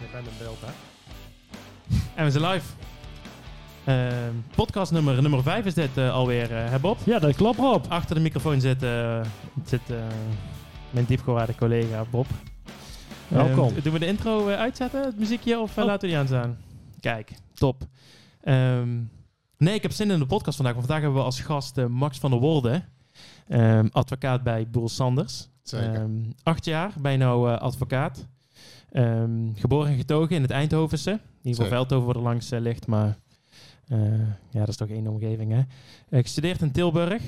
Je bent in beeld, hè? En we zijn live. Ehm, podcast nummer, nummer 5 is dit eh, alweer, eh hè Bob? Ja, dat klopt Rob. Achter de microfoon zit, eh, zit eh, mijn diepgewaarde collega Bob. Welkom. Ehm, doen we de intro uitzetten, het muziekje, of Oh. laten we die aanstaan? Kijk, top. Ehm, nee, ik heb zin in de podcast vandaag. Want vandaag hebben we als gast Max van der Wolde, ehm, advocaat bij Boel Sanders. Zeker. Ehm, acht jaar ben je nou eh, advocaat. Ehm, geboren en getogen in het Eindhovense. In ieder geval. Veldhoven waar er langs eh, ligt, maar eh, ja, dat is toch één omgeving, hè? Eh, gestudeerd in Tilburg.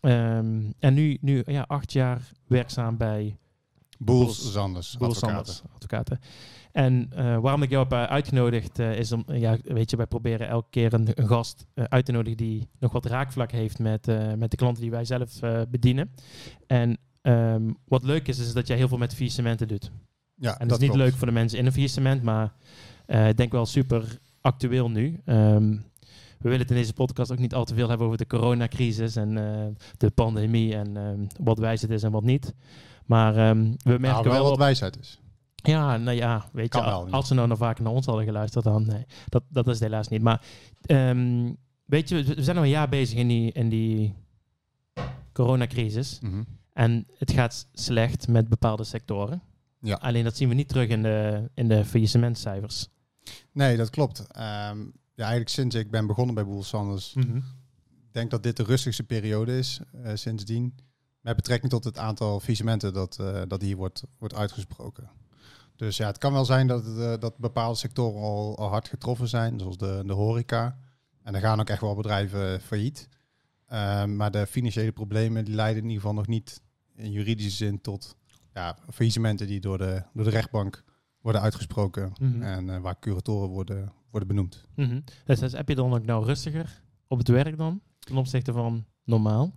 Ehm, en nu, nu ja, acht jaar werkzaam bij Boels Boels- Zanders, Boel advocaten. Sanders, advocaten. En waarom ik jou heb uitgenodigd is om, ja, weet je, wij proberen elke keer een, een gast uit te nodigen die nog wat raakvlak heeft met, met de klanten die wij zelf bedienen. En ehm, wat leuk is, is dat jij heel veel met faillissementen doet. Ja, En dat, is niet leuk voor de mensen in een faillissement, maar eh, ik denk wel super actueel nu. Ehm, we willen het in deze podcast ook niet al te veel hebben over de coronacrisis en eh, de pandemie en ehm, wat wijs is en wat niet. Maar ehm, we merken Nou, wel, wel wat wijsheid is. ja, nou ja, weet Kan je, wel als ze nou nog vaker naar ons hadden geluisterd, dan nee, dat, dat is het helaas niet. Maar weet je, we we zijn al een jaar bezig in die, in die coronacrisis. Mhm. En het gaat slecht met bepaalde sectoren. Ja. Alleen dat zien we niet terug in de, in de faillissementcijfers. Nee, dat klopt. Ehm, ja, eigenlijk sinds ik ben begonnen bij Boels Zanders, Mhm. ik denk dat dit de rustigste periode is eh, sindsdien. Met betrekking tot het aantal faillissementen dat, eh, dat hier wordt, wordt uitgesproken. Dus ja, het kan wel zijn dat, eh, dat bepaalde sectoren al, al hard getroffen zijn, zoals de, de horeca. En er gaan ook echt wel bedrijven failliet. Ehm, maar de financiële problemen die leiden in ieder geval nog niet in juridische zin tot ja, faillissementen die door de, door de rechtbank worden uitgesproken. Mhm. En eh, waar curatoren worden, worden benoemd. Mhm. Dus, dus heb je dan ook nou rustiger op het werk dan, ten opzichte van normaal?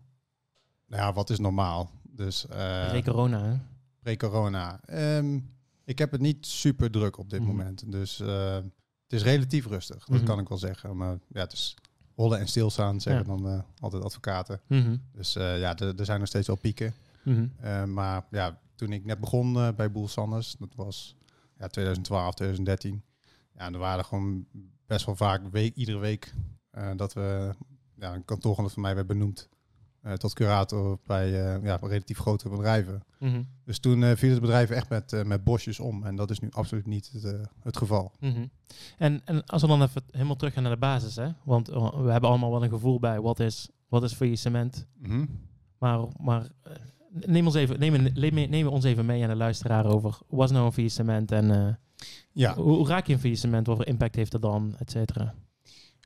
Nou ja, wat is normaal? Dus eh, Pre-corona, pre-corona. Ehm, ik heb het niet super druk op dit Mhm. moment. Dus eh, het is relatief rustig. Dat Mhm. kan ik wel zeggen. Maar ja, het is rollen en stilstaan, zeggen dan eh, altijd advocaten. Dus ja, er zijn nog steeds wel pieken. Mhm. Eh, maar ja, toen ik net begon eh, bij Boel Sanders, dat was ja, 2012, 2013. Ja, en er waren gewoon best wel vaak, week, iedere week, eh, dat we ja, een kantoorgenoot van mij werd benoemd eh, tot curator bij ja, relatief grote bedrijven. Mhm. Dus toen viel het bedrijf echt met, met bosjes om. En dat is nu absoluut niet het, het geval. Mhm. En, en als we dan even helemaal terug gaan naar de basis, hè? want we hebben allemaal wel een gevoel bij wat is, wat is faillissement. Mhm. Maar, maar eh, neem, ons even, neem, neem, neem ons even mee aan de luisteraar over wat is nou een faillissement en eh, Ja, hoe, hoe raak je een faillissement, wat voor impact heeft het dan, et cetera.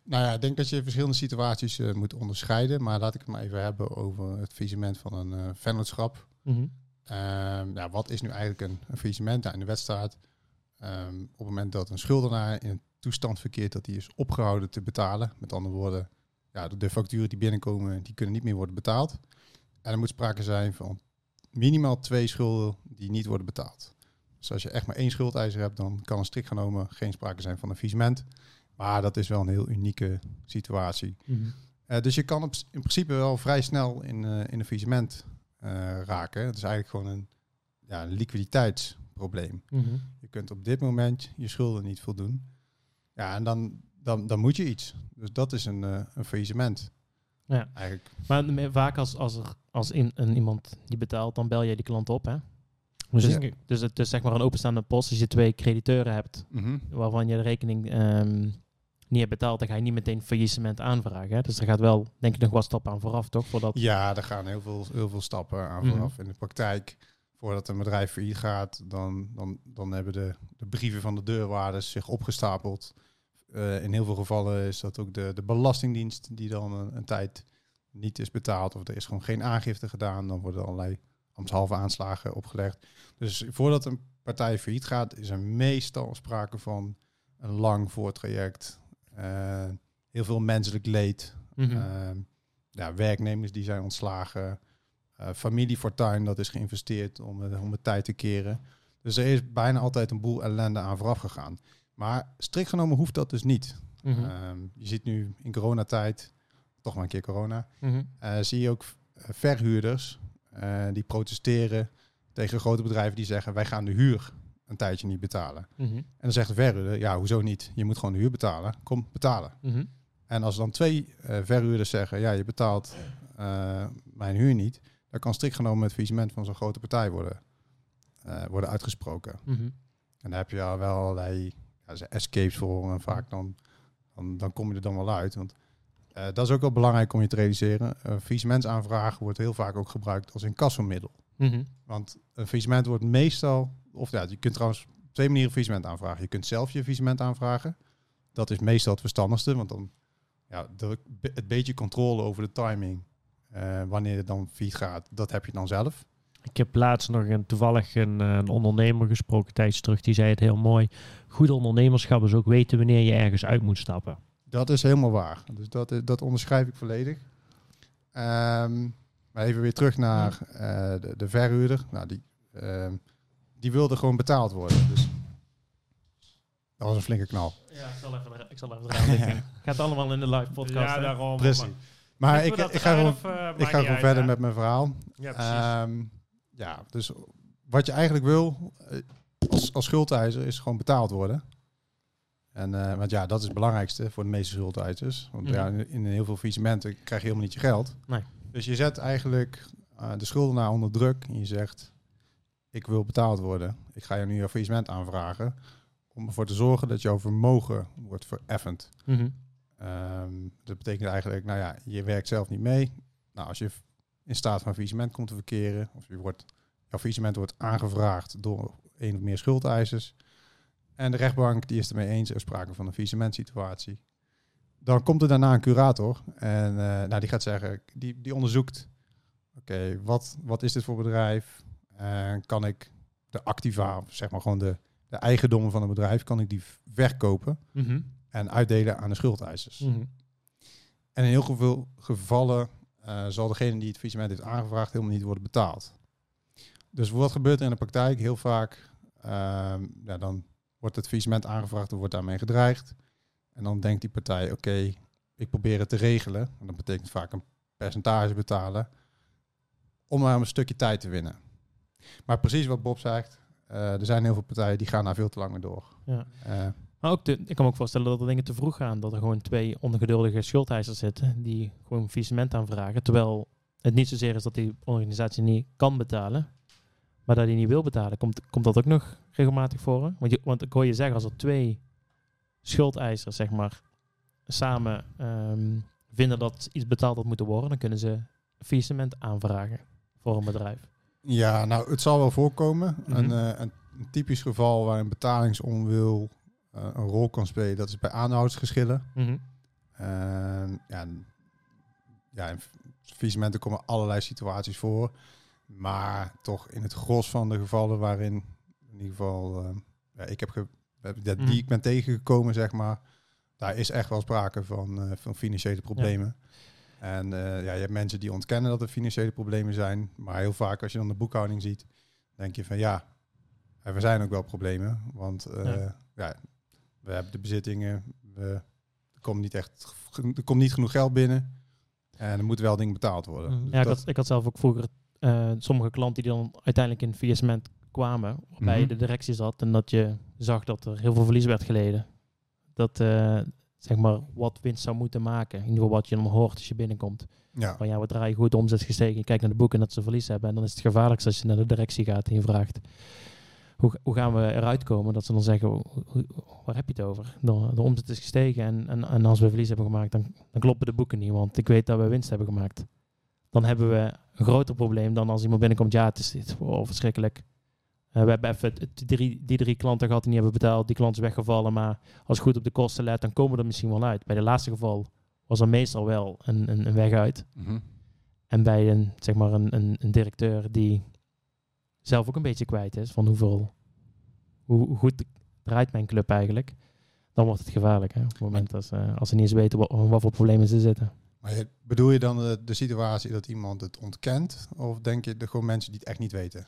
nou ja, ik denk dat je verschillende situaties eh, moet onderscheiden. Maar laat ik het maar even hebben over het faillissement van een eh vennootschap. Mhm. Ehm, ja, wat is nu eigenlijk een, een faillissement? Nou, in de wet staat, ehm, op het moment dat een schuldenaar in een toestand verkeert dat hij is opgehouden te betalen. Met andere woorden, ja, de, de facturen die binnenkomen, die kunnen niet meer worden betaald. En er moet sprake zijn van minimaal twee schulden die niet worden betaald. Dus als je echt maar één schuldeiser hebt, dan kan er strikt genomen geen sprake zijn van een faillissement. Maar dat is wel een heel unieke situatie. Mhm. Eh, dus je kan op, in principe wel vrij snel in, eh, in een faillissement eh, raken. Het is eigenlijk gewoon een, ja, een liquiditeitsprobleem. Mhm. Je kunt op dit moment je schulden niet voldoen. Ja, en dan, dan, dan moet je iets. Dus dat is een, een faillissement. Ja. Eigenlijk. Maar vaak als, als, er, als in, een, iemand die betaalt, dan bel je die klant op, hè? Dus, Ja. dus het is zeg maar een openstaande post. Als je twee crediteuren hebt Mhm. waarvan je de rekening ehm, niet hebt betaald, dan ga je niet meteen faillissement aanvragen. Hè? Dus er gaat wel, denk ik, nog wat stappen aan vooraf, toch? Voordat... Ja, er gaan heel veel, heel veel stappen aan Mhm. vooraf. In de praktijk, voordat een bedrijf failliet gaat, dan, dan, dan hebben de, de brieven van de deurwaarders zich opgestapeld. Eh, in heel veel gevallen is dat ook de, de belastingdienst die dan een, een tijd niet is betaald. Of er is gewoon geen aangifte gedaan. Dan worden allerlei ambtshalve aanslagen opgelegd. Dus voordat een partij failliet gaat, is er meestal sprake van een lang voortraject. eh, heel veel menselijk leed. Ehm, ja, werknemers die zijn ontslagen. eh familiefortuin dat is geïnvesteerd om, het- om het tijd te keren. Dus er is bijna altijd een boel ellende aan vooraf gegaan. Maar strikt genomen hoeft dat dus niet. Mhm. Ehm, je ziet nu in coronatijd, toch maar een keer corona, Mhm. eh, zie je ook eh, verhuurders eh, die protesteren tegen grote bedrijven die zeggen wij gaan de huur een tijdje niet betalen. Mhm. En dan zegt de verhuurder, ja, hoezo niet? Je moet gewoon de huur betalen. Kom, betalen. Mhm. En als dan twee verhuurders zeggen, ja, je betaalt mijn huur niet, dan kan strikt genomen het faillissement van zo'n grote partij worden, worden uitgesproken. En daar heb je al wel allerlei ja, escapes voor en vaak dan, dan, dan kom je er dan wel uit. Want eh, dat is ook wel belangrijk om je te realiseren. Een faillissementsaanvraag wordt heel vaak ook gebruikt als incassomiddel. Mhm. Want een faillissement wordt meestal, of ja, je kunt trouwens op twee manieren een faillissement aanvragen. Je kunt zelf je faillissement aanvragen. Dat is meestal het verstandigste, want dan ja, de, het beetje controle over de timing, eh, wanneer het dan failliet gaat, dat heb je dan zelf. Ik heb laatst nog een, toevallig een, eh, een ondernemer gesproken tijdens terug. Die zei het heel mooi. Goed ondernemerschap is ook weten wanneer je ergens uit moet stappen. Dat is helemaal waar. Dus dat, is- dat onderschrijf ik volledig. Ehm, maar even weer terug naar eh, de, de verhuurder. Nou, die, ehm, die wilde gewoon betaald worden. Dus dat was een flinke knal. Ja, ik zal even, ik zal even eraan. Gaat allemaal in de live podcast. hè? daarom. Precies. Maar ik, ik, ga gewoon, ik ga gewoon verder met mijn verhaal. Ja, precies. Ehm, ja, dus wat je eigenlijk wil eh, als, als schuldeiser is gewoon betaald worden. En, eh, want ja, dat is het belangrijkste voor de meeste schuldeisers. Want Mhm. ja, in, in heel veel faillissementen krijg je helemaal niet je geld. Nee. Dus je zet eigenlijk eh, de schuldenaar onder druk en je zegt, ik wil betaald worden. Ik ga je nu een faillissement aanvragen om ervoor te zorgen dat jouw vermogen wordt vereffend. Mhm. Ehm, dat betekent eigenlijk, nou ja, je werkt zelf niet mee. Nou, als je in staat van faillissement komt te verkeren, of je wordt, jouw faillissement wordt aangevraagd door één of meer schuldeisers, en de rechtbank die is het ermee eens, er sprake van een faillissementsituatie, dan komt er daarna een curator en eh, nou, die gaat zeggen, die, die onderzoekt, oké, wat, wat is dit voor bedrijf? En kan ik de activa, zeg maar gewoon de, de eigendommen van een bedrijf, kan ik die verkopen? Mhm. en uitdelen aan de schuldeisers. Mhm. En in heel veel gevallen eh, zal degene die het faillissement heeft aangevraagd helemaal niet worden betaald. Dus wat gebeurt er in de praktijk? Heel vaak, ehm, ja, dan wordt het faillissement aangevraagd, er wordt daarmee gedreigd. En dan denkt die partij, oké, ik probeer het te regelen. En dat betekent vaak een percentage betalen, om maar een stukje tijd te winnen. Maar precies wat Bob zegt, eh, er zijn heel veel partijen die gaan daar veel te lang mee door. Ja. Eh, Maar ook de, ik kan me ook voorstellen dat er dingen te vroeg gaan. Dat er gewoon twee ongeduldige schuldeisers zitten die gewoon een faillissement aanvragen. Terwijl het niet zozeer is dat die organisatie niet kan betalen, maar dat hij niet wil betalen. Komt, komt dat ook nog regelmatig voor? hè? Want, je, want ik hoor je zeggen, als er twee schuldeisers zeg maar, samen ehm, vinden dat iets betaald had moeten worden, dan kunnen ze een faillissement aanvragen voor een bedrijf. Ja, nou, het zal wel voorkomen. Mhm. een, eh, een, een typisch geval waarin betalingsonwil eh, een rol kan spelen, dat is bij aanhoudsgeschillen. Mhm. Ehm, ja, ja, in faillissementen komen allerlei situaties voor. Maar toch in het gros van de gevallen waarin, in ieder geval, ehm, ja, ik heb ge- heb- dat die ik ben tegengekomen, zeg maar, daar is echt wel sprake van, eh, van financiële problemen. En eh, ja, je hebt mensen die ontkennen dat er financiële problemen zijn. Maar heel vaak als je dan de boekhouding ziet, denk je van ja, er zijn ook wel problemen. Want eh, Ja. ja. we hebben de bezittingen, we, er, komt niet echt, er komt niet genoeg geld binnen. En er moeten wel dingen betaald worden. Mhm. Dus Ja, ik dat- had, ik had zelf ook vroeger eh, sommige klanten die dan uiteindelijk in faillissement kwamen, waarbij Mhm. de directie zat en dat je zag dat er heel veel verlies werd geleden. Dat eh, zeg maar wat winst zou moeten maken. In ieder geval wat je dan hoort als je binnenkomt. ja. Van ja, we draaien goed, de omzet gestegen. Je kijkt naar de boeken dat ze verlies hebben. En dan is het gevaarlijkst als je naar de directie gaat en je vraagt... Hoe, hoe gaan we eruit komen? Dat ze dan zeggen, hoe- waar heb je het over? De, de omzet is gestegen en, en, en als we verlies hebben gemaakt, dan, dan kloppen de boeken niet. Want ik weet dat we winst hebben gemaakt. Dan hebben we een groter probleem dan als iemand binnenkomt. Ja, het is dit, oh, verschrikkelijk. Eh, we hebben even drie, die drie klanten gehad die niet hebben betaald. Die klant is weggevallen. Maar als je goed op de kosten let, dan komen we er misschien wel uit. Bij de laatste geval was er meestal wel een, een, een weg uit. Mhm. En bij een, zeg maar een, een, een directeur die zelf ook een beetje kwijt is van hoeveel, hoe, hoe goed draait mijn club eigenlijk, dan wordt het gevaarlijk. Hè? Op het moment als, eh, als ze niet eens weten wat, wat voor problemen ze zitten. Maar bedoel je dan de, de situatie dat iemand het ontkent? Of denk je de gewoon mensen die het echt niet weten?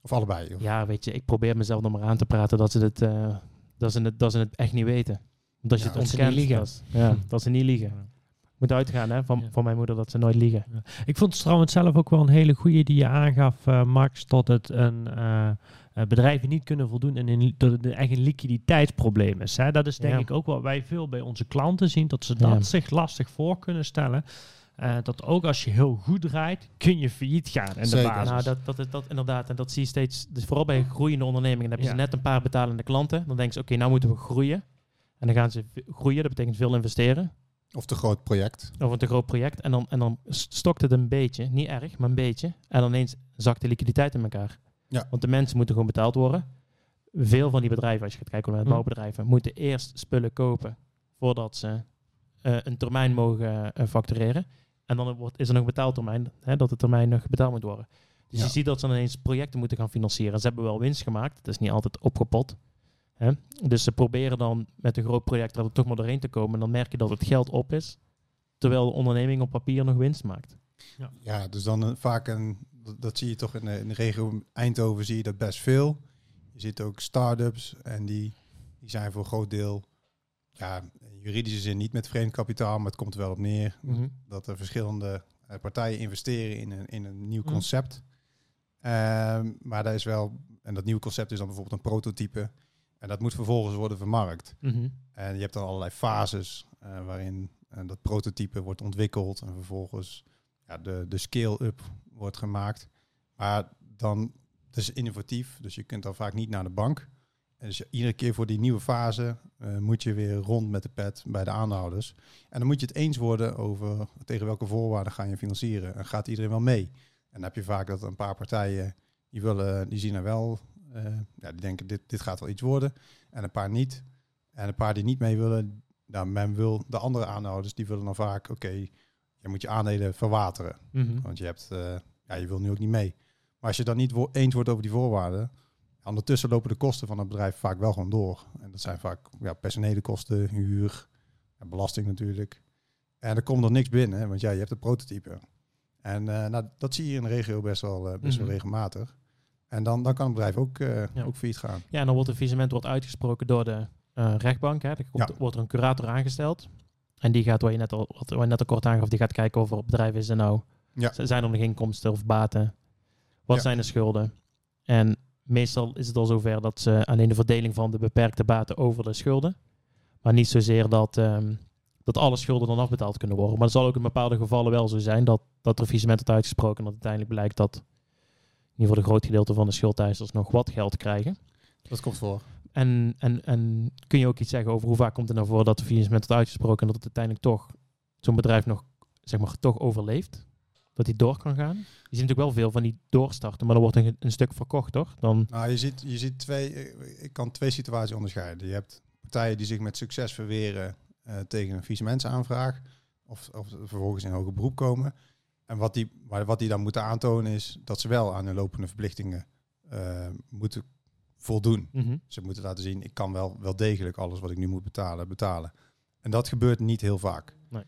Of allebei? Of? Ja, weet je, ik probeer mezelf nog maar aan te praten dat ze het, eh, dat ze het, dat ze het echt niet weten. Want als je Ja, het dat ze ontkent, niet liegen. dat ja, dat ze niet liegen. Moet uitgaan hè, van, Ja. van mijn moeder dat ze nooit liegen. Ik vond het trouwens zelf ook wel een hele goede die je aangaf, eh, Max, dat het een, eh, bedrijven niet kunnen voldoen en in, dat het een echt een liquiditeitsprobleem is. Hè? Dat is denk Ja. ik ook wat wij veel bij onze klanten zien, dat ze Ja. dat zich lastig voor kunnen stellen. Eh, dat ook als je heel goed draait, kun je failliet gaan. En de basis. Nou, dat, dat, dat inderdaad. En dat zie je steeds, dus vooral bij groeiende ondernemingen. Dan heb je Ja. net een paar betalende klanten. Dan denken ze, oké, nou moeten we groeien. En dan gaan ze groeien, dat betekent veel investeren. Of te groot project. Of een te groot project. En dan, en dan stokt het een beetje, niet erg, maar een beetje. En dan ineens zakt de liquiditeit in elkaar. Ja. Want de mensen moeten gewoon betaald worden. Veel van die bedrijven, als je gaat kijken naar Hm. bouwbedrijven, moeten eerst spullen kopen voordat ze eh, een termijn mogen eh, factureren. En dan wordt, is er nog een betaaltermijn, hè, dat de termijn nog betaald moet worden. Dus Ja. je ziet dat ze ineens projecten moeten gaan financieren. Ze hebben wel winst gemaakt, het is niet altijd opgepot. Hè? Dus ze proberen dan met een groot project er toch maar doorheen te komen. En dan merk je dat het geld op is, terwijl de onderneming op papier nog winst maakt. Ja, dus dan een- vaak een, dat, dat zie je toch in de, in de regio Eindhoven zie je dat best veel. Je ziet ook start-ups en die, die zijn voor een groot deel, ja, in juridische zin niet met vreemd kapitaal, maar het komt er wel op neer dat er verschillende eh, partijen investeren in een, in een nieuw Mhm. concept. Ehm, maar daar is wel, en dat nieuwe concept is dan bijvoorbeeld een prototype. En dat moet vervolgens worden vermarkt. Mhm. En je hebt dan allerlei fases eh, waarin eh, dat prototype wordt ontwikkeld en vervolgens ja, de, de scale-up wordt gemaakt. Maar dan, het is innovatief, dus je kunt dan vaak niet naar de bank. En dus iedere keer voor die nieuwe fase eh, moet je weer rond met de pet bij de aanhouders. En dan moet je het eens worden over tegen welke voorwaarden ga je financieren. En gaat iedereen wel mee? En dan heb je vaak dat een paar partijen, die, willen, die zien er wel, eh, ja, die denken dit, dit gaat wel iets worden. En een paar niet. En een paar die niet mee willen, nou, men wil, de andere aanhouders, die willen dan vaak, oké, je moet je aandelen verwateren. Mhm. Want je hebt, eh, ja, je wil nu ook niet mee. Maar als je dan niet wo- eens wordt over die voorwaarden, ondertussen lopen de kosten van het bedrijf vaak wel gewoon door. En dat zijn vaak ja, personele kosten, huur, belasting natuurlijk. En er komt er niks binnen, want ja, je hebt een prototype. En eh, nou, dat zie je in de regio best wel, eh, best Mhm. wel regelmatig. En dan, dan kan het bedrijf ook, Ja. ook failliet gaan. Ja, en dan wordt een faillissement wordt uitgesproken door de rechtbank. Hè. Er komt, Ja. wordt er een curator aangesteld. En die gaat, wat je net al, wat wat je net al kort aangaf, die gaat kijken of er op bedrijf is er nou, Ja. zijn er nog inkomsten of baten? Wat Ja. zijn de schulden? En meestal is het al zover dat ze alleen de verdeling van de beperkte baten over de schulden. Maar niet zozeer dat, ehm, dat alle schulden dan afbetaald kunnen worden. Maar het zal ook in bepaalde gevallen wel zo zijn dat, dat er faillissement wordt uitgesproken. En dat uiteindelijk blijkt dat in ieder geval een groot gedeelte van de schuldeisers nog wat geld krijgen. Dat komt voor. En, en, en kun je ook iets zeggen over hoe vaak komt het nou voor dat de faillissement wordt uitgesproken en dat het uiteindelijk toch zo'n bedrijf nog, zeg maar, toch overleeft? Dat hij door kan gaan? Je ziet natuurlijk wel veel van die doorstarten, maar dan wordt een, een stuk verkocht, toch? Dan, Nou, je ziet, je ziet twee, eh, ik kan twee situaties onderscheiden. Je hebt partijen die zich met succes verweren eh, tegen een faillissementsaanvraag. Of, of vervolgens in hoger beroep komen. En wat die, maar wat die dan moeten aantonen is dat ze wel aan hun lopende verplichtingen eh, moeten voldoen. Mhm. Ze moeten laten zien, ik kan wel, wel degelijk alles wat ik nu moet betalen, betalen. En dat gebeurt niet heel vaak. Nee.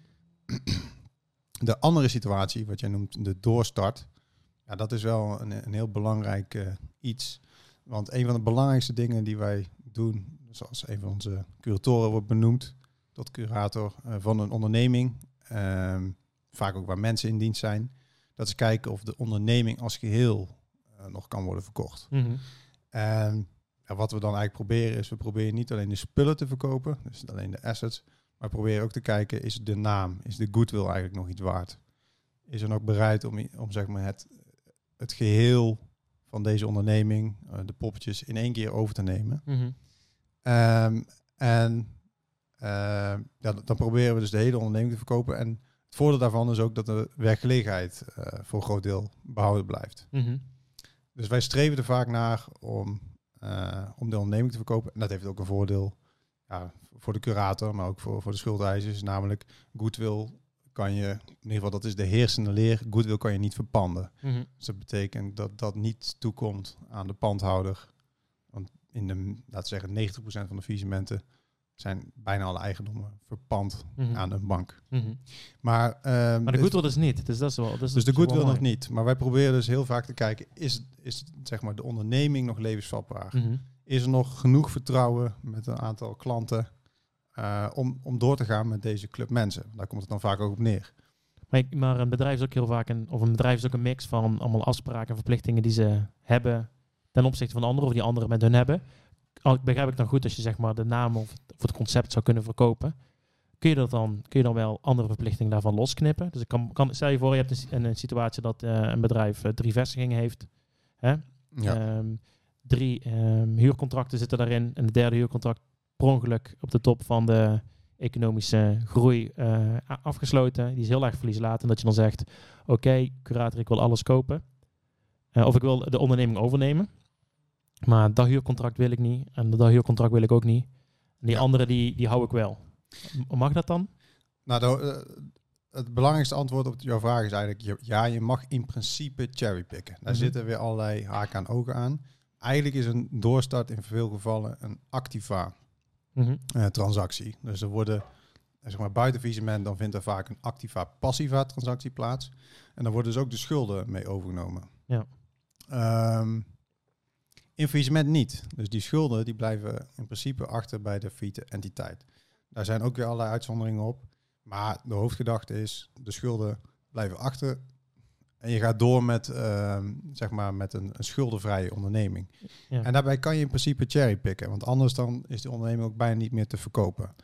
De andere situatie, wat jij noemt de doorstart, ja, dat is wel een, een heel belangrijk eh, iets. Want een van de belangrijkste dingen die wij doen, zoals een van onze curatoren wordt benoemd, tot curator eh, van een onderneming, ehm, vaak ook waar mensen in dienst zijn, dat is kijken of de onderneming als geheel eh, nog kan worden verkocht. Mhm. En ja, wat we dan eigenlijk proberen is, we proberen niet alleen de spullen te verkopen, dus niet alleen de assets, maar we proberen ook te kijken, is de naam, is de goodwill eigenlijk nog iets waard? Is er nog bereid om, om zeg maar het, het geheel van deze onderneming, eh, de poppetjes, in één keer over te nemen? Mhm. Ehm, en ehm, ja, dan proberen we dus de hele onderneming te verkopen. En het voordeel daarvan is ook dat de werkgelegenheid eh, voor een groot deel behouden blijft. Mhm. Dus wij streven er vaak naar om, eh, om de onderneming te verkopen. En dat heeft ook een voordeel ja, voor de curator, maar ook voor, voor de schuldeisers. Namelijk, goodwill kan je, in ieder geval dat is de heersende leer, goodwill kan je niet verpanden. Mhm. Dus dat betekent dat dat niet toekomt aan de pandhouder. Want in de, laten we zeggen, 90% van de faillissementen zijn bijna alle eigendommen verpand Mhm. aan een bank. Mhm. Maar, ehm, Maar de dus- goodwill is niet. Dus dat is wel. Dat is dus de goodwill nog niet. Maar wij proberen dus heel vaak te kijken, is, is zeg maar de onderneming nog levensvatbaar? Mhm. Is er nog genoeg vertrouwen met een aantal klanten eh, om, om door te gaan met deze club mensen? Daar komt het dan vaak ook op neer. Maar, maar een bedrijf is ook heel vaak een, of een bedrijf is ook een mix van allemaal afspraken en verplichtingen die ze hebben ten opzichte van anderen of die anderen met hun hebben. Al begrijp ik dan goed als je zeg maar de naam of het, of het concept zou kunnen verkopen. Kun je, dat dan, kun je dan wel andere verplichtingen daarvan losknippen? Dus ik kan, kan, stel je voor, je hebt een, een, situatie dat eh, een bedrijf eh, drie vestigingen heeft. Hè? Ja. Ehm, drie ehm, huurcontracten zitten daarin. En de derde huurcontract per ongeluk op de top van de economische groei eh, afgesloten. Die is heel erg verlieslatend. Dat je dan zegt, oké, curator, ik wil alles kopen. Of ik wil de onderneming overnemen. Maar dat huurcontract wil ik niet. En dat huurcontract wil ik ook niet. En die Ja. andere, die, die hou ik wel. Mag dat dan? Nou, de, eh, het belangrijkste antwoord op jouw vraag is eigenlijk ja, je mag in principe cherrypicken. Daar Mhm. zitten weer allerlei haken aan ogen aan. Eigenlijk is een doorstart in veel gevallen een activa Mhm. eh, transactie. Dus er worden, eh, zeg maar, buiten faillissement, dan vindt er vaak een activa-passiva transactie plaats. En dan worden dus ook de schulden mee overgenomen. Ja. Ehm, in faillissement niet. Dus die schulden die blijven in principe achter bij de failliete entiteit. Daar zijn ook weer allerlei uitzonderingen op. Maar de hoofdgedachte is, de schulden blijven achter. En je gaat door met, ehm, zeg maar, met een, een schuldenvrije onderneming. Ja. En daarbij kan je in principe cherrypicken. Want anders dan is de onderneming ook bijna niet meer te verkopen.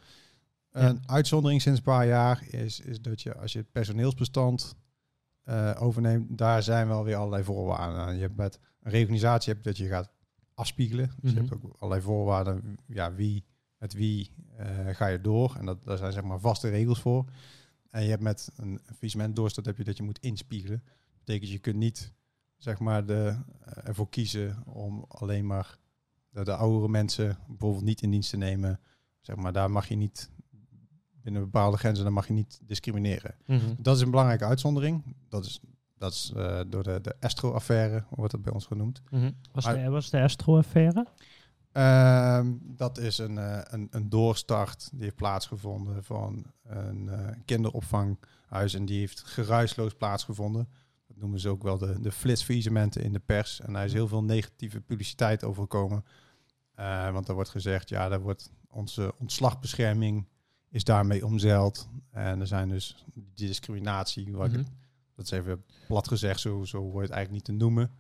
Een uitzondering sinds een paar jaar is, is dat je als je het personeelsbestand eh, overneemt, daar zijn wel weer allerlei voorwaarden aan. Je hebt met een reorganisatie heb je dat je gaat afspiegelen. Dus je Mhm. hebt ook allerlei voorwaarden. Ja, wie, met wie eh, ga je door? En dat, daar zijn zeg maar vaste regels voor. En je hebt met een faillissement doorstart heb je dat je moet inspiegelen. Dat betekent je kunt niet zeg maar de, eh, ervoor kiezen om alleen maar de, de oudere mensen bijvoorbeeld niet in dienst te nemen. Zeg maar, daar mag je niet binnen bepaalde grenzen, daar mag je niet discrimineren. Mhm. Dat is een belangrijke uitzondering. Dat is, dat is eh, door de, de Estro-affaire, wordt dat bij ons genoemd. Mhm. Was, Maar- de, was de Astro-affaire? Ehm, dat is een, eh, een, een doorstart die heeft plaatsgevonden van een eh, kinderopvanghuis. En die heeft geruisloos plaatsgevonden. Dat noemen ze ook wel de, de flitsviesementen in de pers. En daar is heel veel negatieve publiciteit over gekomen. Want er wordt gezegd, ja, daar wordt onze ontslagbescherming is daarmee omzeild. En er zijn dus die discriminatie, wat ik Mhm. het- dat is even plat gezegd, zo, zo wordt het eigenlijk niet te noemen.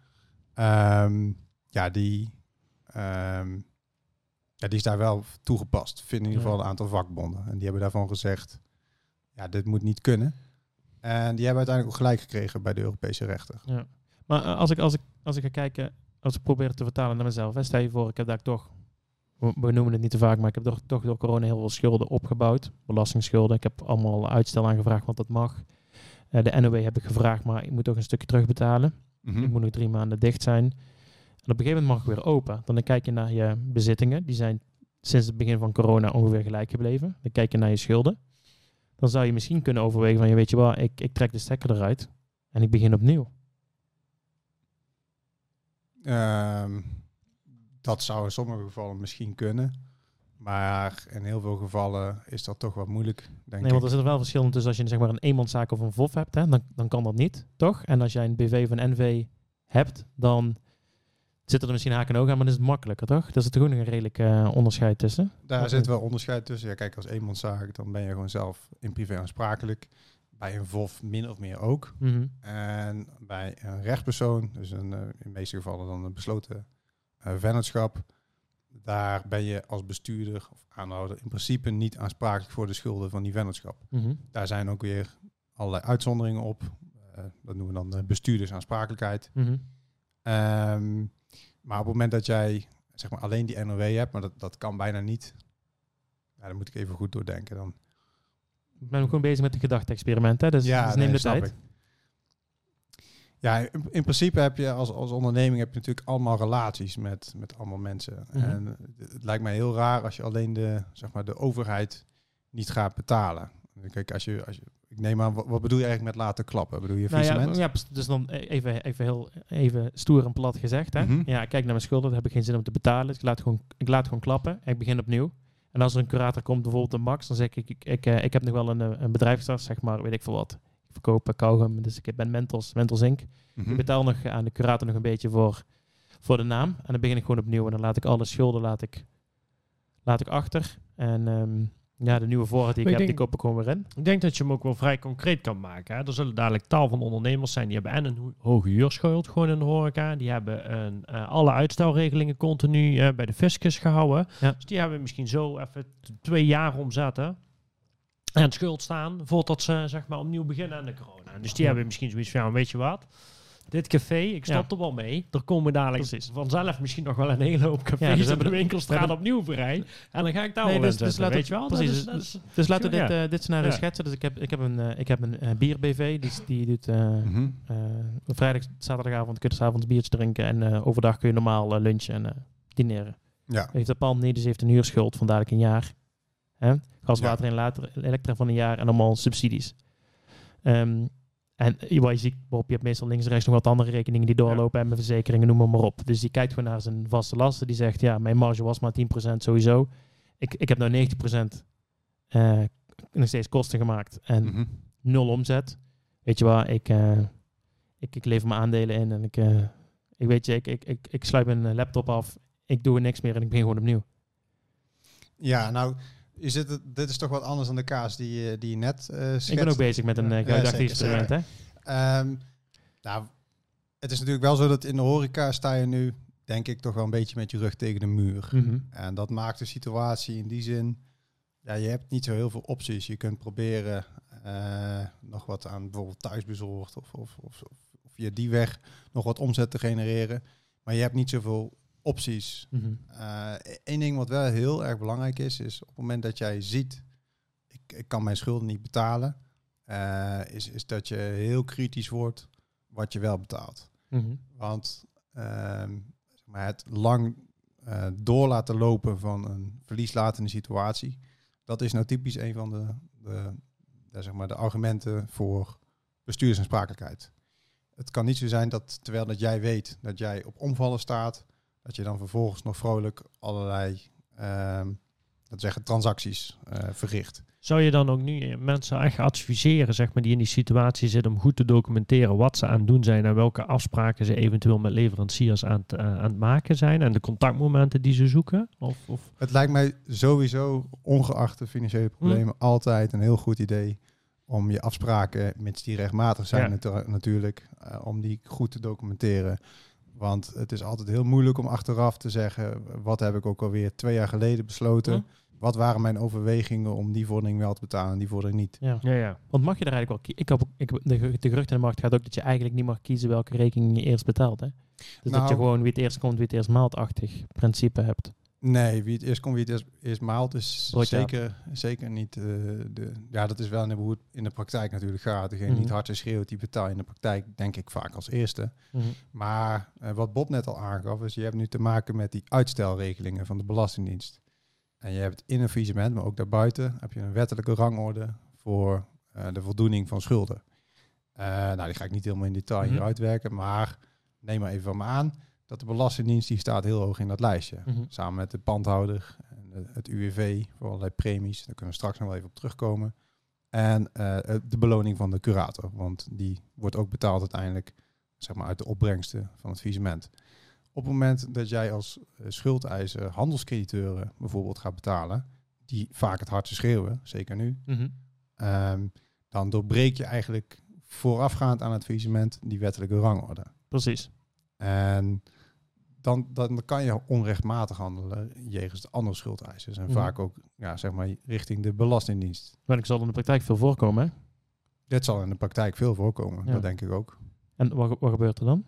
Ehm, ja, die, ehm, ja, die is daar wel toegepast. Vinden in ieder geval een aantal vakbonden. En die hebben daarvan gezegd, ja, dit moet niet kunnen. En die hebben uiteindelijk ook gelijk gekregen bij de Europese rechter. Ja. Maar eh, als ik, als, ik, als ik ga kijken, als ik probeer te vertalen naar mezelf. Hè, stel je voor, ik heb daar toch, we, we noemen het niet te vaak, maar ik heb toch, toch door corona heel veel schulden opgebouwd. Belastingsschulden. Ik heb allemaal uitstel aangevraagd, want dat mag. Eh, de NOW heb ik gevraagd, maar ik moet ook een stukje terugbetalen. Mhm. Ik moet nog drie maanden dicht zijn. En op een gegeven moment mag ik weer open. Dan kijk je naar je bezittingen. Die zijn sinds het begin van corona ongeveer gelijk gebleven. Dan kijk je naar je schulden. Dan zou je misschien kunnen overwegen van, je weet je wel, ik, ik trek de stekker eruit en ik begin opnieuw. Ehm, dat zou in sommige gevallen misschien kunnen. Maar in heel veel gevallen is dat toch wat moeilijk, denk Nee, want er zit wel verschil tussen als je zeg maar een eenmanszaak of een VOF hebt, hè, dan, dan kan dat niet, toch? En als jij een BV of een NV hebt, dan zitten er misschien haken en ogen aan, maar dan is het makkelijker, toch? Daar zit er gewoon een redelijk eh, onderscheid tussen. Daar zit wel onderscheid tussen. Ja, kijk, als eenmanszaak, dan ben je gewoon zelf in privé aansprakelijk. Bij een VOF min of meer ook. Mhm. En bij een rechtspersoon, dus een, eh, in de meeste gevallen dan een besloten eh, vennootschap, daar ben je als bestuurder of aanhouder in principe niet aansprakelijk voor de schulden van die vennootschap. Mhm. Daar zijn ook weer allerlei uitzonderingen op. Eh, dat noemen we dan de bestuurdersaansprakelijkheid. Mhm. Ehm, maar op het moment dat jij zeg maar, alleen die NOW hebt, maar dat, dat kan bijna niet, ja, dan moet ik even goed doordenken. Dan. Ik ben gewoon bezig met een gedachte-experiment, hè? Dus, dus neem nee, de tijd. ik. Ja, in, in principe heb je als, als onderneming heb je natuurlijk allemaal relaties met, met allemaal mensen. Mhm. En het, lijkt mij heel raar als je alleen de, zeg maar, de overheid niet gaat betalen. Kijk, als je, als je, ik neem aan, wat, wat bedoel je eigenlijk met laten klappen? Bedoel je Nou ja, ja, dus dan even, even, heel, even stoer en plat gezegd. Hè? Mhm. Ja, ik kijk naar mijn schulden, daar heb ik geen zin om te betalen. Dus ik laat gewoon, ik laat gewoon klappen en ik begin opnieuw. En als er een curator komt, bijvoorbeeld een Max, dan zeg ik, ik, ik, eh, ik heb nog wel een, eh, een bedrijf gestart, zeg maar, weet ik veel wat. Eh, kauwgum, dus ik ben Mentos, Mentos Inc. Mhm. Ik betaal nog aan de curator nog een beetje voor, voor de naam. En dan begin ik gewoon opnieuw. En dan laat ik alle schulden laat ik, laat ik achter. En ehm, Ja, de nieuwe voorraad die ik heb, die koop ik gewoon weer in. Ik denk dat je hem ook wel vrij concreet kan maken. Hè. Er zullen dadelijk tal van ondernemers zijn die hebben en een ho- hoge huurschuld gewoon in de horeca. Die hebben een, eh, alle uitstelregelingen continu eh, bij de fiscus gehouden. Ja. Dus die hebben misschien zo even twee jaar omzetten. En schuld staan voordat ze zeg maar opnieuw beginnen aan de corona. Dus die Ja. hebben misschien zoiets van, ja, weet je wat? Dit café, ik stop Ja. er wel mee. Er komen dadelijk Precies. vanzelf misschien nog wel een hele hoop cafés Ja, dus we op de hebben- winkelstraat hebben- opnieuw bereid. En dan ga ik daar Nee, wel dus- dus laten weet we- je wel? Dat precies, is- dat is- Dus laten we Ja. dit, eh, dit scenario Ja. schetsen. Dus ik heb, ik heb een, eh, ik heb een eh, bier-BV. Die, die doet eh, Mhm. eh, vrijdag, zaterdagavond kun je s'avonds biertje drinken. En eh, overdag kun je normaal lunchen en eh, dineren. Ja. Heeft dat pand niet, dus heeft een huurschuld van dadelijk een jaar. Hè? Gas, Ja. water en later, elektra van een jaar en allemaal subsidies. Ehm, en wat je ziet, Bob, je hebt meestal links en rechts nog wat andere rekeningen die doorlopen en mijn verzekeringen, noem maar, maar op. Dus die kijkt gewoon naar zijn vaste lasten. Die zegt, ja, mijn marge was maar 10% sowieso. Ik, ik heb nou 90% eh, nog steeds kosten gemaakt en Mhm. nul omzet. Weet je waar, ik, eh, ik, ik lever mijn aandelen in en ik, eh, ik weet je, ik, ik, ik, ik sluit mijn laptop af. Ik doe er niks meer en ik begin gewoon opnieuw. Ja, nou, is het, dit is toch wat anders dan de kaas die, je- die je net schetst. Ik ben ook bezig met een uh, hè? Ehm, nou, het is natuurlijk wel zo dat in de horeca sta je nu, denk ik, toch wel een beetje met je rug tegen de muur. Mhm. En dat maakt de situatie in die zin, ja, je hebt niet zo heel veel opties. Je kunt proberen eh, nog wat aan bijvoorbeeld thuisbezorgd of, of, of, of, of via die weg nog wat omzet te genereren. Maar je hebt niet zoveel opties. Mhm. Eén ding wat wel heel erg belangrijk is, is op het moment dat jij ziet, ik, ik kan mijn schulden niet betalen, eh, is, is dat je heel kritisch wordt wat je wel betaalt. Mhm. Want ehm, zeg maar het lang eh, door laten lopen van een verlieslatende situatie, dat is nou typisch een van de, de, de, zeg maar de argumenten voor bestuursaansprakelijkheid. Het kan niet zo zijn dat terwijl dat jij weet dat jij op omvallen staat, dat je dan vervolgens nog vrolijk allerlei ehm dat zeggen, transacties eh, verricht. Zou je dan ook nu eh, mensen echt adviseren, zeg maar, die in die situatie zitten, om goed te documenteren wat ze aan het doen zijn en welke afspraken ze eventueel met leveranciers aan het, eh, aan het maken zijn en de contactmomenten die ze zoeken? Of, of Het lijkt mij sowieso, ongeacht de financiële problemen, altijd een heel goed idee om je afspraken, mits die rechtmatig zijn Ja. natuurlijk, om die goed te documenteren. Want het is altijd heel moeilijk om achteraf te zeggen, wat heb ik ook alweer twee jaar geleden besloten? Hm. Wat waren mijn overwegingen om die vordering wel te betalen en die vordering niet? Ja. ja, ja. Want mag je daar eigenlijk wel kiezen? Ik heb, ook- ik, de, de gerucht in de markt gaat ook dat je eigenlijk niet mag kiezen welke rekening je eerst betaalt. Hè? Dus dat Nou- je gewoon wie het eerst komt, wie het eerst maalt-achtig principe hebt. Nee, wie het eerst komt, wie het eerst, eerst maalt, is zeker, zeker niet eh, de... Ja, dat is wel hoe het in de praktijk natuurlijk gaat. Degene die Mhm. het hardst schreeuwt, die betaalt in de praktijk denk ik vaak als eerste. Maar eh, wat Bob net al aangaf, is je hebt nu te maken met die uitstelregelingen van de Belastingdienst. En je hebt in een faillissement, maar ook daarbuiten, heb je een wettelijke rangorde voor eh, de voldoening van schulden. Nou, die ga ik niet helemaal in detail hier Mhm. uitwerken, maar neem maar even van me aan dat de Belastingdienst die staat heel hoog in dat lijstje. Mhm. Samen met de pandhouder het UWV voor allerlei premies. Daar kunnen we straks nog wel even op terugkomen. En eh, de beloning van de curator, want die wordt ook betaald uiteindelijk zeg maar, uit de opbrengsten van het faillissement. Op het moment dat jij als eh, schuldeiser handelscrediteuren bijvoorbeeld gaat betalen, die vaak het hardste schreeuwen, zeker nu, Mhm. ehm, dan doorbreek je eigenlijk voorafgaand aan het faillissement die wettelijke rangorde. Precies. En dan, dan kan je onrechtmatig handelen jegens de andere schuldeisers. En Mhm. vaak ook ja, zeg maar, richting de Belastingdienst. Maar ik zal in de praktijk veel voorkomen. Hè? Dit zal in de praktijk veel voorkomen, Ja. dat denk ik ook. En wat, wat gebeurt er dan?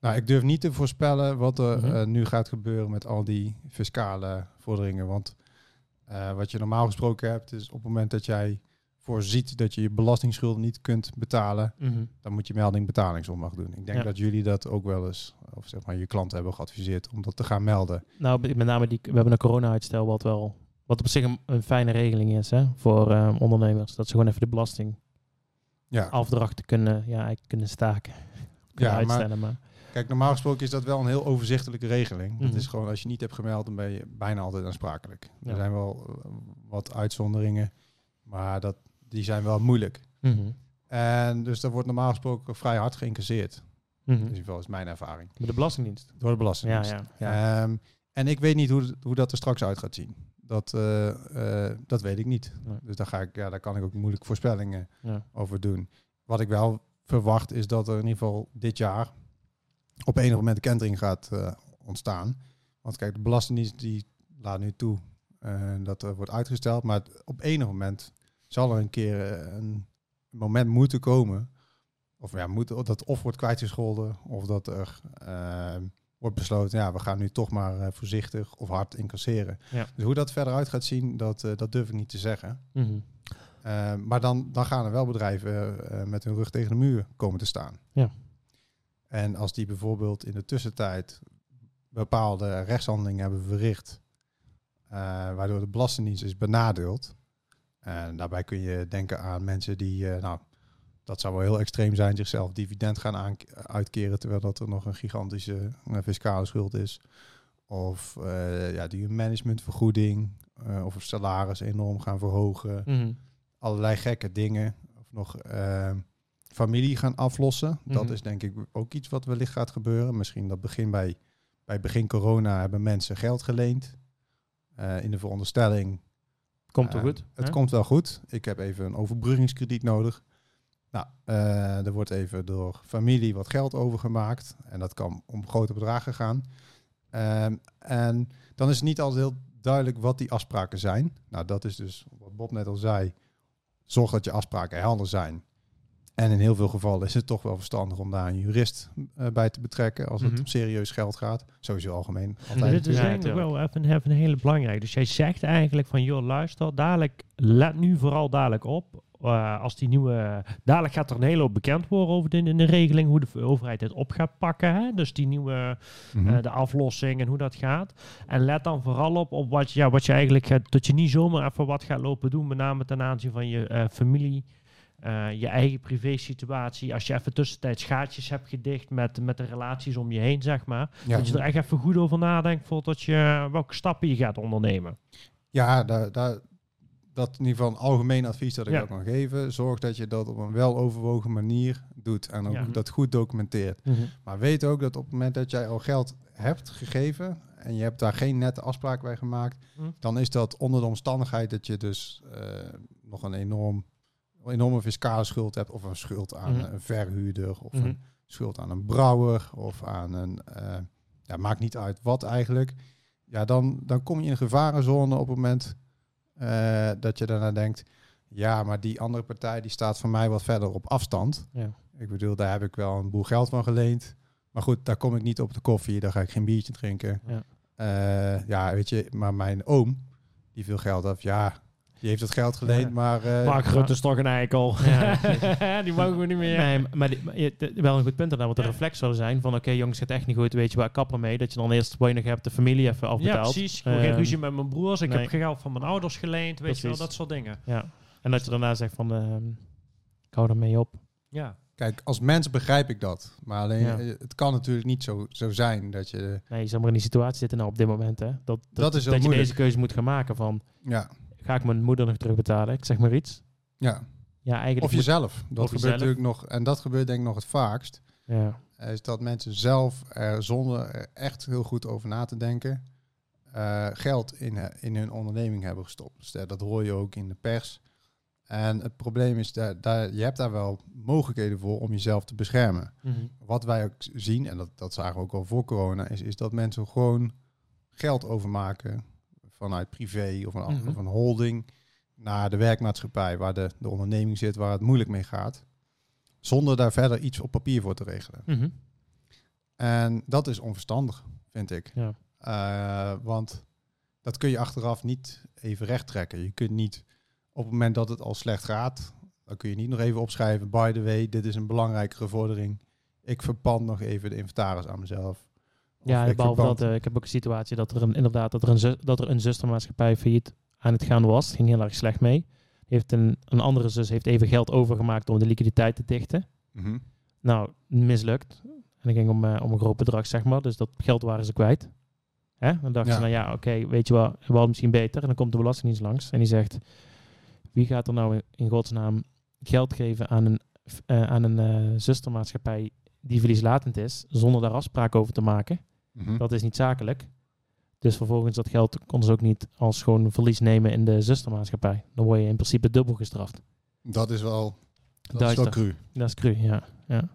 Nou, ik durf niet te voorspellen wat er Mhm. eh, nu gaat gebeuren met al die fiscale vorderingen. Want eh, wat je normaal gesproken hebt, is op het moment dat jij voorziet dat je je belastingsschulden niet kunt betalen, dan moet je melding betalingsonmacht doen. Ik denk Ja. dat jullie dat ook wel eens, of zeg maar je klanten hebben geadviseerd om dat te gaan melden. Nou, met name die, we hebben een corona-uitstel wat wel, wat op zich een, een fijne regeling is hè, voor eh, ondernemers. Dat ze gewoon even de belastingafdrachten Ja, kunnen, ja, kunnen staken. Kunnen Ja, uitstellen, maar, kijk, normaal gesproken is dat wel een heel overzichtelijke regeling. Dat Mhm. is gewoon, als je niet hebt gemeld, dan ben je bijna altijd aansprakelijk. Ja. Er zijn wel eh, wat uitzonderingen, maar dat, die zijn wel moeilijk. Mhm. En dus dat wordt normaal gesproken vrij hard geïncasseerd. Mhm. In ieder geval is mijn ervaring. Met de Belastingdienst. Door de Belastingdienst. ja. ja. Ehm, en ik weet niet hoe, hoe dat er straks uit gaat zien. Dat, eh, eh, dat weet ik niet. Nee. Dus daar, ga ik, ja, daar kan ik ook moeilijk voorspellingen Ja. over doen. Wat ik wel verwacht is dat er in ieder geval dit jaar op enig moment een kentering gaat eh, ontstaan. Want kijk, de Belastingdienst die laat nu toe eh, dat er wordt uitgesteld. Maar op enig moment zal er een keer eh, een moment moeten komen. Of ja, moet, dat of wordt kwijtgescholden of dat er eh, wordt besloten, ja, we gaan nu toch maar eh, voorzichtig of hard incasseren. Ja. Dus hoe dat verder uit gaat zien, dat, dat durf ik niet te zeggen. Mhm. Maar dan, dan gaan er wel bedrijven met hun rug tegen de muur komen te staan. Ja. En als die bijvoorbeeld in de tussentijd bepaalde rechtshandelingen hebben verricht, waardoor de Belastingdienst is benadeeld. En daarbij kun je denken aan mensen die, uh, nou, dat zou wel heel extreem zijn, zichzelf dividend gaan uitkeren, terwijl dat er nog een gigantische uh, fiscale schuld is. Of uh, ja, die een managementvergoeding of een salaris enorm gaan verhogen. Mhm. Allerlei gekke dingen. Of nog familie gaan aflossen. Mhm. Dat is denk ik ook iets wat wellicht gaat gebeuren. Misschien dat begin bij, bij begin corona hebben mensen geld geleend. In de veronderstelling. Komt er uh, goed? Het hè? komt wel goed. Ik heb even een overbruggingskrediet nodig. Nou, uh, er wordt even door familie wat geld overgemaakt. En dat kan om grote bedragen gaan. Um, en dan is het niet altijd heel duidelijk wat die afspraken zijn. Nou, dat is dus wat Bob net al zei. Zorg dat je afspraken helder zijn. En in heel veel gevallen is het toch wel verstandig om daar een jurist uh, bij te betrekken als het Mhm. om serieus geld gaat. Sowieso algemeen. Altijd. dit is Ja, tuurlijk. wel even, even een hele belangrijke. Dus jij zegt eigenlijk van, joh, luister, dadelijk, let nu vooral dadelijk op. eh, als die nieuwe, dadelijk gaat er een hele hoop bekend worden over de, in de regeling, hoe de overheid dit op gaat pakken. Hè? Dus die nieuwe, Mhm. eh, de aflossing en hoe dat gaat. En let dan vooral op, op wat, ja, wat je eigenlijk gaat, dat je niet zomaar even wat gaat lopen doen, met name ten aanzien van je eh, familie. Eh, je eigen privé situatie. Als je even tussentijds gaatjes hebt gedicht met, met de relaties om je heen, zeg maar. ja. Dat je er echt even goed over nadenkt voordat je welke stappen je gaat ondernemen. Ja, daar, daar, dat in ieder geval een algemeen advies dat ik Ja. ook kan geven. Zorg dat je dat op een weloverwogen manier doet en ook Ja. dat goed documenteert. Mhm. Maar weet ook dat op het moment dat jij al geld hebt gegeven en je hebt daar geen nette afspraak bij gemaakt, Hm. dan is dat onder de omstandigheid dat je dus eh, nog een enorm, enorme fiscale schuld hebt of een schuld aan Mhm. een verhuurder of Mhm. een schuld aan een brouwer of aan een, eh, ja, maakt niet uit wat eigenlijk. Ja, dan, dan kom je in een gevarenzone op het moment eh, dat je daarna denkt, ja, maar die andere partij die staat van mij wat verder op afstand. Ja. Ik bedoel, daar heb ik wel een boel geld van geleend. Maar goed, daar kom ik niet op de koffie, daar ga ik geen biertje drinken. Ja. Eh, ja, weet je, maar mijn oom, die veel geld heeft, ja, die heeft het geld geleend, Ja. maar... eh, Mark Rutte is toch een eikel. Ja. die mogen we niet meer. Nee, maar, die, maar je, de- wel een goed punt dan, want de reflex zou zijn van oké jongens, het gaat echt niet goed, weet je waar kapper mee, dat je dan eerst wat je nog hebt de familie even Ja, afbetaalt. precies. Ik Ehm, geen ruzie met mijn broers. Ik nee. heb geld van mijn ouders geleend. Weet je wel, dat soort dingen. Ja. En dat je daarna zegt van ehm, ik hou ermee op. Ja. Kijk, als mens begrijp ik dat. Maar alleen, Ja. eh, het kan natuurlijk niet zo, zo zijn dat je... Nee, je zou maar in die situatie zitten nou op dit moment hè. Dat, dat, Dat is heel dat je moeilijk. deze keuze moet gaan maken van Ja, ga ik mijn moeder nog terugbetalen? Ik zeg maar iets. ja. Ja, eigenlijk Of jezelf. Dat Of gebeurt jezelf. natuurlijk nog... En dat gebeurt denk ik nog het vaakst. Ja. is dat mensen zelf er zonder er echt heel goed over na te denken eh, geld in, eh, in hun onderneming hebben gestopt. Dus dat, hoor je ook in de pers. En het probleem is, dat je hebt daar wel mogelijkheden voor om jezelf te beschermen. Mhm. Wat wij ook zien, en dat, dat zagen we ook al voor corona, is, is dat mensen gewoon geld overmaken vanuit privé of een, Mhm. of een holding naar de werkmaatschappij waar de, de onderneming zit, waar het moeilijk mee gaat. Zonder daar verder iets op papier voor te regelen. Mhm. En dat is onverstandig, vind ik. Ja. Eh, want dat kun je achteraf niet even recht trekken. Je kunt niet op het moment dat het al slecht gaat, dan kun je niet nog even opschrijven. By the way, dit is een belangrijke vordering. Ik verpand nog even de inventaris aan mezelf. Ja, ik behalve dat, eh, ik heb ook een situatie dat er een, inderdaad dat er een, dat er een zustermaatschappij failliet aan het gaan was. Ging heel erg slecht mee. Heeft een, een andere zus heeft even geld overgemaakt om de liquiditeit te dichten. Mhm. Nou, mislukt. En het ging om, eh, om een groot bedrag, zeg maar. Dus dat geld waren ze kwijt. Hè? Dan dachten Ja. ze, nou ja, oké, weet je wat, we hadden misschien beter. En dan komt de Belastingdienst langs en die zegt... Wie gaat er nou in, in godsnaam geld geven aan een, eh, aan een zustermaatschappij die verlieslatend is... zonder daar afspraken over te maken? Mhm. Dat is niet zakelijk. Dus vervolgens dat geld konden ze ook niet als gewoon verlies nemen in de zustermaatschappij. Dan word je in principe dubbel gestraft. Dat is wel, dat is wel cru. Dat is cru, ja. ja.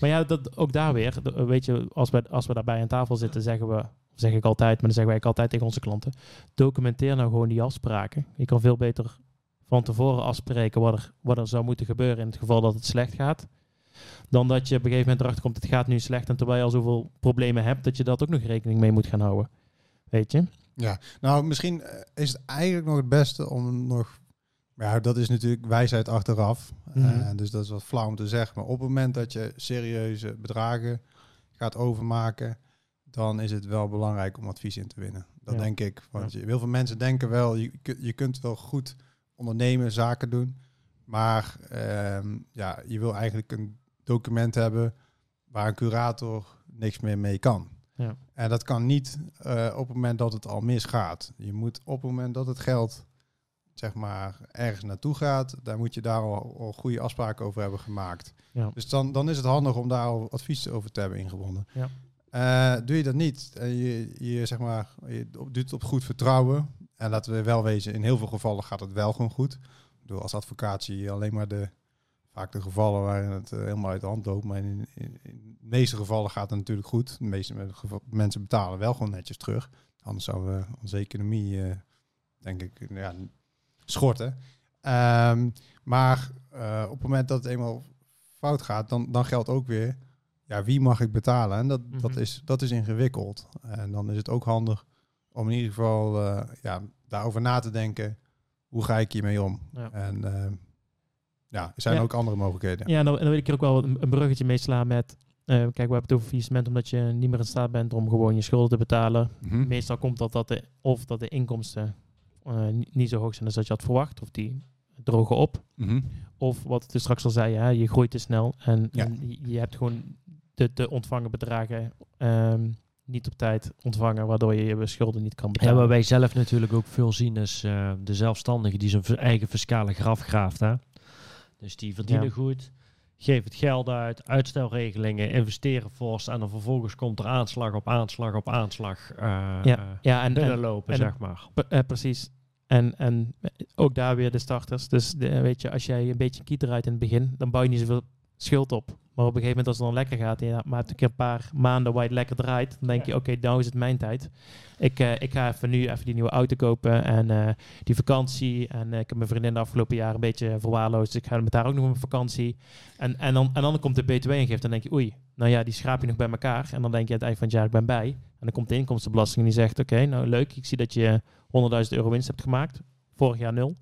Maar ja, dat, ook daar weer, weet je, als we, als we daarbij aan tafel zitten, zeggen we, zeg ik altijd, maar dan zeggen wij ook altijd tegen onze klanten, documenteer nou gewoon die afspraken. Je kan veel beter van tevoren afspreken wat er, wat er zou moeten gebeuren in het geval dat het slecht gaat. Dan dat je op een gegeven moment erachter komt, het gaat nu slecht. En terwijl je al zoveel problemen hebt, dat je dat ook nog rekening mee moet gaan houden. Weet je? Nou, misschien eh, is het eigenlijk nog het beste om nog... Ja, dat is natuurlijk wijsheid achteraf. Mhm. Eh, dus dat is wat flauw om te zeggen. Maar op het moment dat je serieuze bedragen gaat overmaken... dan is het wel belangrijk om advies in te winnen. Dat Ja. denk ik. Want je, heel veel mensen denken wel... Je, je kunt wel goed ondernemen, zaken doen... maar ehm, ja, je wil eigenlijk een document hebben... waar een curator niks meer mee kan. Ja. En dat kan niet eh, op het moment dat het al misgaat. Je moet op het moment dat het geld zeg maar ergens naartoe gaat, daar moet je daar al, al goede afspraken over hebben gemaakt. Ja. Dus dan, dan is het handig om daar al advies over te hebben ingewonnen. Ja. Eh, doe je dat niet en je, je, zeg maar, je doet het op goed vertrouwen, en laten we wel wezen, in heel veel gevallen gaat het wel gewoon goed. Bedoel, als advocaat zie je alleen maar de, vaak de gevallen waarin het eh, helemaal uit de hand loopt. Maar in, in, in de meeste gevallen gaat het natuurlijk goed. De meeste mensen betalen wel gewoon netjes terug. Anders zou we onze economie, eh, denk ik, ja, schorten. Ehm, maar eh, op het moment dat het eenmaal fout gaat, dan, dan geldt ook weer, ja, wie mag ik betalen? En dat, dat, Mhm. is, dat is ingewikkeld. En dan is het ook handig om in ieder geval eh, ja, daarover na te denken. Hoe ga ik hiermee om? Ja. En eh, ja, er zijn Ja. ook andere mogelijkheden. Ja, en dan, en dan wil ik er ook wel een, een bruggetje mee slaan met... eh, kijk, we hebben het over faillissement omdat je niet meer in staat bent om gewoon je schulden te betalen. Mhm. Meestal komt dat, dat de, of dat de inkomsten eh, niet- zo hoog zijn als dat je had verwacht. Of die drogen op. Mhm. Of wat ik dus straks al zei, hè, je groeit te snel. En, Ja. en je, je hebt gewoon de, de ontvangen bedragen ehm, niet op tijd ontvangen. Waardoor je je schulden niet kan Ja, betalen. waar wij zelf natuurlijk ook veel zien is eh, de zelfstandige die zijn eigen fiscale graf graaft. Hè? Dus die verdienen Ja. goed, geven het geld uit, uitstelregelingen, investeren fors en dan vervolgens komt er aanslag op aanslag op aanslag eh Ja, eh, ja, en, en, binnenlopen, en- zeg maar. Eh, precies. En, en ook daar weer de starters. Dus de, weet je, als jij een beetje kiet eruit in het begin, dan bouw je niet zoveel schuld op. Maar op een gegeven moment als het dan lekker gaat, en je maakt een keer een paar maanden waar je het lekker draait, dan denk je, oké, nou is het mijn tijd. Ik, eh, ik ga even nu even die nieuwe auto kopen en eh, die vakantie. En eh, ik heb mijn vriendin de afgelopen jaar een beetje verwaarloosd, dus ik ga met haar ook nog op vakantie. En, en, dan, en dan komt de btw-ingift, dan denk je, oei, nou ja, die schraap je nog bij elkaar. En dan denk je aan het eind van het jaar, ik ben bij. En dan komt de inkomstenbelasting en die zegt, oké, nou leuk, ik zie dat je 100.000 euro winst hebt gemaakt. Vorig jaar nul.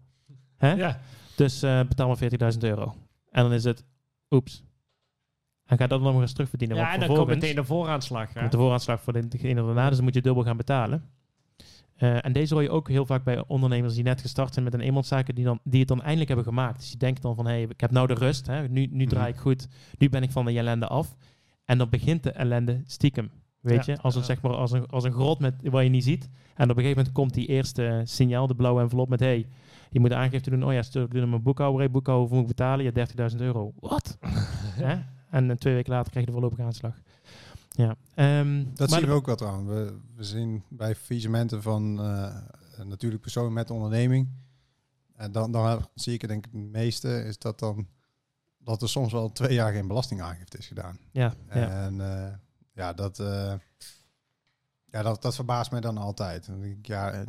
Hè? Ja, Dus betaal maar 40.000 euro. En dan is het, oeps. En ga dat dan nog eens terugverdienen. ja en dan komt meteen de vooraanslag. Hè? komt de vooraanslag voor de- degene daarna, dus dan moet je dubbel gaan betalen. Eh, en deze hoor je ook heel vaak bij ondernemers die net gestart zijn met een eenmanszaken, die, dan, die het dan eindelijk hebben gemaakt. Dus die denken dan van, hé, hey, ik heb nou de rust, hè, nu, nu draai ik goed, nu ben ik van de ellende af. En dan begint de ellende stiekem, weet Ja. je, als een, zeg maar, als een, als een grot met, waar je niet ziet. En op een gegeven moment komt die eerste signaal, de blauwe envelop met, hé, hey, je moet aangifte doen, oh ja, stuur ik doe mijn boekhouder, boekhouder, hoeveel moet ik betalen? Ja, 30.000 euro. Wat? Hè? En eh, twee weken later krijg je de voorlopige aanslag. Ja. ehm, Dat zien we ook wel trouwens. We, we zien bij faillissementen van eh natuurlijk personen met onderneming. En dan, dan zie ik het denk ik het meeste, is dat dan dat er soms wel twee jaar geen belastingaangifte is gedaan. Ja, ja. En eh, ja, dat, eh, ja dat, dat verbaast mij dan altijd. Ja,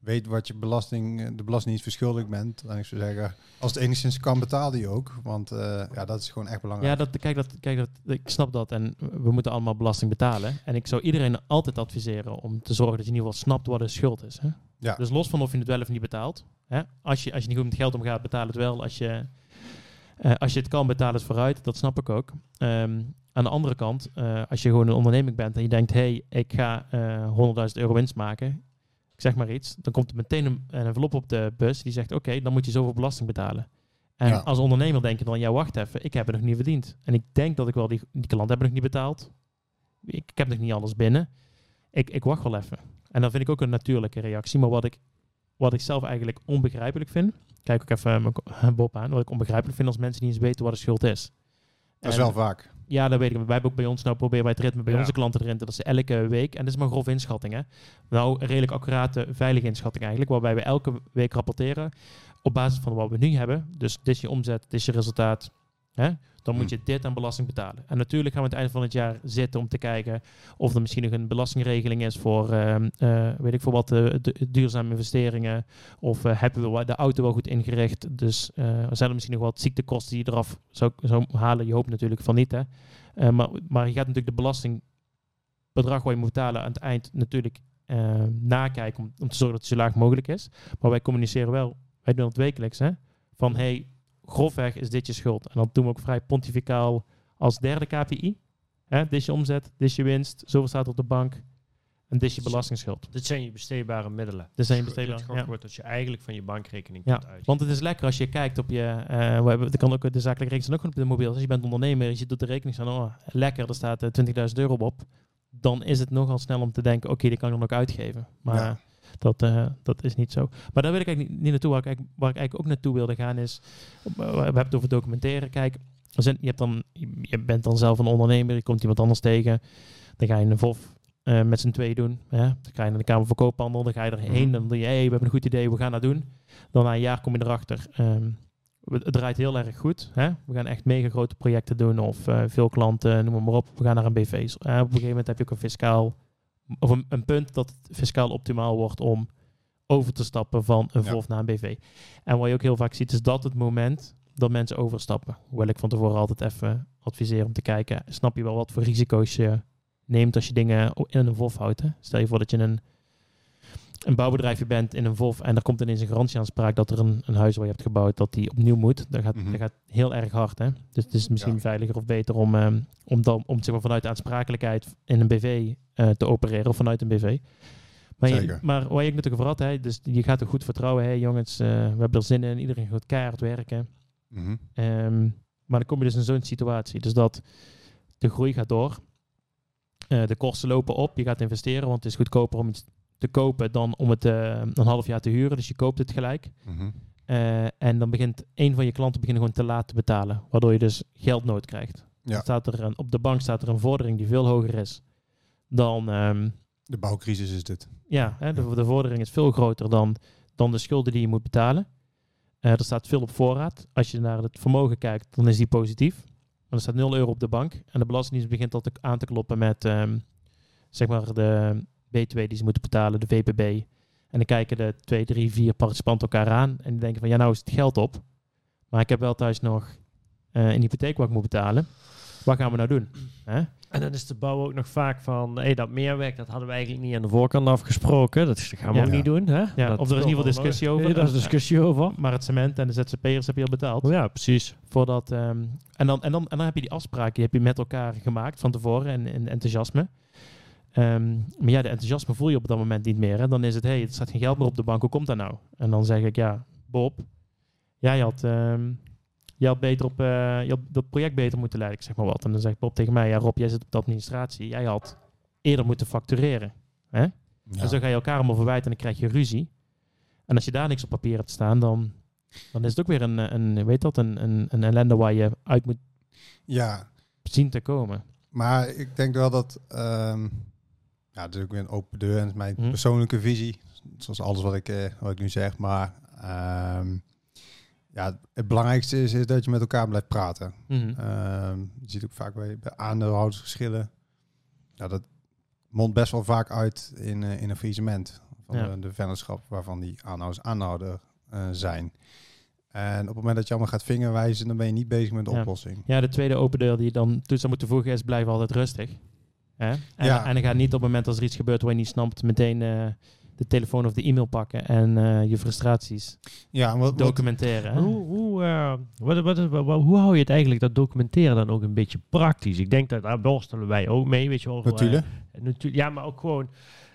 weet wat je belasting, eh, de belastingdienst verschuldigd bent. En ik zou zeggen, als het enigszins kan, betaal die ook. Want eh, ja, dat is gewoon echt belangrijk. Ja, dat, kijk, dat, kijk dat, ik snap dat. En we moeten allemaal belasting betalen. En ik zou iedereen altijd adviseren om te zorgen dat je in ieder geval snapt wat de schuld is. Hè? Ja. Dus los van of je het wel of niet betaalt. Hè? Als, je, als je niet goed met geld omgaat, betaal het wel. Als je, eh, als je het kan, betaal het vooruit. Dat snap ik ook. Ehm, aan de andere kant, als je gewoon een onderneming bent en je denkt... hé, hey, ik ga eh 100.000 euro winst maken. Ik zeg maar iets. Dan komt er meteen een, een envelop op de bus die zegt... oké, dan moet je zoveel belasting betalen. En Ja. als ondernemer denk je dan, ja wacht even, ik heb het nog niet verdiend. En ik denk dat ik wel, die, die klant hebben nog niet betaald. Ik, ik heb nog niet alles binnen. Ik, ik wacht wel even. En dan vind ik ook een natuurlijke reactie. Maar wat ik, wat ik zelf eigenlijk onbegrijpelijk vind, kijk ook even Bob aan, wat ik onbegrijpelijk vind als mensen niet eens weten wat de schuld is. dat is En- wel vaak. Ja, dat weet ik. Wij hebben ook bij ons nou proberen wij het ritme bij Ja. onze klanten erin. te- Dat is elke week. En dat is maar grof inschatting. Hè? Nou, redelijk accurate, veilige inschatting eigenlijk. Waarbij we elke week rapporteren op basis van wat we nu hebben. Dus dit is je omzet, dit is je resultaat. Hè? Dan moet Hm. je dit aan belasting betalen. En natuurlijk gaan we aan het eind van het jaar zitten om te kijken of er misschien nog een belastingregeling is voor, ehm, eh, weet ik voor wat, du- duurzame investeringen. Of eh, hebben we de auto wel goed ingericht. Dus zijn er misschien nog wat ziektekosten die je eraf zou, zou halen. Je hoopt natuurlijk van niet. Hè? Maar, maar je gaat natuurlijk de belastingbedrag wat je moet betalen aan het eind natuurlijk eh, nakijken om, om te zorgen dat het zo laag mogelijk is. Maar wij communiceren wel, wij doen het wekelijks, hè, van hey, grofweg is dit je schuld. En dat doen we ook vrij pontificaal als derde KPI. Hè, dit is je omzet, dit is je winst, zoveel staat op de bank en dit is je belastingsschuld. Dit zijn je besteedbare middelen. Dit zijn je Het besteedbaar. Ja. wordt dat je eigenlijk van je bankrekening Ja, kunt uit. want het is lekker als je kijkt op je. eh we hebben, er kan ook de zakelijke rekening staan ook gewoon op de mobiel. Als je bent ondernemer, je doet de rekening staan, oh lekker, er staat eh, 20.000 euro op. Dan is het nogal snel om te denken, oké, die kan ik dan ook uitgeven. Maar Ja. Dat, eh, dat is niet zo. Maar daar wil ik eigenlijk niet, niet naartoe. Waar ik, eigenlijk- waar ik eigenlijk ook naartoe wilde gaan is, eh, we hebben het over documenteren. Kijk, je, hebt dan, je- bent dan zelf een ondernemer, je komt iemand anders tegen. Dan ga je een VOF eh, met z'n tweeën doen. Hè? Dan ga je naar de Kamer van Koophandel, dan ga je erheen. Mhm. Dan doe je, hey, we hebben een goed idee, we gaan dat doen. Dan na een jaar kom je erachter. we- het draait heel erg goed. Hè? We gaan echt mega grote projecten doen of veel klanten, noem maar op. We gaan naar een BV. Op een gegeven moment heb je ook een fiscaal, of een, een punt dat het fiscaal optimaal wordt om over te stappen van een Ja. VOF naar een BV. En wat je ook heel vaak ziet, is dat het moment dat mensen overstappen. Hoewel ik van tevoren altijd even adviseer om te kijken, snap je wel wat voor risico's je neemt als je dingen in een VOF houdt. Hè? Stel je voor dat je een, een bouwbedrijfje bent in een VOF en er komt ineens een garantieaanspraak dat er een, een huis waar je hebt gebouwd, dat die opnieuw moet. Dat gaat, Mhm. dat gaat heel erg hard. Hè? Dus het is misschien Ja. veiliger of beter om, ehm, om, dan, om zeg maar, vanuit de aansprakelijkheid in een BV eh, te opereren of vanuit een BV. Maar, je, maar waar je ook natuurlijk over had, hè, dus je gaat er goed vertrouwen. Hé jongens, eh, we hebben er zin in, iedereen gaat keihard werken. Mhm. Ehm, maar dan kom je dus in zo'n situatie. Dus dat de groei gaat door. Eh, de kosten lopen op. Je gaat investeren, want het is goedkoper om iets te kopen dan om het eh, een half jaar te huren. Dus je koopt het gelijk. Mhm. Eh, en dan begint een van je klanten beginnen gewoon te laat te betalen. Waardoor je dus geldnood krijgt. Ja. Staat er een, op de bank staat er een vordering die veel hoger is dan... ehm, De bouwcrisis is dit. ja, hè, de, de vordering is veel groter dan, dan de schulden die je moet betalen. Eh, er staat veel op voorraad. Als je naar het vermogen kijkt, dan is die positief. Maar er staat 0 euro op de bank. En de Belastingdienst begint al te, aan te kloppen met ehm, zeg maar de B2 die ze moeten betalen, de VPB. En dan kijken de 2, 3, 4 participanten elkaar aan. En die denken van ja, nou is het geld op. Maar ik heb wel thuis nog eh, een hypotheek wat ik moet betalen. Wat gaan we nou doen? Hè? En dan is de bouw ook nog vaak van, hey, dat meerwerk, dat hadden we eigenlijk niet aan de voorkant afgesproken. Dat gaan we Ja. ook niet doen. Hè? Ja, of er is in ieder geval discussie over. Ja, daar is discussie over. Maar het cement en de ZZP'ers heb je al betaald. Ja, precies. Voordat, ehm, en, dan, en, dan, en dan heb je die afspraken die heb je met elkaar gemaakt van tevoren en, en enthousiasme. Ehm, maar ja, de enthousiasme voel je op dat moment niet meer. En dan is het, hé, hey, er staat geen geld meer op de bank, hoe komt dat nou? En dan zeg ik, ja, Bob, jij had, ehm, je had, beter op, eh, je had dat project beter moeten leiden, ik zeg maar wat. En dan zegt Bob tegen mij, ja Rob, jij zit op de administratie, jij had eerder moeten factureren. Hè? Ja. En zo ga je elkaar allemaal verwijten en dan krijg je ruzie. En als je daar niks op papier hebt staan, dan, dan is het ook weer een, een, weet dat, een, een, een ellende waar je uit moet ja, zien te komen. maar ik denk wel dat... ehm ja, ook weer een open deur en mijn Mhm. persoonlijke visie. Zoals alles wat ik, eh, wat ik nu zeg. Maar ehm, ja, het belangrijkste is, is dat je met elkaar blijft praten. Mhm. Ehm, je ziet ook vaak bij, bij aandeelhoudersverschillen. Ja, dat mondt best wel vaak uit in, eh, in een faillissement van Ja. de, de vennootschap waarvan die aanhouders aanhouder eh, zijn. En op het moment dat je allemaal gaat vingerwijzen, dan ben je niet bezig met de Ja. oplossing. Ja, de tweede open deur die je dan toe zou moeten voegen is, blijf altijd rustig. Hè? En, Ja. en dan gaat niet op het moment als er iets gebeurt waar je niet snapt, meteen eh, de telefoon of de e-mail pakken en eh, je frustraties Ja, en wat, wat, documenteren. hè? Hoe, hoe, eh, wat, wat, wat- hoe hou je het eigenlijk, dat documenteren dan ook een beetje praktisch? Ik denk dat daar worstelen wij ook mee, weet je wel. natuurlijk. Eh, natu- ja, maar ook gewoon,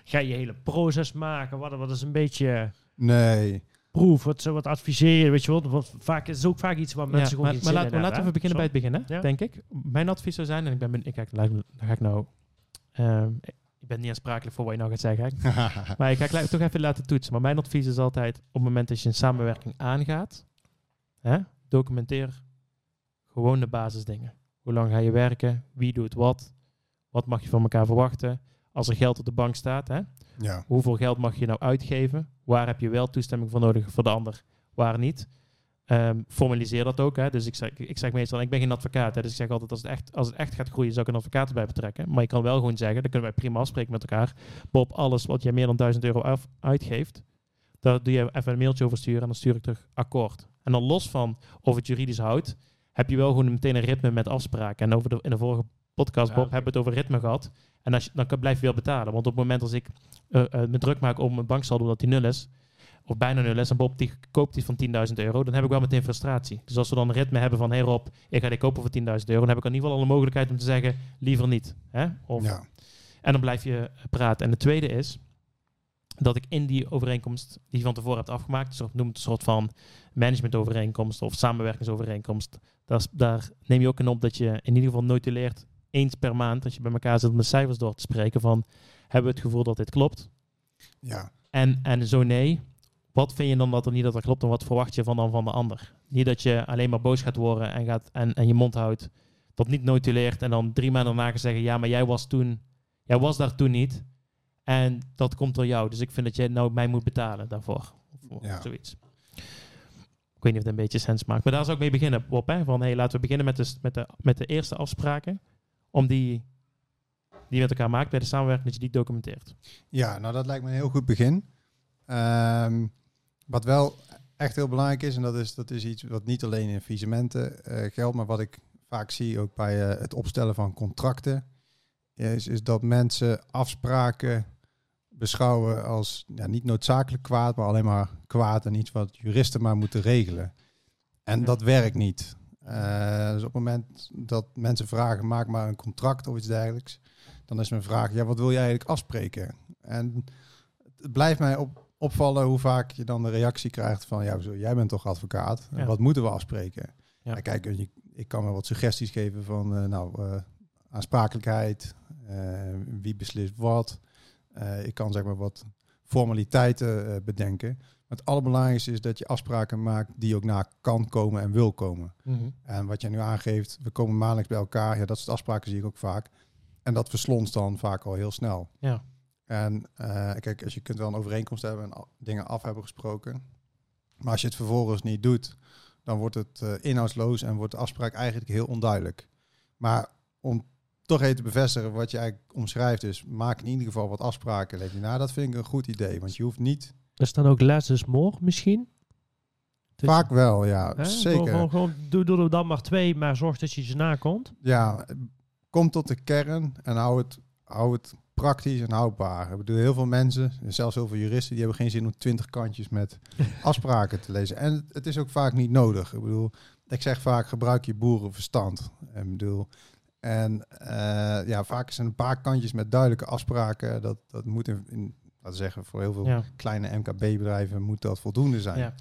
ga je hele proces maken? Wat, wat is een beetje Nee. proef? Wat, wat adviseer je, weet je wel? Want vaak is het ook vaak iets waar mensen Ja, gewoon maar, maar zin laten, we- laten we hebben, beginnen bij het begin, hè, Ja. denk ik. Mijn advies zou zijn, en ik ben, ben- ik, kijk, dan ga ik nou, ehm, ik ben niet aansprakelijk voor wat je nou gaat zeggen. Maar ik ga het toch even laten toetsen. Maar mijn advies is altijd, op het moment dat je een samenwerking aangaat, hè, documenteer gewoon de basisdingen. Hoe lang ga je werken? Wie doet wat? Wat mag je van elkaar verwachten? Als er geld op de bank staat, hè? Ja. hoeveel geld mag je nou uitgeven? Waar heb je wel toestemming voor nodig voor de ander? Waar niet? Ehm, formaliseer dat ook. Hè? Dus ik zeg, ik zeg meestal, ik ben geen advocaat. Hè? Dus ik zeg altijd, als het, echt, als het echt gaat groeien, zou ik een advocaat erbij betrekken. Maar je kan wel gewoon zeggen, dan kunnen wij prima afspreken met elkaar. Bob, alles wat jij meer dan 1000 euro af, uitgeeft, daar doe je even een mailtje over sturen en dan stuur ik terug akkoord. En dan los van of het juridisch houdt, heb je wel gewoon meteen een ritme met afspraken. En over de, in de vorige podcast, Ja, Bob, hebben we het over ritme gehad. En als je, dan kan, blijf je wel betalen. Want op het moment als ik eh, me druk maak om een banksaldo dat die nul is, of bijna nul is, en Bob die koopt die van 10.000 euro, dan heb ik wel meteen frustratie. Dus als we dan een ritme hebben van, hey Rob, ik ga die kopen voor 10.000 euro, dan heb ik in ieder geval al een mogelijkheid om te zeggen, liever niet. Hè? Of, ja. En dan blijf je praten. En de tweede is dat ik in die overeenkomst die je van tevoren hebt afgemaakt, dus noem het een soort van managementovereenkomst of samenwerkingsovereenkomst, daar, daar neem je ook in op dat je in ieder geval notuleert eens per maand, als je bij elkaar zit om de cijfers door te spreken, van hebben we het gevoel dat dit klopt? ja. En, en zo nee, wat vind je dan dat er niet dat dat klopt en wat verwacht je van dan van de ander? Niet dat je alleen maar boos gaat worden en, gaat, en, en je mond houdt, dat niet notuleert en dan drie maanden daarna gaat zeggen, ja, maar jij was toen, jij was daar toen niet en dat komt door jou. Dus ik vind dat jij nou mij moet betalen daarvoor. Of, Ja. zoiets. Ik weet niet of het een beetje sens maakt. Maar daar zou ik mee beginnen, Bob. Hè? Van, hey, laten we beginnen met de, met, de, met de eerste afspraken. Om die, die met elkaar maakt bij de samenwerking, dat je die documenteert. Ja, nou dat lijkt me een heel goed begin. Ehm, wat wel echt heel belangrijk is, en dat is, dat is iets wat niet alleen in visementen eh, geldt, maar wat ik vaak zie ook bij eh, het opstellen van contracten, is, is dat mensen afspraken beschouwen als ja, niet noodzakelijk kwaad, maar alleen maar kwaad en iets wat juristen maar moeten regelen. En Ja. dat werkt niet. Eh, dus op het moment dat mensen vragen, maak maar een contract of iets dergelijks, dan is mijn vraag, ja, wat wil je eigenlijk afspreken? En het blijft mij op, opvallen hoe vaak je dan de reactie krijgt van, ja, jij bent toch advocaat? Ja. Wat moeten we afspreken? Ja. Kijk, ik kan me wat suggesties geven van, eh, nou, eh, aansprakelijkheid, eh, wie beslist wat. Ik kan zeg maar wat formaliteiten bedenken. Maar het allerbelangrijkste is dat je afspraken maakt die ook na kan komen en wil komen. En wat jij nu aangeeft, we komen maandelijks bij elkaar. Ja, dat soort afspraken zie ik ook vaak. En dat verslonst dan vaak al heel snel. Ja. En eh, kijk, als je kunt wel een overeenkomst hebben en dingen af hebben gesproken. Maar als je het vervolgens niet doet, dan wordt het eh, inhoudsloos en wordt de afspraak eigenlijk heel onduidelijk. Maar om toch even te bevestigen wat je eigenlijk omschrijft, is maak in ieder geval wat afspraken. Leg je na, dat vind ik een goed idee. Want je hoeft niet. Is dan ook less is more misschien? Dus- vaak wel, ja, Hè? zeker. Gewoon, gewoon, doe, doe er dan maar twee, maar zorg dat je ze nakomt. ja, kom tot de kern en hou het, hou het praktisch en houdbaar. Ik bedoel, heel veel mensen, zelfs heel veel juristen, die hebben geen zin om twintig kantjes met afspraken te lezen. En het, het is ook vaak niet nodig. Ik bedoel, ik zeg vaak, gebruik je boerenverstand. Ik bedoel, en eh, ja, vaak zijn een paar kantjes met duidelijke afspraken. Dat, dat moet in, in laten we zeggen, voor heel veel Ja. kleine MKB-bedrijven moet dat voldoende zijn. Ja.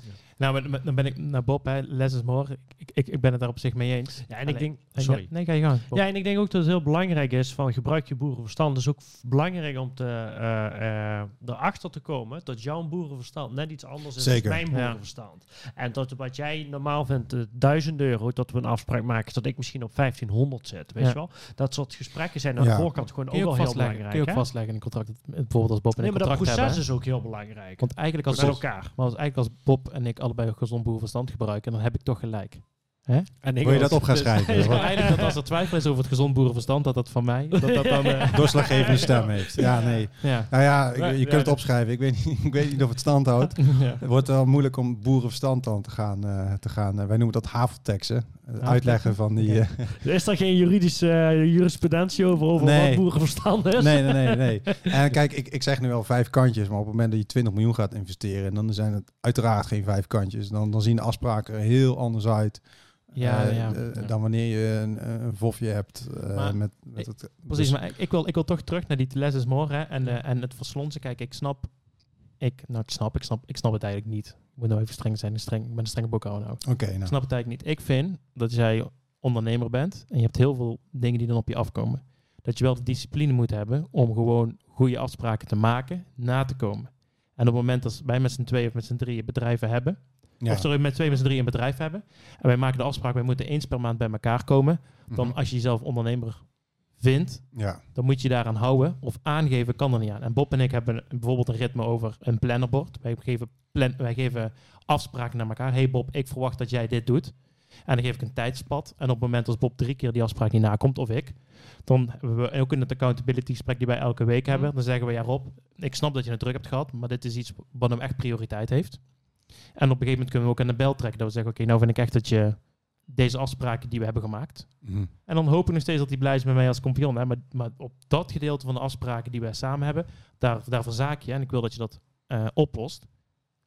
Nou, maar- maar dan ben ik naar Bob, hè, less is more. Ik, ik, ik ben het daar op zich mee eens. Ja, en ik denk... Sorry. Nee, ga je gang. Bob. Ja, en ik denk ook dat het heel belangrijk is van gebruik je boerenverstand. Het is ook belangrijk om te, eh, eh, erachter te komen dat jouw boerenverstand net iets anders is Zeker. dan mijn Ja. boerenverstand. En dat wat jij normaal vindt, eh, 1000 euro, dat we een afspraak maken dat ik misschien op 1500 zet. Weet Ja. je wel? Dat soort gesprekken zijn aan de voorkant gewoon ook wel heel belangrijk. kun je ook hè? vastleggen in een contract. Bijvoorbeeld als Bob en Nee, ik maar dat contract proces hebben. is ook heel belangrijk. Want eigenlijk als, Met Bob, elkaar. maar als, eigenlijk als Bob en ik allebei gezond boerenverstand gebruiken, dan heb ik toch gelijk. En ik Wil je dat op gaan Dus- schrijven? Dus eigenlijk dat als er twijfel is over het gezond boerenverstand, dat dat van mij, dat dat dan... eh, doorslaggevende stem heeft. Ja, nee. ja. Nou ja, ik- je kunt het opschrijven. Ik weet, niet, ik weet niet of het stand houdt. ja. Het wordt wel moeilijk om boerenverstand dan te gaan. eh, te gaan eh, wij noemen dat havelteksten. Het uitleggen van die... eh, Is er geen juridische jurisprudentie over, over Nee. wat boerenverstand is? nee, nee, nee, nee. En kijk, ik, ik zeg nu wel vijf kantjes. Maar op het moment dat je 20 miljoen gaat investeren... dan zijn het uiteraard geen vijf kantjes. Dan, dan zien de afspraken er heel anders uit. Ja, eh, ja, eh, ja. Dan wanneer je een, een vofje hebt. eh, Maar met, met het, Precies, dus- maar ik, ik, wil, ik wil toch terug naar die less is more hè, en, eh, en het verslonsen. Kijk, ik snap, ik, nou, ik snap, ik snap, ik snap het eigenlijk niet. Ik moet nou even streng zijn, streng, ik ben een strenge boekhouder nou. Oké, nou. Ik snap het eigenlijk niet. Ik vind dat jij ondernemer bent en je hebt heel veel dingen die dan op je afkomen. Dat je wel de discipline moet hebben om gewoon goede afspraken te maken, na te komen. En op het moment dat wij met z'n tweeën of met z'n drieën bedrijven hebben, Ja. Of sorry, met twee, met z'n drie een bedrijf hebben. En wij maken de afspraak, wij moeten eens per maand bij elkaar komen. Dan Mhm. als je jezelf ondernemer vindt, Ja. dan moet je daaraan houden. Of aangeven kan er niet aan. En Bob en ik hebben bijvoorbeeld een ritme over een plannerbord. Wij geven, plan, wij geven afspraken naar elkaar. Hey Bob, ik verwacht dat jij dit doet. En dan geef ik een tijdspad. En op het moment als Bob drie keer die afspraak niet nakomt, of ik, dan hebben we ook in het accountability gesprek die wij elke week hebben. Mhm. Dan zeggen we, ja Rob, ik snap dat je het druk hebt gehad, maar dit is iets wat hem echt prioriteit heeft. En op een gegeven moment kunnen we ook aan de bel trekken. Dat we zeggen, oké, nou vind ik echt dat je deze afspraken die we hebben gemaakt, Mhm. en dan hoop ik nog steeds dat hij blij is met mij als kampioen. Hè? Maar, maar op dat gedeelte van de afspraken die wij samen hebben, daar, daar verzaak je. En ik wil dat je dat eh, oplost.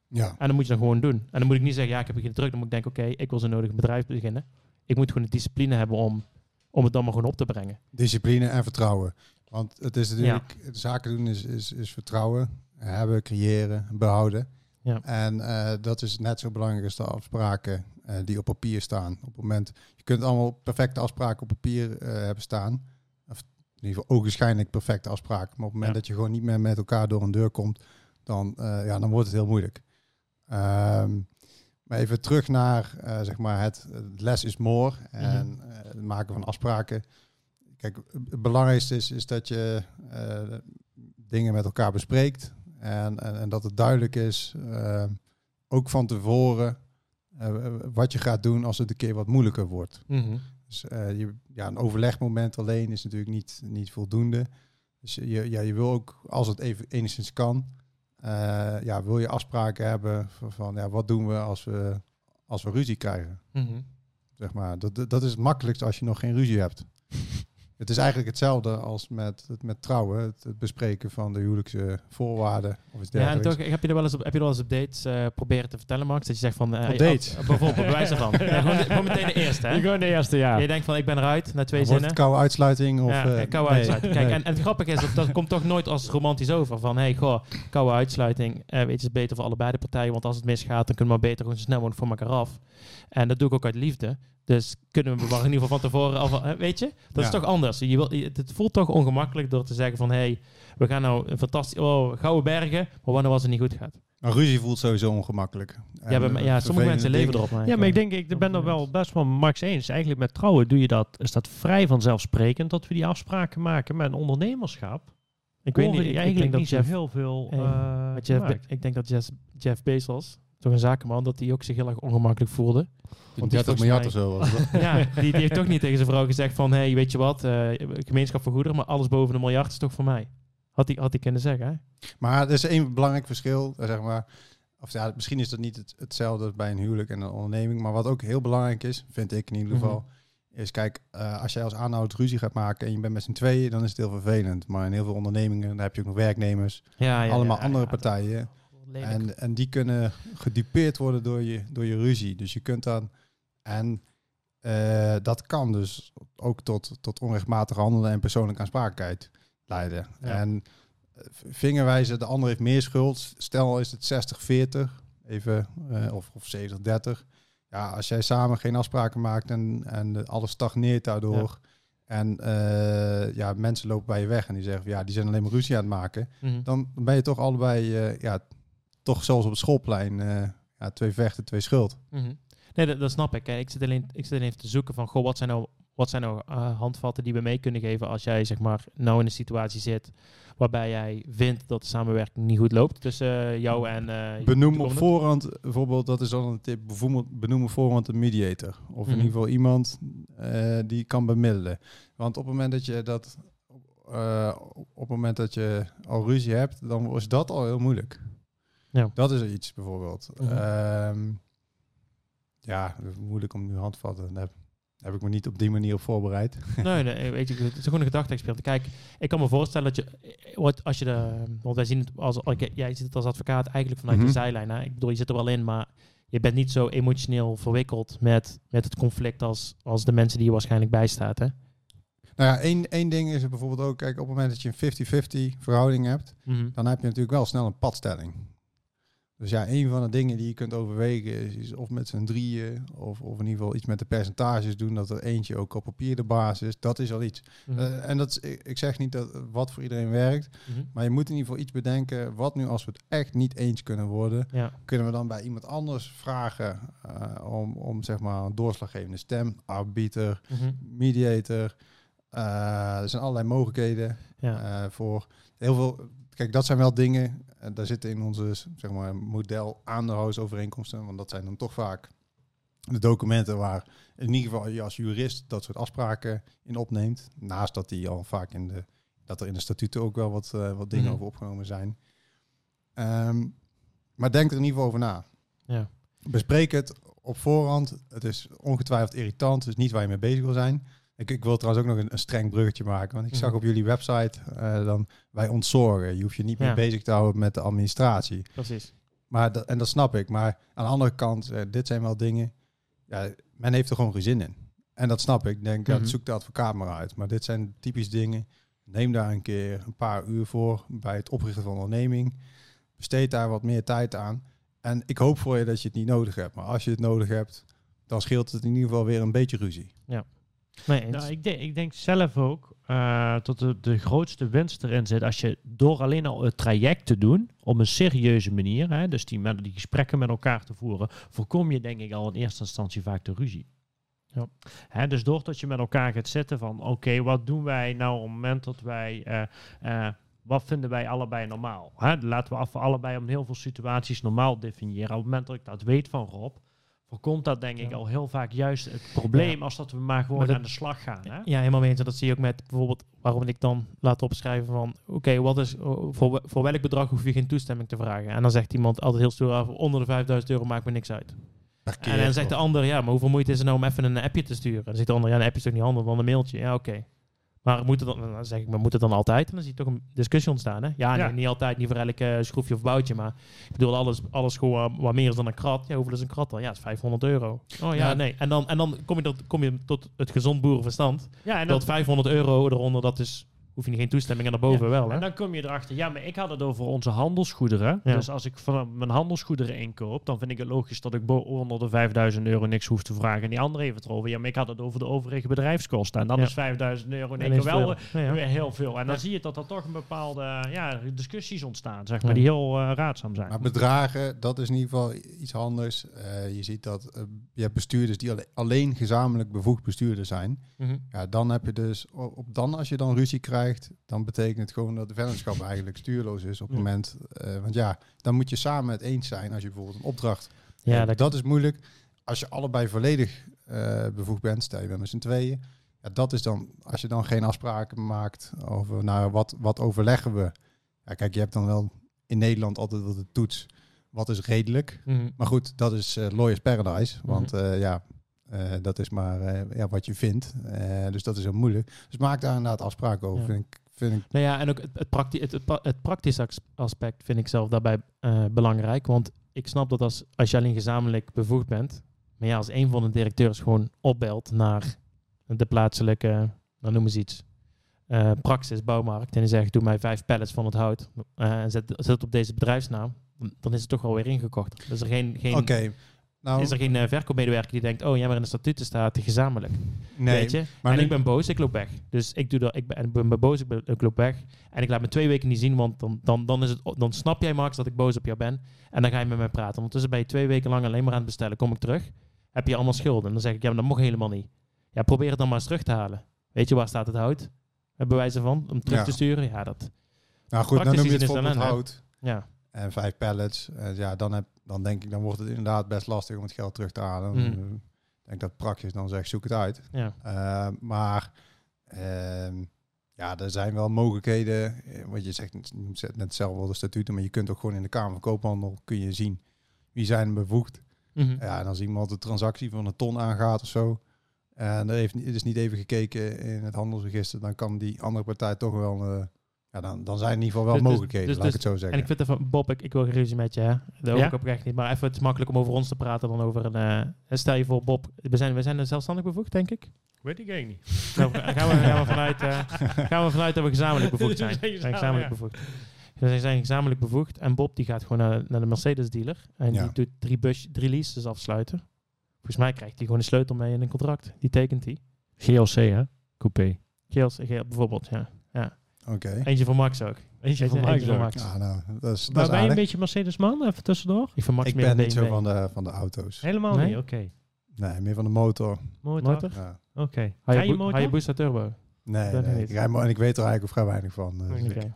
Ja. En dan moet je dan gewoon doen. En dan moet ik niet zeggen, ja, ik heb geen druk. Dan moet ik denken, oké, ik wil zo nodig een bedrijf beginnen. Ik moet gewoon de discipline hebben om, om het dan maar gewoon op te brengen. Discipline en vertrouwen. Want het is natuurlijk, zaken doen is, is, is vertrouwen. Hebben, creëren, behouden. Ja. En eh, dat is net zo belangrijk als de afspraken eh, die op papier staan. Op het moment, je kunt allemaal perfecte afspraken op papier eh, hebben staan. Of in ieder geval ogenschijnlijk perfecte afspraken. Maar op het moment Ja. dat je gewoon niet meer met elkaar door een deur komt, dan, ja, dan wordt het heel moeilijk. Ehm, maar even terug naar zeg maar het, less is more en eh, het maken van afspraken. Kijk, het belangrijkste is, is dat je dingen met elkaar bespreekt en, en, en dat het duidelijk is, eh, ook van tevoren, eh, wat je gaat doen als het een keer wat moeilijker wordt. Dus eh, je, ja, een overlegmoment alleen is natuurlijk niet, niet voldoende. Dus je, ja, je wil ook, als het even enigszins kan, ja, wil je afspraken hebben van, van ja, wat doen we als we, als we ruzie krijgen. Mhm. Zeg maar. dat, dat dat is het makkelijkst als je nog geen ruzie hebt. Het is eigenlijk hetzelfde als met, het- met trouwen, het, het bespreken van de huwelijkse voorwaarden of iets Ja, en dergelijks. toch heb je er wel eens op, heb je er wel eens op dates eh, proberen te vertellen, Max? Dat je zegt van... eh, Op ja, dates? oh, bijvoorbeeld, bij wijze van. Ja, gewoon, meteen de eerste, hè? Gewoon de eerste jaar. Je denkt van, ik ben eruit, na twee Wordt zinnen. het koude uitsluiting? Of, ja, koude nee, uitsluiting. Kijk, nee. en, en het grappige is, dat, dat komt toch nooit als romantisch over. Van, hey, goh, koude uitsluiting. eh weet je, het is beter voor allebei de partijen. Want als het misgaat, dan kunnen we maar beter gewoon zo snel mogelijk voor elkaar af. En dat doe ik ook uit liefde. Dus kunnen we bewaren in ieder geval van tevoren. Al, weet je, dat is toch anders. Je wil, je- het, voelt toch ongemakkelijk door te zeggen van... hey, we gaan nou een fantastisch... Oh, gouden bergen. Maar wanneer als het niet goed gaat. Maar ruzie voelt sowieso ongemakkelijk. Ja, En, eh, ja, sommige mensen leven erop. maar Ja, maar ik denk, ik ben er wel best wel Max eens. Eigenlijk met trouwen doe je dat, is dat vrij vanzelfsprekend dat we die afspraken maken. Met een ondernemerschap Ik weet niet, ik, eigenlijk denk niet dat zo Jeff, heel veel eh, Jeff ik denk dat Jeff, Jeff Bezos, toch een zakenman, dat hij ook zich heel erg ongemakkelijk voelde. Want die 30 volgens miljard mij- of zo was ja, die, die heeft toch niet tegen zijn vrouw gezegd van... hey, weet je wat, eh, gemeenschap van goederen, maar alles boven een miljard is toch voor mij. Had hij had hij kunnen zeggen, hè? Maar er is één belangrijk verschil, zeg maar. Of ja, misschien is dat niet het, hetzelfde bij een huwelijk en een onderneming. Maar wat ook heel belangrijk is, vind ik in ieder Mhm. geval, is kijk, eh, als jij als aanhouder ruzie gaat maken en je bent met z'n tweeën, dan is het heel vervelend. Maar in heel veel ondernemingen, daar heb je ook nog werknemers, Ja, ja, allemaal ja, andere ja, partijen. Lelijk. En, en die kunnen gedupeerd worden door je, door je ruzie. Dus je kunt dan. En eh, dat kan dus ook tot, tot onrechtmatig handelen en persoonlijke aansprakelijkheid leiden. Ja. En eh, vingerwijzen, de ander heeft meer schuld. Stel is het 60-40, even, eh, of, of 70-30. Ja, als jij samen geen afspraken maakt en, en alles stagneert daardoor. En ja, mensen lopen bij je weg en die zeggen, van, ja, die zijn alleen maar ruzie aan het maken Mhm. dan ben je toch allebei, ja, toch zoals op het schoolplein, eh, ja, twee vechten, twee schuld. Mhm. Nee, dat, dat snap ik. hè. Ik zit, alleen, ik zit alleen even te zoeken van, goh, wat zijn nou, wat zijn nou eh, handvatten die we mee kunnen geven als jij, zeg maar, nou in een situatie zit waarbij jij vindt dat de samenwerking niet goed loopt tussen eh, jou en... je Benoem op voorhand, bijvoorbeeld, dat is dan een tip, bijvoorbeeld benoem op voorhand een mediator. Of in Mhm. ieder geval iemand die kan bemiddelen. Want op het moment dat je dat, op het moment dat je al ruzie hebt, dan is dat al heel moeilijk. Ja. Dat is iets bijvoorbeeld. Mhm. Ehm, ja, moeilijk om nu handvatten. Daar heb, ik me niet op die manier op voorbereid. Nee, nee, weet je, het is gewoon een gedachte-experiment. Kijk, ik kan me voorstellen dat je, eh, als je de, want wij zien het als, ik- jij het als advocaat eigenlijk vanuit Mhm. de zijlijn. Hè? Ik bedoel, je zit er wel in, maar je bent niet zo emotioneel verwikkeld met, met het conflict als, als de mensen die je waarschijnlijk bijstaat. Hè? Nou ja, één, één ding is er bijvoorbeeld ook, kijk, op het moment dat je een 50-50 verhouding hebt, Mhm. dan heb je natuurlijk wel snel een padstelling. Dus ja, een van de dingen die je kunt overwegen is, is of met z'n drieën, of, of in ieder geval iets met de percentages doen, dat er eentje ook op papier de baas is. Dat is al iets. Mhm. Eh, en dat is, ik, ik zeg niet dat wat voor iedereen werkt, Mhm. maar je moet in ieder geval iets bedenken. Wat nu als we het echt niet eens kunnen worden, Ja. kunnen we dan bij iemand anders vragen eh, om, om zeg maar een doorslaggevende stem, arbiter, Mhm. mediator. Eh, er zijn allerlei mogelijkheden Ja. voor heel veel. Kijk, dat zijn wel dingen. Eh, daar zitten in onze zeg maar model aandeelhoudersovereenkomsten, want dat zijn dan toch vaak de documenten waar in ieder geval je als jurist dat soort afspraken in opneemt. Naast dat die al vaak in de dat er in de statuten ook wel wat, eh, wat dingen Mhm. over opgenomen zijn. Ehm, maar denk er in ieder geval over na. Ja. Bespreek het op voorhand. Het is ongetwijfeld irritant. Het is niet waar je mee bezig wil zijn. Ik, ik wil trouwens ook nog een, een streng bruggetje maken. Want ik zag Mhm. op jullie website eh, dan wij ontzorgen. Je hoeft je niet meer Ja. bezig te houden met de administratie. Precies. Maar dat, en dat snap ik. Maar aan de andere kant, eh, dit zijn wel dingen. Ja, men heeft er gewoon geen zin in. En dat snap ik. Ik Denk, ja, Mhm. zoek de advocaat maar uit. Maar dit zijn typisch dingen. Neem daar een keer een paar uur voor bij het oprichten van een onderneming. Besteed daar wat meer tijd aan. En ik hoop voor je dat je het niet nodig hebt. Maar als je het nodig hebt, dan scheelt het in ieder geval weer een beetje ruzie. Nee. Nou, ik, denk, ik denk zelf ook eh, dat de, de grootste winst erin zit als je door alleen al het traject te doen op een serieuze manier, hè, dus die, met, die gesprekken met elkaar te voeren, voorkom je denk ik al in eerste instantie vaak de ruzie. Ja. Hè, dus doordat je met elkaar gaat zitten van oké, wat doen wij nou op het moment dat wij, eh, eh, wat vinden wij allebei normaal? Hè? Laten we af allebei om heel veel situaties normaal definiëren. Op het moment dat ik dat weet van Rob, voorkomt dat denk ik Ja. al heel vaak juist het probleem als dat we maar gewoon Maar dat- aan de slag gaan. Hè? Ja, helemaal mee eens. En dat zie je ook met bijvoorbeeld waarom ik dan laat opschrijven van oké, wat is voor, we- voor welk bedrag hoef je geen toestemming te vragen? En dan zegt iemand altijd heel stoer af, onder de 5000 euro maakt me niks uit. En dan zegt de ander, ja, maar hoeveel moeite is er nou om even een appje te sturen? Dan zegt de ander, ja, een appje is toch niet handig dan een mailtje? Ja, oké. Maar moet het dan, zeg ik, maar moet het dan altijd? En dan zie je toch een discussie ontstaan, hè? Ja, Ja. Nee, niet altijd, niet voor elk eh, schroefje of boutje, maar ik bedoel, alles, alles gewoon wat meer is dan een krat. Ja, hoeveel is een krat dan? Ja, het is 500 euro. Oh ja, Ja. nee. En dan, en dan kom, je tot, kom je tot het gezond boerenverstand. Ja, en dat dat, 500 euro eronder, dat is, hoef je geen toestemming en daarboven Ja, wel, hè? En dan kom je erachter, ja, maar ik had het over onze handelsgoederen. Ja. Dus als ik van mijn handelsgoederen inkoop, dan vind ik het logisch dat ik onder de 5000 euro niks hoef te vragen. En die andere heeft het erover. Ja, maar ik had het over de overige bedrijfskosten. En dan Ja. is 5000 euro in één Ineens keer wel weer heel veel. En dan Ja. zie je dat er toch een bepaalde ja, discussies ontstaan, zeg maar, Ja. die heel eh, raadzaam zijn. Maar bedragen, dat is in ieder geval iets anders. Eh, je ziet dat eh, je hebt bestuurders die alle- alleen gezamenlijk bevoegd bestuurder zijn. Mhm. Ja, dan heb je dus, op dan als je dan ruzie krijgt, dan betekent het gewoon dat de vennootschap eigenlijk stuurloos is op het Ja. moment. eh, want ja, dan moet je samen het eens zijn als je bijvoorbeeld een opdracht. Ja, dat, dat is moeilijk. Als je allebei volledig eh, bevoegd bent, stel je bent met z'n tweeën. Ja, dat is dan, als je dan geen afspraken maakt over, nou, wat, wat overleggen we? Ja, kijk, je hebt dan wel in Nederland altijd wel de toets, wat is redelijk? Mhm. Maar goed, dat is eh, Lawyer's Paradise. Want eh, ja, eh, dat is maar eh, ja, wat je vindt. Eh, dus dat is heel moeilijk. Dus maak daar inderdaad afspraken over. Ja. Vind ik, vind ik, Nou ja, en ook het, het, prakti het, het, pra- het praktische as- aspect vind ik zelf daarbij belangrijk. Want ik snap dat als, als je alleen gezamenlijk bevoegd bent, maar ja, als een van de directeurs gewoon opbelt naar de plaatselijke, nou noem eens iets, praxis, bouwmarkt, en die zegt, doe mij vijf pallets van het hout en zet, zet het op deze bedrijfsnaam, dan- dan is het toch wel weer ingekocht. Dan is er geen, geen, Oké. Nou, is er geen eh, verkoopmedewerker die denkt, oh ja, maar in de statuten staat gezamenlijk. nee, Weet je? maar en nu- ik ben boos, ik loop weg. Dus ik, doe dat, ik, ben, ik ben boos, ik, ben, ik loop weg. En ik laat me twee weken niet zien, want dan, dan, dan, is het, dan snap jij, Max, dat ik boos op jou ben. En dan ga je met mij praten. Ondertussen ben je twee weken lang alleen maar aan het bestellen. Kom ik terug, heb je allemaal schulden. En dan zeg ik, ja, maar dat helemaal niet. Ja, probeer het dan maar eens terug te halen. Weet je, waar staat het hout? Bij wijze van, om terug Ja. te sturen? Ja, dat... nou goed, dan noem je het het hout Ja, en vijf pallets. Eh, ja, dan, heb, dan denk ik, dan wordt het inderdaad best lastig om het geld terug te halen. Eh, Ik denk dat praxis dan zegt, zoek het uit. ja. Eh, maar ehm, ja, er zijn wel mogelijkheden. eh, Want je zegt net zelf wel de statuten, maar je kunt ook gewoon in de Kamer van Koophandel kun je zien wie zijn bevoegd. Mhm. Ja, en als iemand de transactie van een ton aangaat of zo, en er heeft, het is niet even gekeken in het handelsregister, dan kan die andere partij toch wel, eh, ja, dan, dan zijn in ieder geval wel Dus- dus- mogelijkheden, dus- laat ik dus- het zo En zeggen. ik vind ervan, Bob, ik, ik wil geen ruzie met je, hè. Dat hoop Ja? ik oprecht niet. Maar even, het is makkelijk om over ons te praten dan over een... eh, stel je voor, Bob, we zijn, we zijn zelfstandig bevoegd, denk ik. Weet ik eigenlijk niet. Nou, gaan, we, gaan, we vanuit, eh, gaan we vanuit dat we gezamenlijk bevoegd zijn. We We gezamenlijk, bevoegd. Ze zijn gezamenlijk bevoegd. En Bob die gaat gewoon naar, naar de Mercedes dealer. En Ja. die doet drie, bus, drie leases afsluiten. Volgens mij krijgt hij gewoon een sleutel mee in een contract. Die tekent hij. GLC, hè? Coupé. Geel, bijvoorbeeld, ja. Oké. Eentje voor Max ook. Eentje van Eentje Max. Max. Ja, nou, dat is, dat Maar is ben je een beetje Mercedes-man? Even tussendoor. Ik Max Ik ben niet zo van de, van de auto's. Helemaal Nee? niet, oké. Nee, meer van de motor. Motor? Motor? Ja. Oké. Rij je motor? Hayabusa Turbo. Nee, Dat nee. Ik rij en ik weet er eigenlijk vrij weinig van. dus Oké.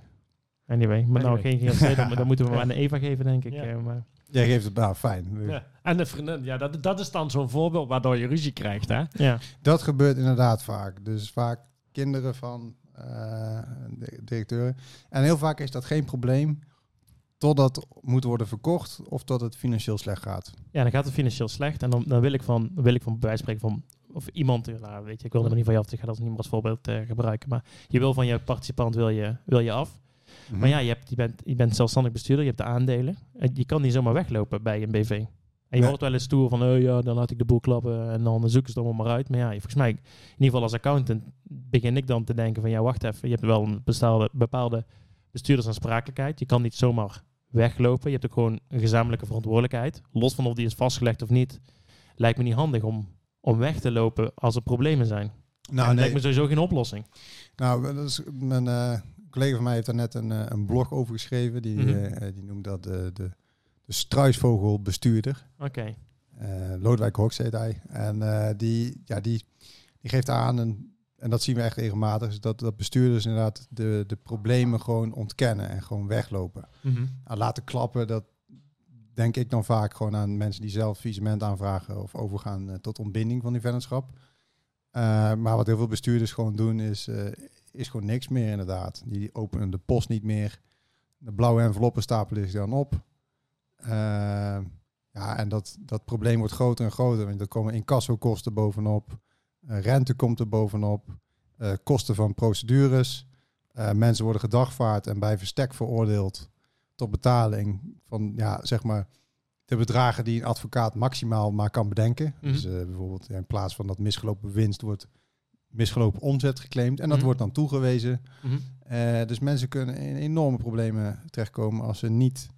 Anyway, maar nou geen GLC, dan, dan moeten we maar aan Eva geven, denk ik. Ja. eh, maar, Jij geeft het, nou fijn. Ja. En de vriendin, ja, dat, dat is dan zo'n voorbeeld waardoor je ruzie krijgt, hè? ja. Dat gebeurt inderdaad vaak. Dus vaak kinderen van directeuren. En heel vaak is dat geen probleem totdat het moet worden verkocht of tot het financieel slecht gaat. ja, dan gaat het financieel slecht. En dan, dan wil ik van, wil ik van bij spreken van, of iemand, eh, nou, weet je, ik wil er niet van je af, ik ga dat niet meer als voorbeeld eh, gebruiken. Maar je wil van je participant wil je, wil je af. Mhm. Maar ja, je, hebt, je, bent, je bent zelfstandig bestuurder, je hebt de aandelen. En je kan niet zomaar weglopen bij een BV. En je hoort wel eens stoer van, oh ja, dan laat ik de boel klappen en dan zoeken ze het allemaal maar uit. Maar ja, volgens mij, in ieder geval als accountant, begin ik dan te denken van, ja, wacht even. Je hebt wel een bepaalde, bepaalde bestuurdersaansprakelijkheid. Je kan niet zomaar weglopen. Je hebt ook gewoon een gezamenlijke verantwoordelijkheid. Los van of die is vastgelegd of niet, lijkt me niet handig om, om weg te lopen als er problemen zijn. Nou, nee. lijkt me sowieso geen oplossing. Nou, dat is, mijn eh, collega van mij heeft daar net een, eh, een blog over geschreven. Die, Mhm. eh, die noemt dat de, de, de struisvogelbestuurder. Oké. Eh Lodewijk Hoks heet hij. En eh, die, ja, die, die geeft aan, en, en dat zien we echt regelmatig, dat, dat bestuurders inderdaad de, de problemen gewoon ontkennen en gewoon weglopen. Mhm. Nou, laten klappen, dat denk ik dan vaak gewoon aan mensen die zelf visement aanvragen of overgaan eh, tot ontbinding van die vennootschap. Eh, maar wat heel veel bestuurders gewoon doen is, eh, is gewoon niks meer inderdaad. Die openen de post niet meer. De blauwe enveloppen stapelen zich dan op. Eh, ja, en dat, dat probleem wordt groter en groter. Want er komen incassokosten bovenop. Eh, rente komt er bovenop. eh, kosten van procedures. Eh, mensen worden gedagvaard en bij verstek veroordeeld tot betaling van, ja, zeg maar, de bedragen die een advocaat maximaal maar kan bedenken. Mhm. Dus bijvoorbeeld in plaats van dat misgelopen winst wordt misgelopen omzet geclaimd. En dat Mhm. wordt dan toegewezen. Mhm. Dus mensen kunnen in enorme problemen terechtkomen als ze niet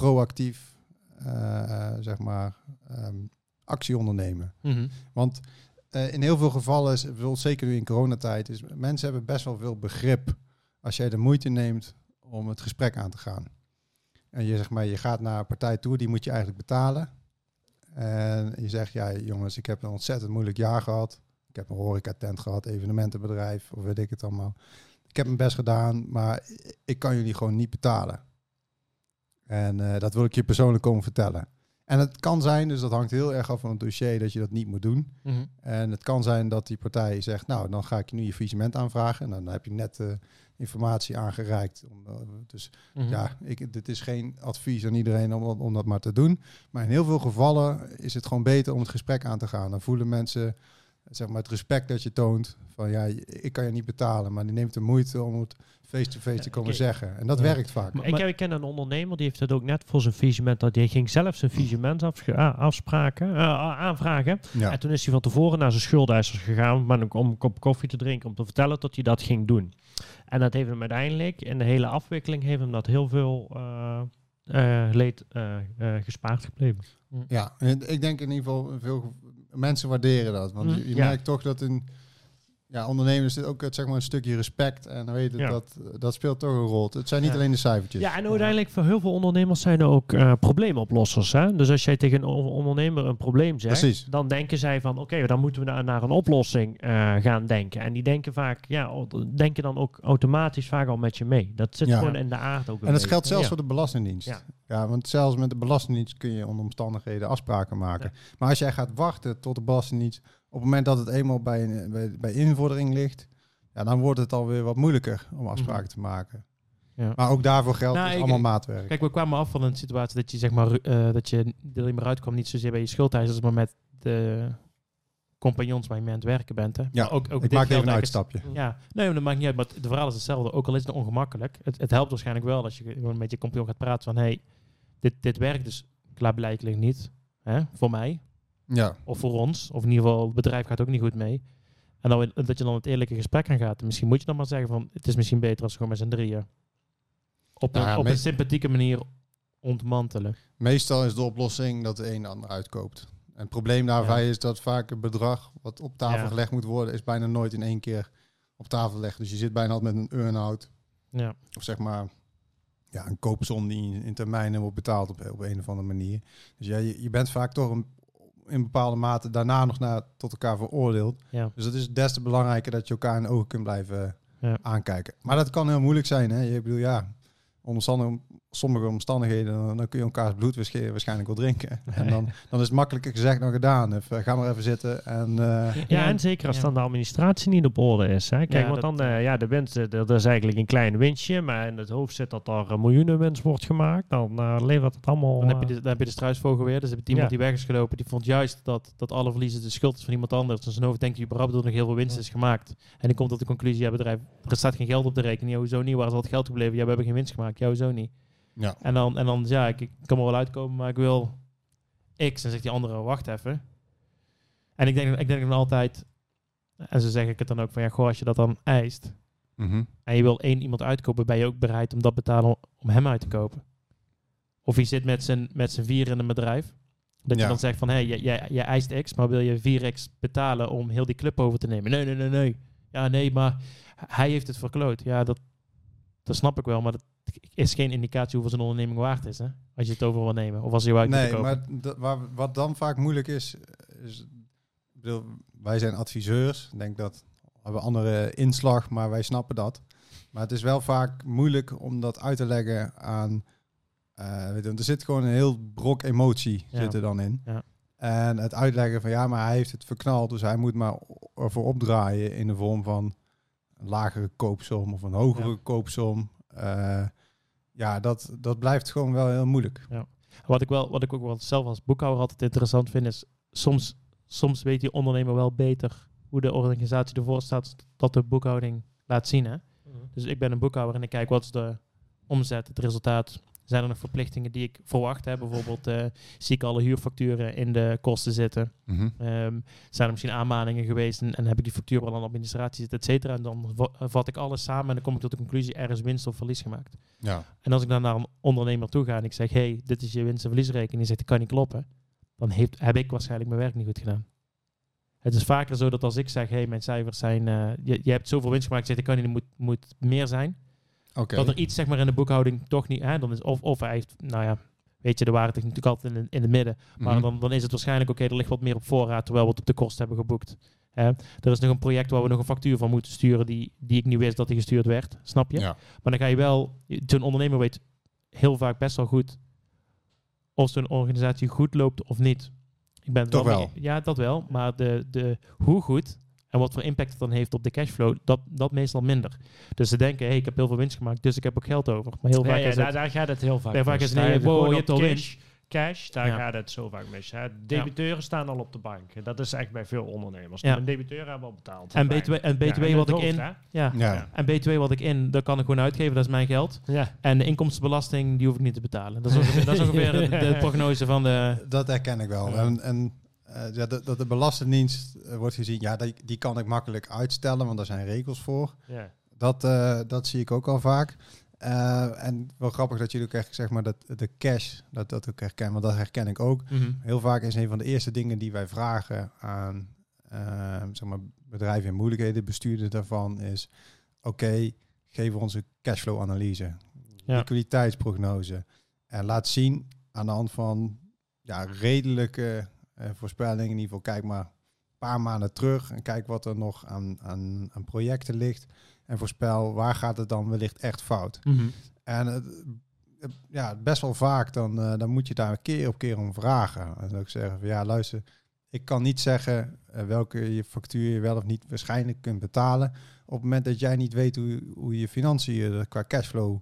proactief, eh, zeg maar, ehm, actie ondernemen. Mhm. Want eh, in heel veel gevallen, is, zeker nu in coronatijd, is mensen hebben best wel veel begrip als jij de moeite neemt om het gesprek aan te gaan. En je zeg maar, je gaat naar een partij toe, die moet je eigenlijk betalen. En je zegt, ja jongens, ik heb een ontzettend moeilijk jaar gehad. Ik heb een horecatent gehad, evenementenbedrijf, of weet ik het allemaal. Ik heb mijn best gedaan, maar ik kan jullie gewoon niet betalen. En eh, dat wil ik je persoonlijk komen vertellen. En het kan zijn, dus dat hangt heel erg af van het dossier, dat je dat niet moet doen. Mhm. En het kan zijn dat die partij zegt, nou, dan ga ik je nu je faillissement aanvragen. En dan heb je net eh, informatie aangereikt. Om, eh, dus Mhm. ja, ik, dit is geen advies aan iedereen om, om dat maar te doen. Maar in heel veel gevallen is het gewoon beter om het gesprek aan te gaan. Dan voelen mensen zeg maar, het respect dat je toont. Van ja, ik kan je niet betalen, maar die neemt de moeite om het face-to-face te komen zeggen. En dat Ja. werkt vaak. Maar- ik, ik ken een ondernemer, die heeft het ook net voor zijn visement, dat die ging zelf zijn visementafspraken eh, aanvragen. Ja. En toen is hij van tevoren naar zijn schuldeisers gegaan maar om een kop koffie te drinken, om te vertellen dat hij dat ging doen. En dat heeft hem uiteindelijk, in de hele afwikkeling, heeft hem dat heel veel eh, eh, leed eh, eh, gespaard gebleven. Ja, en ik denk in ieder geval veel mensen waarderen dat. Want Mm, je, je ja. merkt toch dat in ja, ondernemers zit ook het, zeg maar, een stukje respect. En dan weet je, Ja. dat, dat speelt toch een rol. Het zijn niet Ja. alleen de cijfertjes. Ja, en uiteindelijk voor heel veel ondernemers zijn er ook eh, probleemoplossers. Hè? Dus als jij tegen een on- ondernemer een probleem zegt, Precies. dan denken zij van oké, dan moeten we naar, naar een oplossing eh, gaan denken. En die denken vaak, ja, denken dan ook automatisch vaak al met je mee. Dat zit Ja. gewoon in de aard ook. En dat geldt zelfs Ja. voor de Belastingdienst. Ja. Ja. want zelfs met de Belastingdienst kun je onder omstandigheden afspraken maken. Maar als jij gaat wachten tot de Belastingdienst, het moment dat het eenmaal bij, een- bij, bij invordering ligt, ja, dan wordt het alweer wat moeilijker om afspraken te maken. Ja. Maar ook daarvoor geldt Nou, ik- allemaal maatwerk. Kijk, we kwamen af van een situatie dat je zeg maar eh, dat je er niet meer uitkwam, niet zozeer bij je schuldeisers, maar met de compagnons waar je mee aan het werken bent. Hè. Ja, Maar ook, ook ik maak even een uitstapje. Ja, nee, maar dat maakt niet uit. Maar het verhaal is hetzelfde. Ook al is het ongemakkelijk. Het, het helpt waarschijnlijk wel als je gewoon met je compagnon gaat praten van... hey, dit, dit werkt dus klaarblijkelijk niet. Hè, voor mij. Ja, Of voor ons. Of in ieder geval, het bedrijf gaat ook niet goed mee. En dan, dat je dan het eerlijke gesprek aan gaat. Misschien moet je dan maar zeggen van... het is misschien beter als we gewoon met z'n drieën op, Nou een, op een sympathieke manier ontmantelen. Meestal is de oplossing dat de een de ander uitkoopt. En het probleem daarbij is dat vaak het bedrag wat op tafel Ja. gelegd moet worden, is bijna nooit in één keer op tafel gelegd. Dus je zit bijna altijd met een earn-out. Ja. Of zeg maar ja, een koopsom die in termijnen wordt betaald op, op een of andere manier. Dus ja, je, je bent vaak toch een, in bepaalde mate daarna nog naar, tot elkaar veroordeeld. Ja. Dus het is des te belangrijker dat je elkaar in de ogen kunt blijven Ja. aankijken. Maar dat kan heel moeilijk zijn. Hè? Je bedoel, ja, onder sommige, sommige omstandigheden dan, dan kun je elkaars bloed waarsch- waarschijnlijk wel drinken. En dan, dan is het makkelijker gezegd dan gedaan. Even, ga maar even zitten en... eh, Ja, Ja, en zeker als ja. dan de administratie niet op orde is. Hè? Kijk, Ja, want dat- dan, eh, ja, de winst, eh, dat is eigenlijk een klein winstje, maar in het hoofd zit dat er een miljoenen winst wordt gemaakt. Dan eh, levert het allemaal... Dan heb je eh, de, dan heb je de struisvogel weer. Dus heb je iemand Ja. die weg is gelopen. Die vond juist dat, dat alle verliezen de schuld is van iemand anders. En zijn hoofd denkt hij überhaupt dat er nog heel veel winst is gemaakt. En die komt tot de conclusie, ja bedrijf, er staat geen geld op de rekening. Ja, hoezo niet? Waar is al het geld gebleven? Ja, we hebben geen winst gemaakt. Ja, hoezo niet? Ja. En dan, en dan ja, ik, ik kan er wel uitkomen, maar ik wil X. En zegt die andere, wacht even. En ik denk, ik denk dan altijd, en zo zeg ik het dan ook van, ja, goh, als je dat dan eist, Mhm. en je wil één iemand uitkopen, ben je ook bereid om dat betalen om- hem uit te kopen. Of je zit met z'n met z'n vier in een bedrijf. Dat Ja. je dan zegt van, hé, hey, jij, jij, jij eist X, maar wil je 4X betalen om heel die club over te nemen? Nee, nee, nee, nee. Ja, nee, maar hij heeft het verkloot. Ja, dat, dat snap ik wel, maar dat is geen indicatie hoeveel zijn onderneming waard is, hè? Als je het over wil nemen, of als je uit Nee, maar dat- waar, wat dan vaak moeilijk is, is bedoel, wij zijn adviseurs. Ik denk dat we hebben andere inslag, maar wij snappen dat. Maar het is wel vaak moeilijk om dat uit te leggen aan. eh, weet je, er zit gewoon een heel brok emotie Ja. zit er dan in. Ja. En het uitleggen van ja, maar hij heeft het verknald, dus hij moet maar ervoor opdraaien in de vorm van een lagere koopsom of een hogere Ja. koopsom. Eh, ja, dat, dat blijft gewoon wel heel moeilijk. Wat ik, wel, wat ik ook wel zelf als boekhouder altijd interessant vind, is soms, soms weet die ondernemer wel beter hoe de organisatie ervoor staat, dat de boekhouding laat zien. Hè? Dus ik ben een boekhouder en ik kijk wat is de omzet, het resultaat. Zijn er nog verplichtingen die ik verwacht? Hè? Bijvoorbeeld eh, zie ik alle huurfacturen in de kosten zitten. Ehm, zijn er misschien aanmaningen geweest en, en heb ik die factuur wel aan de administratie zitten, et cetera. En dan va- vat ik alles samen en dan kom ik tot de conclusie, er is winst of verlies gemaakt. Ja. En als ik dan naar een ondernemer toe ga en ik zeg, hey, dit is je winst- en verliesrekening, en die zegt, dat kan niet kloppen, dan heeft, heb ik waarschijnlijk mijn werk niet goed gedaan. Het is vaker zo dat als ik zeg, hey, mijn cijfers zijn, eh, je, je hebt zoveel winst gemaakt, zegt, dat kan niet, moet, moet meer zijn. Dat er iets zeg maar in de boekhouding toch niet, hè, dan is, of, of hij heeft, nou ja, weet je, de waarde ligt natuurlijk altijd in, in het midden. Maar Mhm. dan, dan is het waarschijnlijk, oké, er ligt wat meer op voorraad, terwijl we het op de kosten hebben geboekt. Hè. Er is nog een project waar we nog een factuur van moeten sturen, die, die ik niet wist dat die gestuurd werd, snap je? Ja. Maar dan ga je wel, zo'n ondernemer weet heel vaak best wel goed of zo'n organisatie goed loopt of niet. Ik ben Toch wel? Ja, dat wel. Maar de, de, hoe goed en wat voor impact het dan heeft op de cashflow, dat, dat meestal minder. Dus ze denken, hey, ik heb heel veel winst gemaakt, dus ik heb ook geld over. Maar heel vaak ja, is daar, het... daar gaat het heel vaak Bij vaak is het, nee, Daar heb wow, gewoon je op hebt al cash, cash, daar Ja. gaat het zo vaak mis. Hè. Debiteuren staan al op de bank. Dat is echt bij veel ondernemers. Ja. Een debiteur hebben al betaald. En BTW, en BTW Ja, wat ik hoofd, in... Ja. Ja. En BTW wat ik in, dat kan ik gewoon uitgeven, dat is mijn geld. Ja. En de inkomstenbelasting, die hoef ik niet te betalen. Dat is ongeveer, dat is ongeveer de, de prognose van de... Dat herken ik wel. Ja. En, en ja, dat, dat de Belastingdienst eh, wordt gezien, ja, die, die kan ik makkelijk uitstellen, want daar zijn regels voor. Ja. Dat, eh, dat zie ik ook al vaak. Eh, en wel grappig dat jullie ook echt, zeg maar, dat de cash, dat dat ook herkennen, want dat herken ik ook. Mhm. Heel vaak is een van de eerste dingen die wij vragen aan eh, zeg maar bedrijven in moeilijkheden, bestuurders daarvan, is oké, geef ons een cashflow-analyse, Ja. liquiditeitsprognose. En laat zien aan de hand van ja, redelijke eh, voorspellingen, in ieder geval kijk maar een paar maanden terug en kijk wat er nog aan, aan, aan projecten ligt. En voorspel waar gaat het dan wellicht echt fout. Mhm. En het, het- ja, best wel vaak dan, eh, dan moet je daar keer op keer om vragen. En dan ook zeggen van ja, luister, ik kan niet zeggen eh, welke je factuur je wel of niet waarschijnlijk kunt betalen. Op het moment dat jij niet weet hoe, hoe je financiën er qua cashflow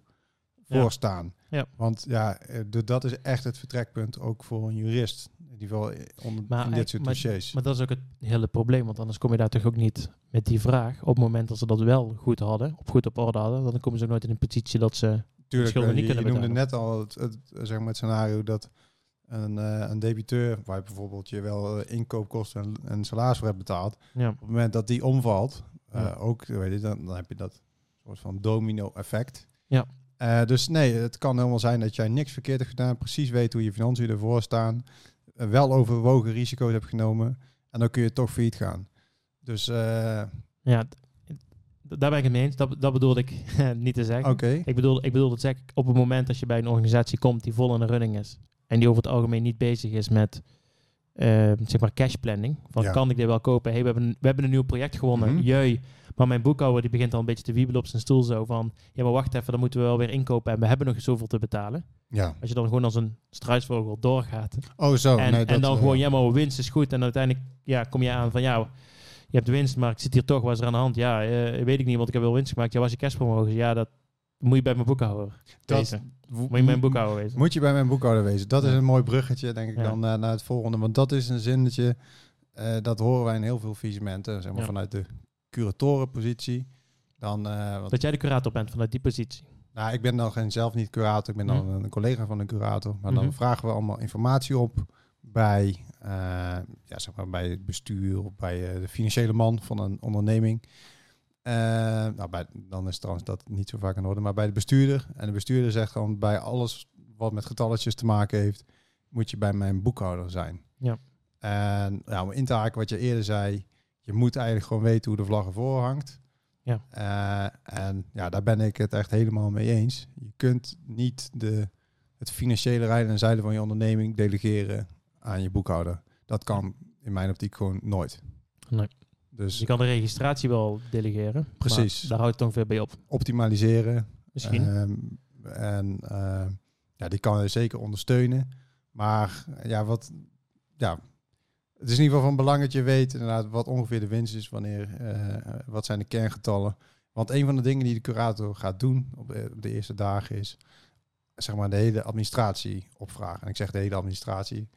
voor staan. Ja. Want ja, de- dat is echt het vertrekpunt ook voor een jurist. In ieder geval eh, onder, Maar in dit soort maar- dossiers. Maar dat is ook het hele probleem, want anders kom je daar toch ook niet met die vraag. Op het moment dat ze dat wel goed hadden, op goed op orde hadden, dan komen ze ook nooit in een positie dat ze... Tuurlijk, eh, niet je, noemde net al het, het, eh, zeg maar het scenario dat een, eh, een debiteur, waar je bijvoorbeeld je wel inkoopkosten en, en salaris voor hebt betaald, Ja, op het moment dat die omvalt, Ja. ook, weet je, dan, dan heb je dat soort van domino-effect. Ja. Dus nee, het kan helemaal zijn dat jij niks verkeerd hebt gedaan, precies weet hoe je financiën ervoor staan, wel overwogen risico's hebt genomen en dan kun je toch failliet gaan. Dus eh, Ja, daar ben ik het mee eens. Dat, dat bedoelde ik niet te zeggen. oké, Ik bedoel, ik bedoel dat zeg ik op het moment dat je bij een organisatie komt die vol in de running is en die over het algemeen niet bezig is met zeg maar cash planning. Van Ja. kan ik dit wel kopen? Hey, we, hebben we hebben een nieuw project gewonnen. Mhm. Jeu. Maar mijn boekhouder die begint al een beetje te wiebelen op zijn stoel zo van ja maar wacht even, dan moeten we wel weer inkopen en we hebben nog zoveel te betalen. ja. Als je dan gewoon als een struisvogel doorgaat Oh zo, en, nee, en dan eh, gewoon ja maar winst is goed en uiteindelijk ja, kom je aan van ja je hebt winst, maar ik zit hier toch, wat is er aan de hand? Ja, eh, weet ik niet, want ik heb wel winst gemaakt. Ja, was je cashvermogen? Ja, dat moet je bij mijn boekhouder dat, wezen. Moet je mijn boekhouder wezen. Moet je bij mijn boekhouder wezen. Dat is een mooi bruggetje, denk ik, dan eh, naar het volgende. Want dat is een zinnetje, eh, dat horen wij in heel veel visementen, zeg maar vanuit de curatorenpositie. Dan, eh, want, Dat jij de curator bent vanuit die positie. nou, ik ben dan geen, zelf niet curator, ik ben dan Mhm. een collega van een curator. Maar dan Mhm. vragen we allemaal informatie op bij, ja, zeg maar bij het bestuur of bij de financiële man van een onderneming. Eh, nou, bij, dan is trouwens dat niet zo vaak aan de orde, maar bij de bestuurder. En de bestuurder zegt gewoon bij alles wat met getalletjes te maken heeft, moet je bij mijn boekhouder zijn. Ja. En ja, om in te haken wat je eerder zei, je moet eigenlijk gewoon weten hoe de vlag ervoor hangt. Ja. Eh, en ja, daar ben ik het echt helemaal mee eens. Je kunt niet de, het financiële rijden en zeilen van je onderneming delegeren aan je boekhouder. Dat kan in mijn optiek gewoon nooit. Nee. Dus je kan de registratie wel delegeren. Precies. daar houdt het ongeveer bij op. optimaliseren. Misschien. Ehm, en eh, ja, die kan je zeker ondersteunen. Maar ja, wat, ja, het is in ieder geval van belang dat je weet inderdaad wat ongeveer de winst is, wanneer, eh, wat zijn de kerngetallen. Want een van de dingen die de curator gaat doen op de, op de eerste dagen is, zeg maar, de hele administratie opvragen. En ik zeg de hele administratie.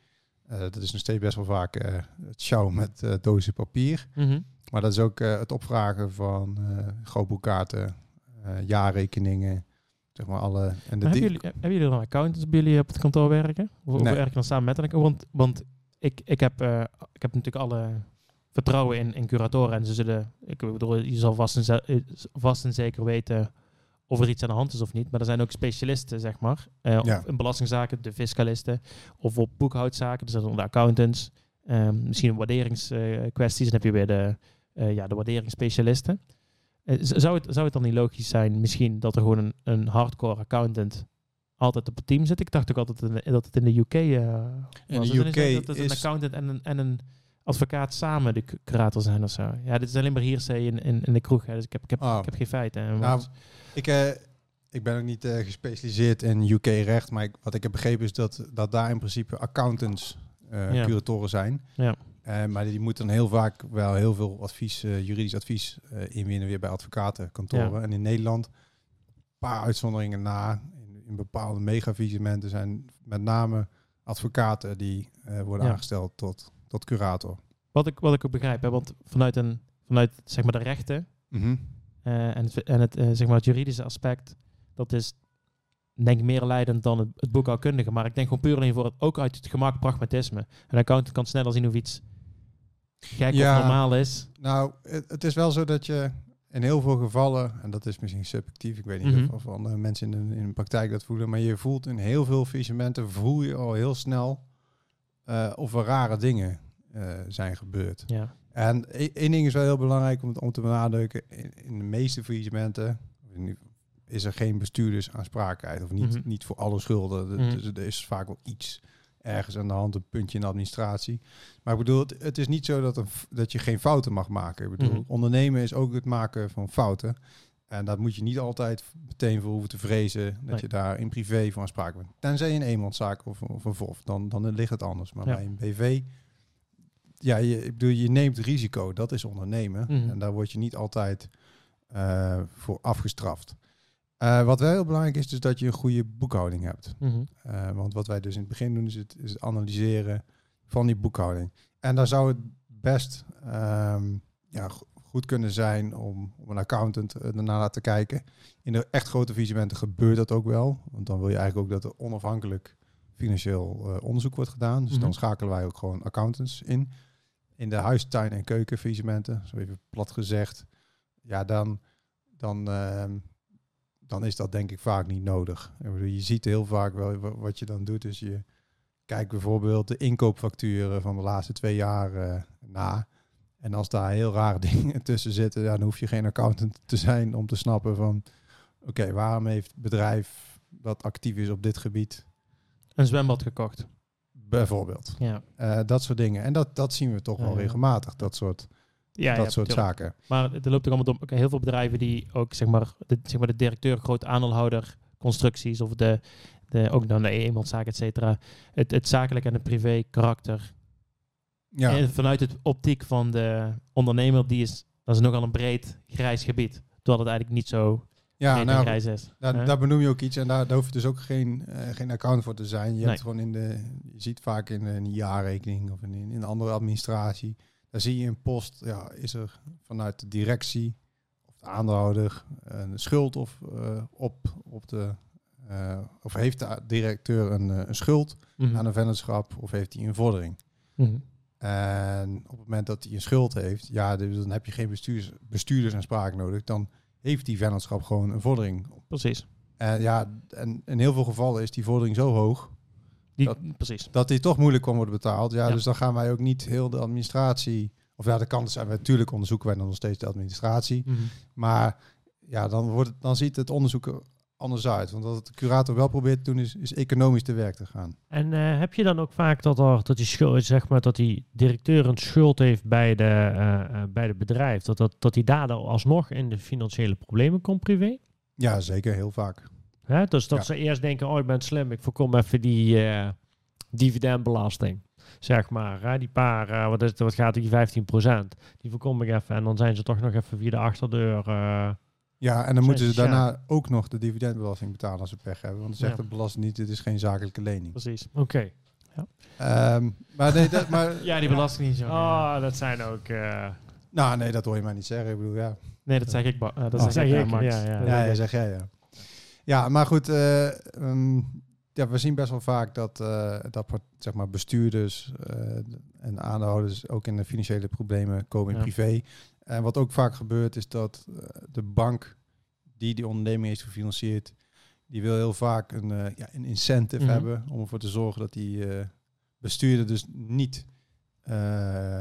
Eh, dat is nog steeds best wel vaak eh, het sjouwen met eh, dozen papier. Mhm. Maar dat is ook het opvragen van grootboekkaarten, jaarrekeningen, zeg maar alle. En de Maar hebben, jullie, hebben jullie dan accountants bij jullie op het kantoor werken? Of, of Nee. werken dan samen met een accountant? Want, want ik, ik, heb, ik heb natuurlijk alle vertrouwen in, in curatoren. En ze zullen, ik bedoel, je zal vast en, vast en zeker weten of er iets aan de hand is of niet. Maar er zijn ook specialisten, zeg maar. eh, Ja. of in belastingzaken, de fiscalisten. Of op boekhoudzaken, dus dat zijn de accountants. Ehm, misschien waarderingskwesties. dan heb je weer de, eh, ja, de waarderingsspecialisten. Eh, zou, het, zou het dan niet logisch zijn, misschien, dat er gewoon een, een hardcore accountant altijd op het team zit? Ik dacht ook altijd dat het in de UK eh In de UK niet dat het een is- accountant en een, en een advocaat samen de cu- curator zijn of zo. Ja, dit is alleen maar hearsay in, in, in de kroeg. Hè, dus ik heb, ik heb, Ah. ik heb geen feiten. En Nou, ik, eh, ik ben ook niet eh, gespecialiseerd in UK-recht, maar ik- wat ik heb begrepen is dat, dat daar in principe accountants eh, Ja. curatoren zijn. Ja. Maar die moeten dan heel vaak wel heel veel advies, juridisch advies inwinnen weer bij advocatenkantoren. Ja. En in Nederland, een paar uitzonderingen na, in, in bepaalde megavisementen zijn met name advocaten die worden aangesteld tot, tot curator. wat, ik, wat ik ook begrijp, hè, want vanuit, een, vanuit zeg maar, de rechten Mhm. eh, en het, en het, eh, zeg maar het juridische aspect, dat is denk ik meer leidend dan het, het boekhoudkundige. Maar ik denk gewoon puur alleen voor het, ook uit het gemak pragmatisme. Een accountant kan sneller zien of iets gek Ja. of normaal is. Nou, het, het is wel zo dat je in heel veel gevallen, en dat is misschien subjectief, ik weet niet Mhm. of, of andere mensen in de, in de praktijk dat voelen, maar je voelt in heel veel visementen, voel je al heel snel eh, of er rare dingen eh, zijn gebeurd. Ja. En e- één ding is wel heel belangrijk om, om te benadrukken, in, in de meeste visementen is er geen bestuurdersaansprakelijkheid, of niet, Mhm. niet voor alle schulden. Mhm. dus er is vaak wel iets ergens aan de hand, een puntje in de administratie. Maar ik bedoel, het, het is niet zo dat, een, dat je geen fouten mag maken. Ik bedoel, Mhm. ondernemen is ook het maken van fouten. En daar moet je niet altijd meteen voor hoeven te vrezen dat Nee. je daar in privé van aansprakelijk bent. Tenzij je een eenmanszaak of, of een VOF, dan, dan ligt het anders. Maar Ja. bij een BV, ja, je, ik bedoel, je neemt risico, dat is ondernemen. Mhm. En daar word je niet altijd eh, voor afgestraft. Eh, wat wel heel belangrijk is, is dat je een goede boekhouding hebt. Mhm. Eh, want wat wij dus in het begin doen, is het, is het analyseren van die boekhouding. En daar zou het best ehm, ja, goed kunnen zijn om, om een accountant uh, ernaar te kijken. In de echt grote visementen gebeurt dat ook wel. Want dan wil je eigenlijk ook dat er onafhankelijk financieel eh, onderzoek wordt gedaan. Dus Mhm. dan schakelen wij ook gewoon accountants in. In de huistuin- en keukenvisementen, zo even plat gezegd. Ja, dan, dan, ehm, dan is dat denk ik vaak niet nodig. Je ziet heel vaak wel wa- wat je dan doet. Dus je kijkt bijvoorbeeld de inkoopfacturen van de laatste twee jaar eh, na. En als daar heel rare dingen tussen zitten, dan hoef je geen accountant te zijn om te snappen van... Oké, waarom heeft het bedrijf dat actief is op dit gebied Een zwembad gekocht. bijvoorbeeld? Ja. Eh, dat soort dingen. En dat, dat zien we toch wel Ja, regelmatig, dat soort, Ja, dat soort zaken. Maar er loopt ook allemaal door, ook heel veel bedrijven die ook zeg maar de, zeg maar de directeur, groot aandeelhouder, constructies of de, de ook dan de eenmanszaak, et cetera. Het, het zakelijk en het privé karakter. Ja, En vanuit het optiek van de ondernemer, die is, dat is nogal een breed grijs gebied. Terwijl het eigenlijk niet zo ja nou, grijs is. Daar, daar benoem je ook iets en daar, daar hoef je dus ook geen, eh, geen account voor te zijn. Je Nee. hebt gewoon in de, je ziet vaak in een jaarrekening of in, in een andere administratie, daar zie je een post, ja, is er vanuit de directie of de aandeelhouder een schuld of eh, op, op de, eh, of heeft de directeur een, eh, een schuld Mhm. aan een vennootschap of heeft hij een vordering? Mhm. En op het moment dat hij een schuld heeft, ja, dus dan heb je geen bestuurders, bestuurdersanspraak nodig. Dan heeft die vennootschap gewoon een vordering. Precies. En ja, en in heel veel gevallen is die vordering zo hoog Die, Dat- precies. dat die toch moeilijk kan worden betaald. Ja, Ja. dus dan gaan wij ook niet heel de administratie. Of ja, de kant zijn we natuurlijk onderzoeken wij dan nog steeds de administratie. Mhm. Maar ja, dan, wordt het, dan ziet het onderzoek er anders uit. Want wat de curator wel probeert te doen, is, is economisch te werk te gaan. En eh, heb je dan ook vaak dat, er, dat die schuld, zeg maar, dat die directeur een schuld heeft bij de, eh, eh, bij het bedrijf, dat, dat, dat die daardoor alsnog in de financiële problemen komt privé? Ja, zeker, heel vaak. Hè? Dus dat Ja. ze eerst denken, oh ik ben slim, ik voorkom even die dividendbelasting. Zeg maar, hè? die paar, wat, is het, wat gaat die 15%, die voorkom ik even. En dan zijn ze toch nog even via de achterdeur. Ja, en dan moeten ze ja. daarna ook nog de dividendbelasting betalen als ze pech hebben. Want dan zegt Ja. de belasting niet, dit is geen zakelijke lening. Precies. Oké. Ehm, maar nee, dat, maar, Ja, die belasting niet zo. Oh, dat zijn ook... eh, nou, nee, dat hoor je mij niet zeggen. Ik bedoel, ja. Nee, dat zeg ik. Eh, dat Oh. zeg, Zeg ik, eh, ik, Max. ja, ja. Dat Ja, zeg ja, zeg jij, ja. Ja, maar goed, eh, ehm, ja, we zien best wel vaak dat, eh, dat zeg maar bestuurders eh, en aandeelhouders ook in de financiële problemen komen in Ja. privé. En wat ook vaak gebeurt is dat eh, de bank die die onderneming heeft gefinancierd, die wil heel vaak een, eh, ja, een incentive Mhm. hebben om ervoor te zorgen dat die eh, bestuurder dus niet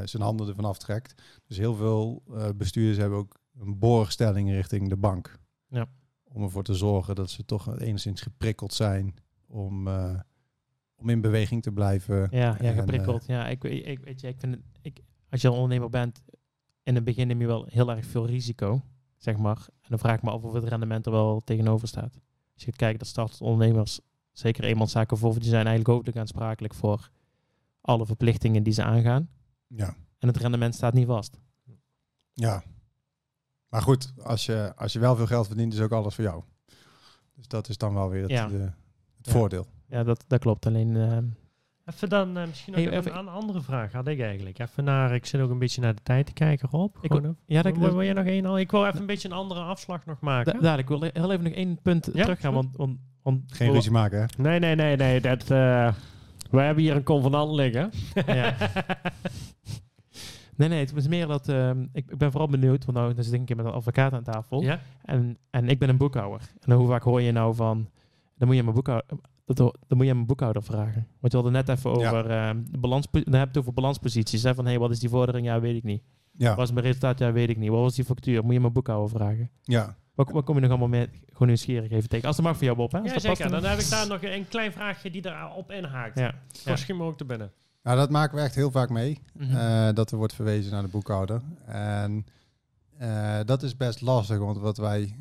zijn handen ervan aftrekt. Dus heel veel bestuurders hebben ook een borgstelling richting de bank. Ja. Om ervoor te zorgen dat ze toch enigszins geprikkeld zijn om, om in beweging te blijven. Ja, ja En, geprikkeld. ja, ik, ik, weet je, ik vind het, ik, als je een ondernemer bent, in het begin neem je wel heel erg veel risico, zeg maar. En dan vraag ik me af of het rendement er wel tegenover staat. Als je kijken, dat startende ondernemers, zeker eenmanszaken voor, die zijn eigenlijk hoofdelijk aansprakelijk voor alle verplichtingen die ze aangaan. Ja. En het rendement staat niet vast. ja. Maar goed, als je, als je wel veel geld verdient, is ook alles voor jou. Dus dat is dan wel weer het, Ja. de- het Ja. voordeel. Ja, dat, dat klopt. Alleen, eh, Even dan eh, misschien nog Hey, even even- een andere vraag had ik eigenlijk. Even naar, ik zit ook een beetje naar de tijd te kijken, Rob. Ik wil- even- ja, dat, wil, wil jij nog één al? Ik wil even een beetje een andere afslag nog maken. da- daar, ik wil heel even nog één punt Ja, teruggaan. Want, want, want Geen ruzie maken, hè? Nee, nee, nee, nee. Dat, eh we hebben hier een convenant liggen. Ja. Nee, nee, het was meer dat... ehm, ik, ik ben vooral benieuwd, want nou dan zit ik een keer met een advocaat aan tafel. ja? En, en ik ben een boekhouder. En hoe vaak hoor je nou van... Dan moet je mijn boekhouder, dat, dan moet je mijn boekhouder vragen. Want je had het net even Ja. over de balans. Dan heb je het over balansposities. Hè? Van, hé, hey, wat is die vordering? Ja, weet ik niet. Ja. Wat is mijn resultaat? Ja, weet ik niet. Wat was die factuur? Moet je mijn boekhouder vragen. ja. Wat, wat kom je nog allemaal mee? Gewoon nieuwsgierig even tegen. Als dat mag voor jou, Bob, hè? Als Ja, zeker. past, Dan heb ik daar nog een klein vraagje die daarop inhaakt. Ja. Ja. Schiet me ook te binnen. Nou, dat maken we echt heel vaak mee. Mhm. eh, dat er wordt verwezen naar de boekhouder. En eh, dat is best lastig, want wat wij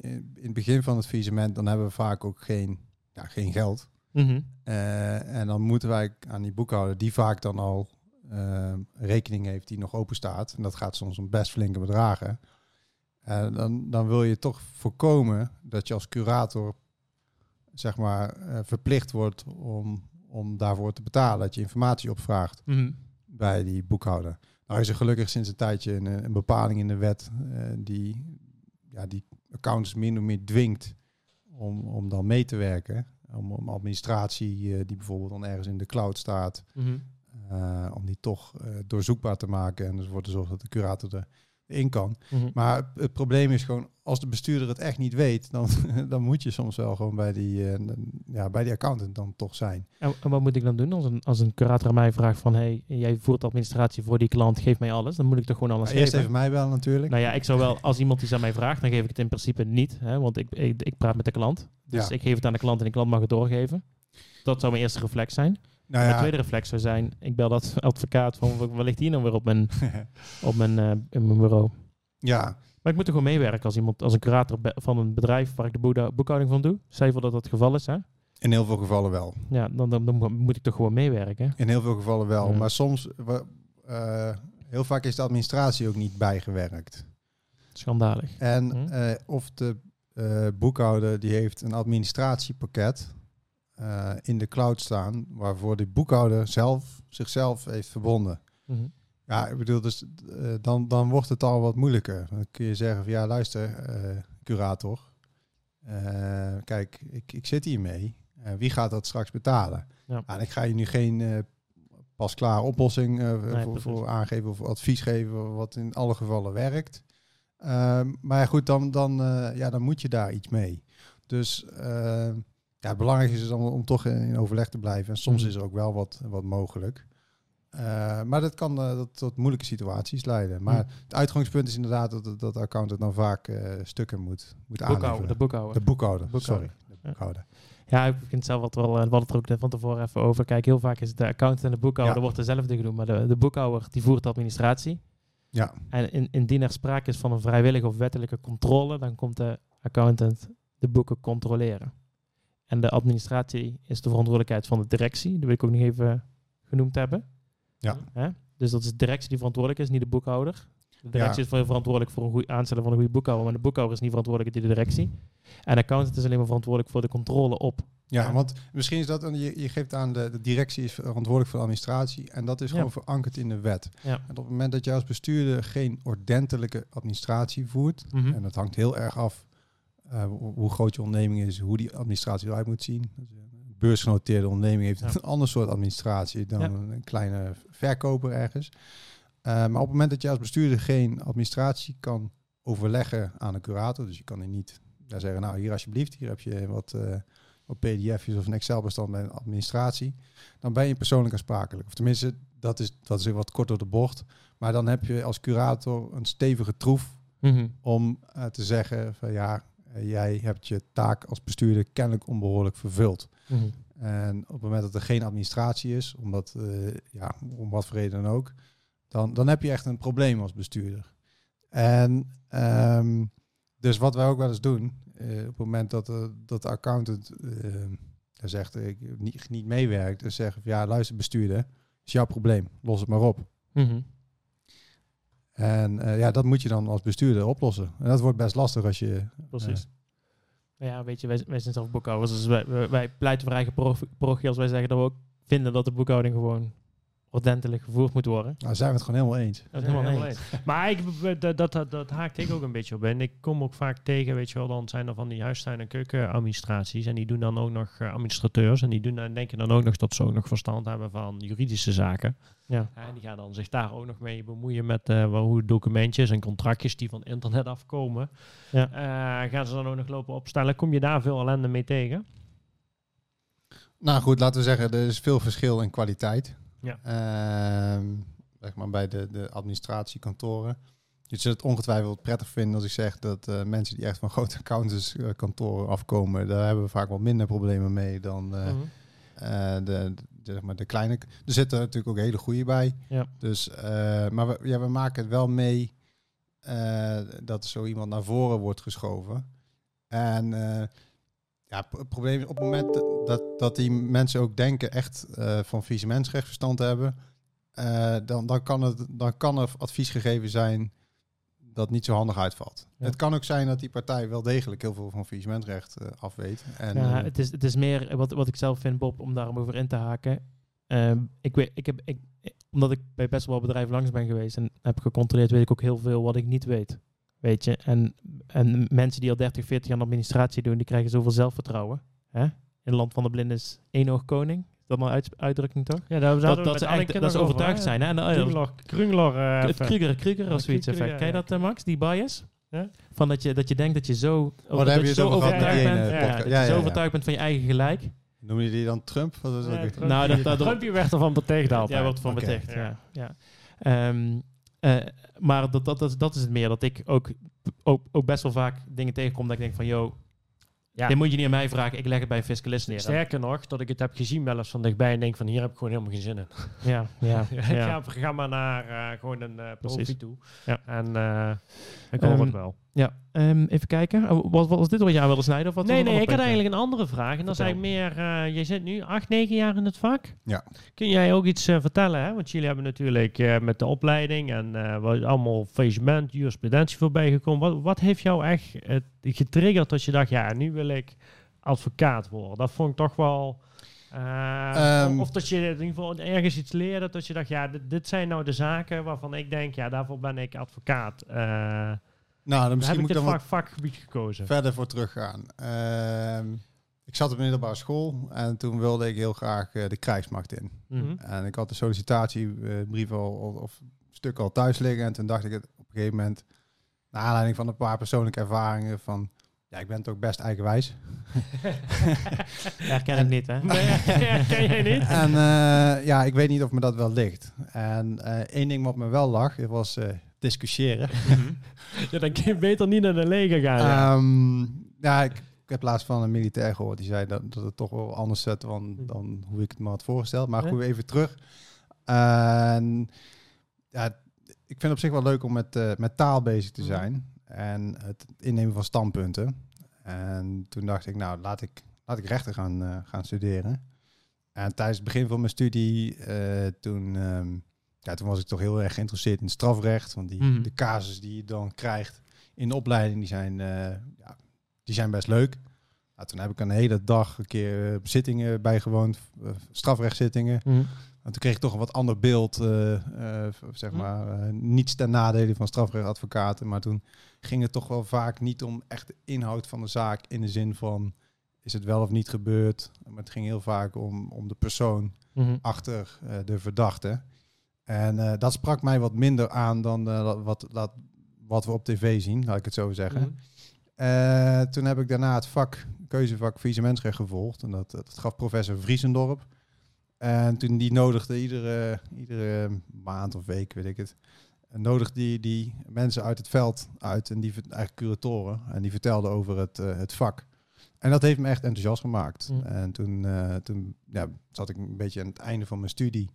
in het begin van het faillissement, dan hebben we vaak ook geen, ja, geen geld. Mhm. Eh, en dan moeten wij aan die boekhouder, die vaak dan al eh, rekening heeft die nog open staat. En dat gaat soms om best flinke bedragen. Eh, dan, dan wil je toch voorkomen dat je als curator zeg maar verplicht wordt om, om daarvoor te betalen. Dat je informatie opvraagt Mhm. bij die boekhouder. Nou is er gelukkig sinds een tijdje een, een bepaling in de wet die, ja, die accounts min of meer dwingt om, om dan mee te werken. Om, om administratie eh, die bijvoorbeeld dan ergens in de cloud staat, Mhm. eh, om die toch eh, doorzoekbaar te maken en ervoor te zorgen dat de curator de, in kan. Mhm. Maar het probleem is gewoon, als de bestuurder het echt niet weet, dan, dan moet je soms wel gewoon bij die, eh, ja, bij die accountant dan toch zijn. En, en wat moet ik dan doen als een, als een curator aan mij vraagt van... hey, jij voert administratie voor die klant, geef mij alles. Dan moet ik toch gewoon alles eerst geven? even mij bellen natuurlijk. Nou ja, ik zou wel, als iemand iets aan mij vraagt, dan geef ik het in principe niet. Hè, want ik, ik, ik praat met de klant. Dus Ja. ik geef het aan de klant en de klant mag het doorgeven. Dat zou mijn eerste reflex zijn. Nou Mijn ja, tweede reflex zou zijn, ik bel dat advocaat van, wat ligt hier nou weer op mijn, op mijn, eh, in mijn bureau? ja, Maar ik moet er gewoon meewerken als iemand, als een curator van een bedrijf waar ik de boekhoud- boekhouding van doe. Stel voor dat dat het geval is, hè? in heel veel gevallen wel. Ja, dan, dan, dan moet ik toch gewoon meewerken. In heel veel gevallen wel. Ja. Maar soms, eh, heel vaak is de administratie ook niet bijgewerkt. Schandalig. En Hm. eh, of de boekhouder die heeft een administratiepakket eh, in de cloud staan, waarvoor de boekhouder zelf zichzelf heeft verbonden. Mhm. Ja, ik bedoel, dus eh, dan, dan wordt het al wat moeilijker. Dan kun je zeggen van ja, luister, eh, curator. kijk, ik, ik zit hier mee. Wie gaat dat straks betalen? Ja. en ik ga je nu geen pas klaar oplossing voor, voor aangeven of advies geven wat in alle gevallen werkt. Ehm, maar goed, dan, dan, ja, dan moet je daar iets mee. Dus eh, ja, belangrijk is dan om toch in, overleg te blijven. En soms Mhm. is er ook wel wat, wat mogelijk. Eh, maar dat kan eh, tot, tot moeilijke situaties leiden. Maar Mhm. het uitgangspunt is inderdaad dat, dat de accountant dan vaak eh, stukken moet, moet aanleveren. de boekhouder. De boekhouder, Boekhouder. sorry. De boekhouder. Ja, ik vind zelf wat wel, we hadden het er ook van tevoren even over. Kijk, heel vaak is het de accountant en de boekhouder Ja. wordt dezelfde genoemd, maar de, de boekhouder die voert de administratie. Ja, En in, indien er sprake is van een vrijwillige of wettelijke controle, dan komt de accountant de boeken controleren. En de administratie is de verantwoordelijkheid van de directie. Dat wil ik ook nog even genoemd hebben. Ja. Hè? Dus dat is de directie die verantwoordelijk is, niet de boekhouder. De directie Ja. is verantwoordelijk voor een goede aanstellen van een goede boekhouder, maar de boekhouder is niet verantwoordelijk, die de directie. En de accountant is alleen maar verantwoordelijk voor de controle op. ja, Ja. want misschien is dat, een, je, je geeft aan de, de directie is verantwoordelijk voor de administratie. En dat is Ja. gewoon verankerd in de wet. Ja. En op het moment dat jij als bestuurder geen ordentelijke administratie voert, Mhm. en dat hangt heel erg af eh, hoe groot je onderneming is, hoe die administratie eruit moet zien. Dus, eh, Een beursgenoteerde onderneming heeft Ja. een ander soort administratie dan Ja. een kleine verkoper ergens. Eh, maar op het moment dat je als bestuurder geen administratie kan overleggen aan een curator, dus je kan er niet ja, zeggen, nou hier alsjeblieft, hier heb je wat, wat pdf'jes of een Excel-bestand bij een administratie, dan ben je persoonlijk aansprakelijk. Of tenminste, dat is, dat is wat kort door de bocht. Maar dan heb je als curator een stevige troef Mhm. om te zeggen van ja, jij hebt je taak als bestuurder kennelijk onbehoorlijk vervuld. Mhm. En op het moment dat er geen administratie is, omdat, eh, ja, om wat voor reden dan ook, dan, dan heb je echt een probleem als bestuurder. En ehm, dus wat wij ook wel eens doen, eh, op het moment dat, de dat de accountant eh, zegt ik niet, niet meewerkt, dan zeggen ja, luister bestuurder, is jouw probleem, los het maar op. Mhm. En eh, ja, dat moet je dan als bestuurder oplossen. En dat wordt best lastig als je Precies. Nou ja, weet je, wij, wij zijn zelf boekhouders, dus wij, wij, wij pleiten voor eigen parochie als wij zeggen dat we ook vinden dat de boekhouding gewoon ordentelijk gevoerd moet worden. Nou, zijn we het gewoon helemaal eens. Dat is helemaal helemaal eens. Maar ik, dat, dat, dat, dat haakt ik ook een beetje op. En ik kom ook vaak tegen, weet je wel, dan zijn er van die huistuin- en keukenadministraties. En die doen dan ook nog eh, administrateurs. En die doen dan, denken dan ook nog dat ze ook nog verstand hebben van juridische zaken. Ja. En die gaan dan zich daar ook nog mee bemoeien met eh, wel hoe documentjes en contractjes die van internet afkomen. Ja. eh, gaan ze dan ook nog lopen opstellen. Kom je daar veel ellende mee tegen? Nou goed, laten we zeggen, er is veel verschil in kwaliteit. Ja. Ehm, zeg maar bij de, de administratiekantoren. Je zult het ongetwijfeld prettig vinden als ik zeg dat eh, mensen die echt van grote accountantskantoren afkomen, daar hebben we vaak wat minder problemen mee dan eh, Mhm. eh, de, de, zeg maar de kleine. Er zitten natuurlijk ook hele goede bij. Ja. Dus, maar we, ja, we maken het wel mee dat zo iemand naar voren wordt geschoven. En ja, het probleem is op het moment dat, dat die mensen ook denken echt eh, van faillissementsrecht verstand te hebben, eh, dan, dan, kan het, dan kan er advies gegeven zijn dat niet zo handig uitvalt. Ja. Het kan ook zijn dat die partij wel degelijk heel veel van faillissementsrecht eh afweet. En, ja, het, is, het is meer wat, wat ik zelf vind, Bob, om daarom over in te haken. Ehm, ik weet, ik heb, ik, omdat ik bij best wel bedrijven langs ben geweest en heb gecontroleerd, weet ik ook heel veel wat ik niet weet. Weet je, en, en mensen die al 30, 40 jaar administratie doen, die krijgen zoveel zelfvertrouwen. Hè? In land van de blinden is één oog koning. dan een uit- uitdrukking toch? Ja, daar Dat, dat ze echt dat ze overtuigd zijn. Hè? En, uh, Krungler, Krungler eh, het. Kruger, Kruger Ja, of zoiets Kruger, effect. ja, Ken je dat, eh, Max? Die bias? Ja. Van dat je, dat je denkt dat je zo, daar dat heb je zo overtuigd die bent. dat je zo overtuigd bent van je eigen gelijk. Noem je die dan Trump? Is dat? Ja? Trumpje- Nou, dat- dat- Trumpje werd ervan betegd altijd. Ja, wordt van beticht. Ja. Ja. Ja. Ehm, eh, maar dat, dat, dat, is- dat is het meer. Dat ik ook, ook, ook best wel vaak dingen tegenkom dat ik denk van... Yo, Ja. dit moet je niet aan mij vragen. Ik leg het bij een fiscalist neer. Sterker nog, dat ik het heb gezien wel eens van dichtbij en denk van hier heb ik gewoon helemaal geen zin in. Ja, ja, Ja, ja. Ik ga, ga maar naar eh, gewoon een eh profi toe. Ja. En eh, ik hoor Ehm, het wel. Ja. Ehm, even kijken. Oh, wat, wat was dit wat jij wilde snijden? Of wat Nee, nee, ik had eigenlijk een andere vraag. En dat is eigenlijk meer, eh je zit nu acht, negen jaar in het vak. Ja. Kun jij ook iets eh, vertellen? Hè? Want jullie hebben natuurlijk eh, met de opleiding en eh wat allemaal faillissement, jurisprudentie voorbij gekomen. Wat, wat heeft jou echt getriggerd dat je dacht, ja, nu wil ik advocaat worden? Dat vond ik toch wel... eh, Ehm. of, dat je in ieder geval ergens iets leerde, dat je dacht, ja, dit, dit zijn nou de zaken waarvan ik denk, ja, daarvoor ben ik advocaat. Eh Nou, dan misschien ik moet ik dit dan vak, vakgebied gekozen. verder voor teruggaan. Ehm, ik zat op middelbare school en toen wilde ik heel graag eh, de krijgsmacht in. Mhm. En ik had de sollicitatiebrief al, al- of stuk al thuis liggen. En toen dacht ik het op een gegeven moment, naar aanleiding van een paar persoonlijke ervaringen, van ja, ik ben toch best eigenwijs. Herken ik niet, hè? Nee, jij niet? En eh, ja, ik weet niet of me dat wel ligt. En eh, één ding wat me wel lag, het was discussiëren. Ja, dan kun je beter niet naar de leger gaan. ja. Ehm, ja, ik, ik heb laatst van een militair gehoord. Die zei dat, dat het toch wel anders zit dan, dan hoe ik het me had voorgesteld. Maar goed, even terug. En, ja, ik vind het op zich wel leuk om met, eh, met taal bezig te Mhm. zijn. En het innemen van standpunten. En toen dacht ik, nou, laat ik, laat ik rechten gaan, eh, gaan studeren. En tijdens het begin van mijn studie, eh, toen, ehm, ja, toen was ik toch heel erg geïnteresseerd in strafrecht. Want die, Mhm. de casus die je dan krijgt in de opleiding, die zijn, eh, ja, die zijn best leuk. Nou, toen heb ik een hele dag een keer eh, zittingen bijgewoond, eh, strafrechtszittingen. Mhm. En toen kreeg ik toch een wat ander beeld, zeg Hm. maar, niets ten nadele van strafrechtadvocaten. Maar toen ging het toch wel vaak niet om echt de inhoud van de zaak in de zin van, is het wel of niet gebeurd? Maar het ging heel vaak om, om de persoon achter de verdachte. En eh, dat sprak mij wat minder aan dan eh, wat, wat, wat we op tv zien, laat ik het zo zeggen. Mhm. Eh, toen heb ik daarna het vak, keuzevak faillissementsrecht gevolgd. En dat, dat gaf professor Vriesendorp. En toen die nodigde iedere, iedere maand of week, weet ik het, nodigde die, die mensen uit het veld uit. En die eigenlijk curatoren. En die vertelden over het, het vak. En dat heeft me echt enthousiast gemaakt. Mm. En toen, toen ja, zat ik een beetje aan het einde van mijn studie.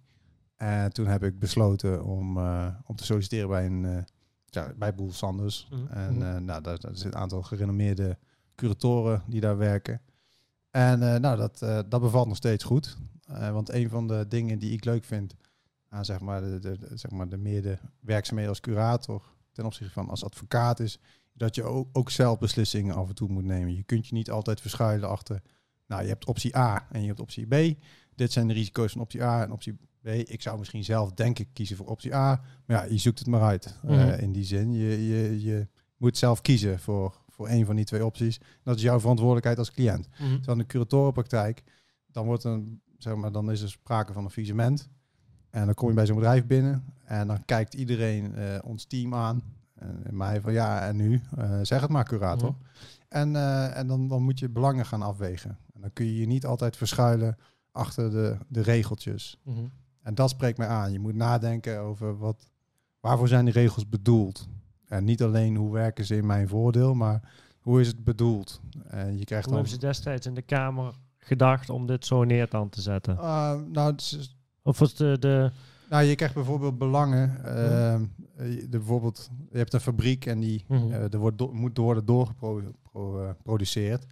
En toen heb ik besloten om, eh, om te solliciteren bij een eh, ja, bij Boel Sanders. Mhm. En Mhm. eh, nou, daar, daar zit een aantal gerenommeerde curatoren die daar werken. En nou, dat, dat bevalt nog steeds goed. Want een van de dingen die ik leuk vind aan zeg maar, de, de, de- zeg maar de meer de werkzaamheden als curator ten opzichte van als advocaat is dat je ook, ook zelf beslissingen af en toe moet nemen. Je kunt je niet altijd verschuilen achter, nou je hebt optie A en je hebt optie B. Dit zijn de risico's van optie A en optie B. Ik zou misschien zelf denk ik kiezen voor optie A. Maar ja, je zoekt het maar uit. eh, Mhm. in die zin, je, je, je moet zelf kiezen voor, voor een van die twee opties. Dat is jouw verantwoordelijkheid als cliënt. Terwijl in de curatorenpraktijk, dan, wordt een, zeg maar, dan is er sprake van een visement. En dan kom je bij zo'n bedrijf binnen en dan kijkt iedereen eh, ons team aan. En mij van ja, en nu? Eh, zeg het maar, curator. Mhm. En, en dan, dan moet je belangen gaan afwegen. En dan kun je je niet altijd verschuilen achter de, de regeltjes. Mhm. En dat spreekt mij aan. Je moet nadenken over wat, waarvoor zijn die regels bedoeld. En niet alleen hoe werken ze in mijn voordeel, maar hoe is het bedoeld. En je krijgt Hoe dan... hebben ze destijds in de Kamer gedacht om dit zo neer te aan te zetten? Ah, nou, is- Of was de, de nou, je krijgt bijvoorbeeld belangen. ehm, eh, je- de, bijvoorbeeld, je hebt een fabriek en die Mhm. eh, er wordt do- moet worden doorgeproduceerd.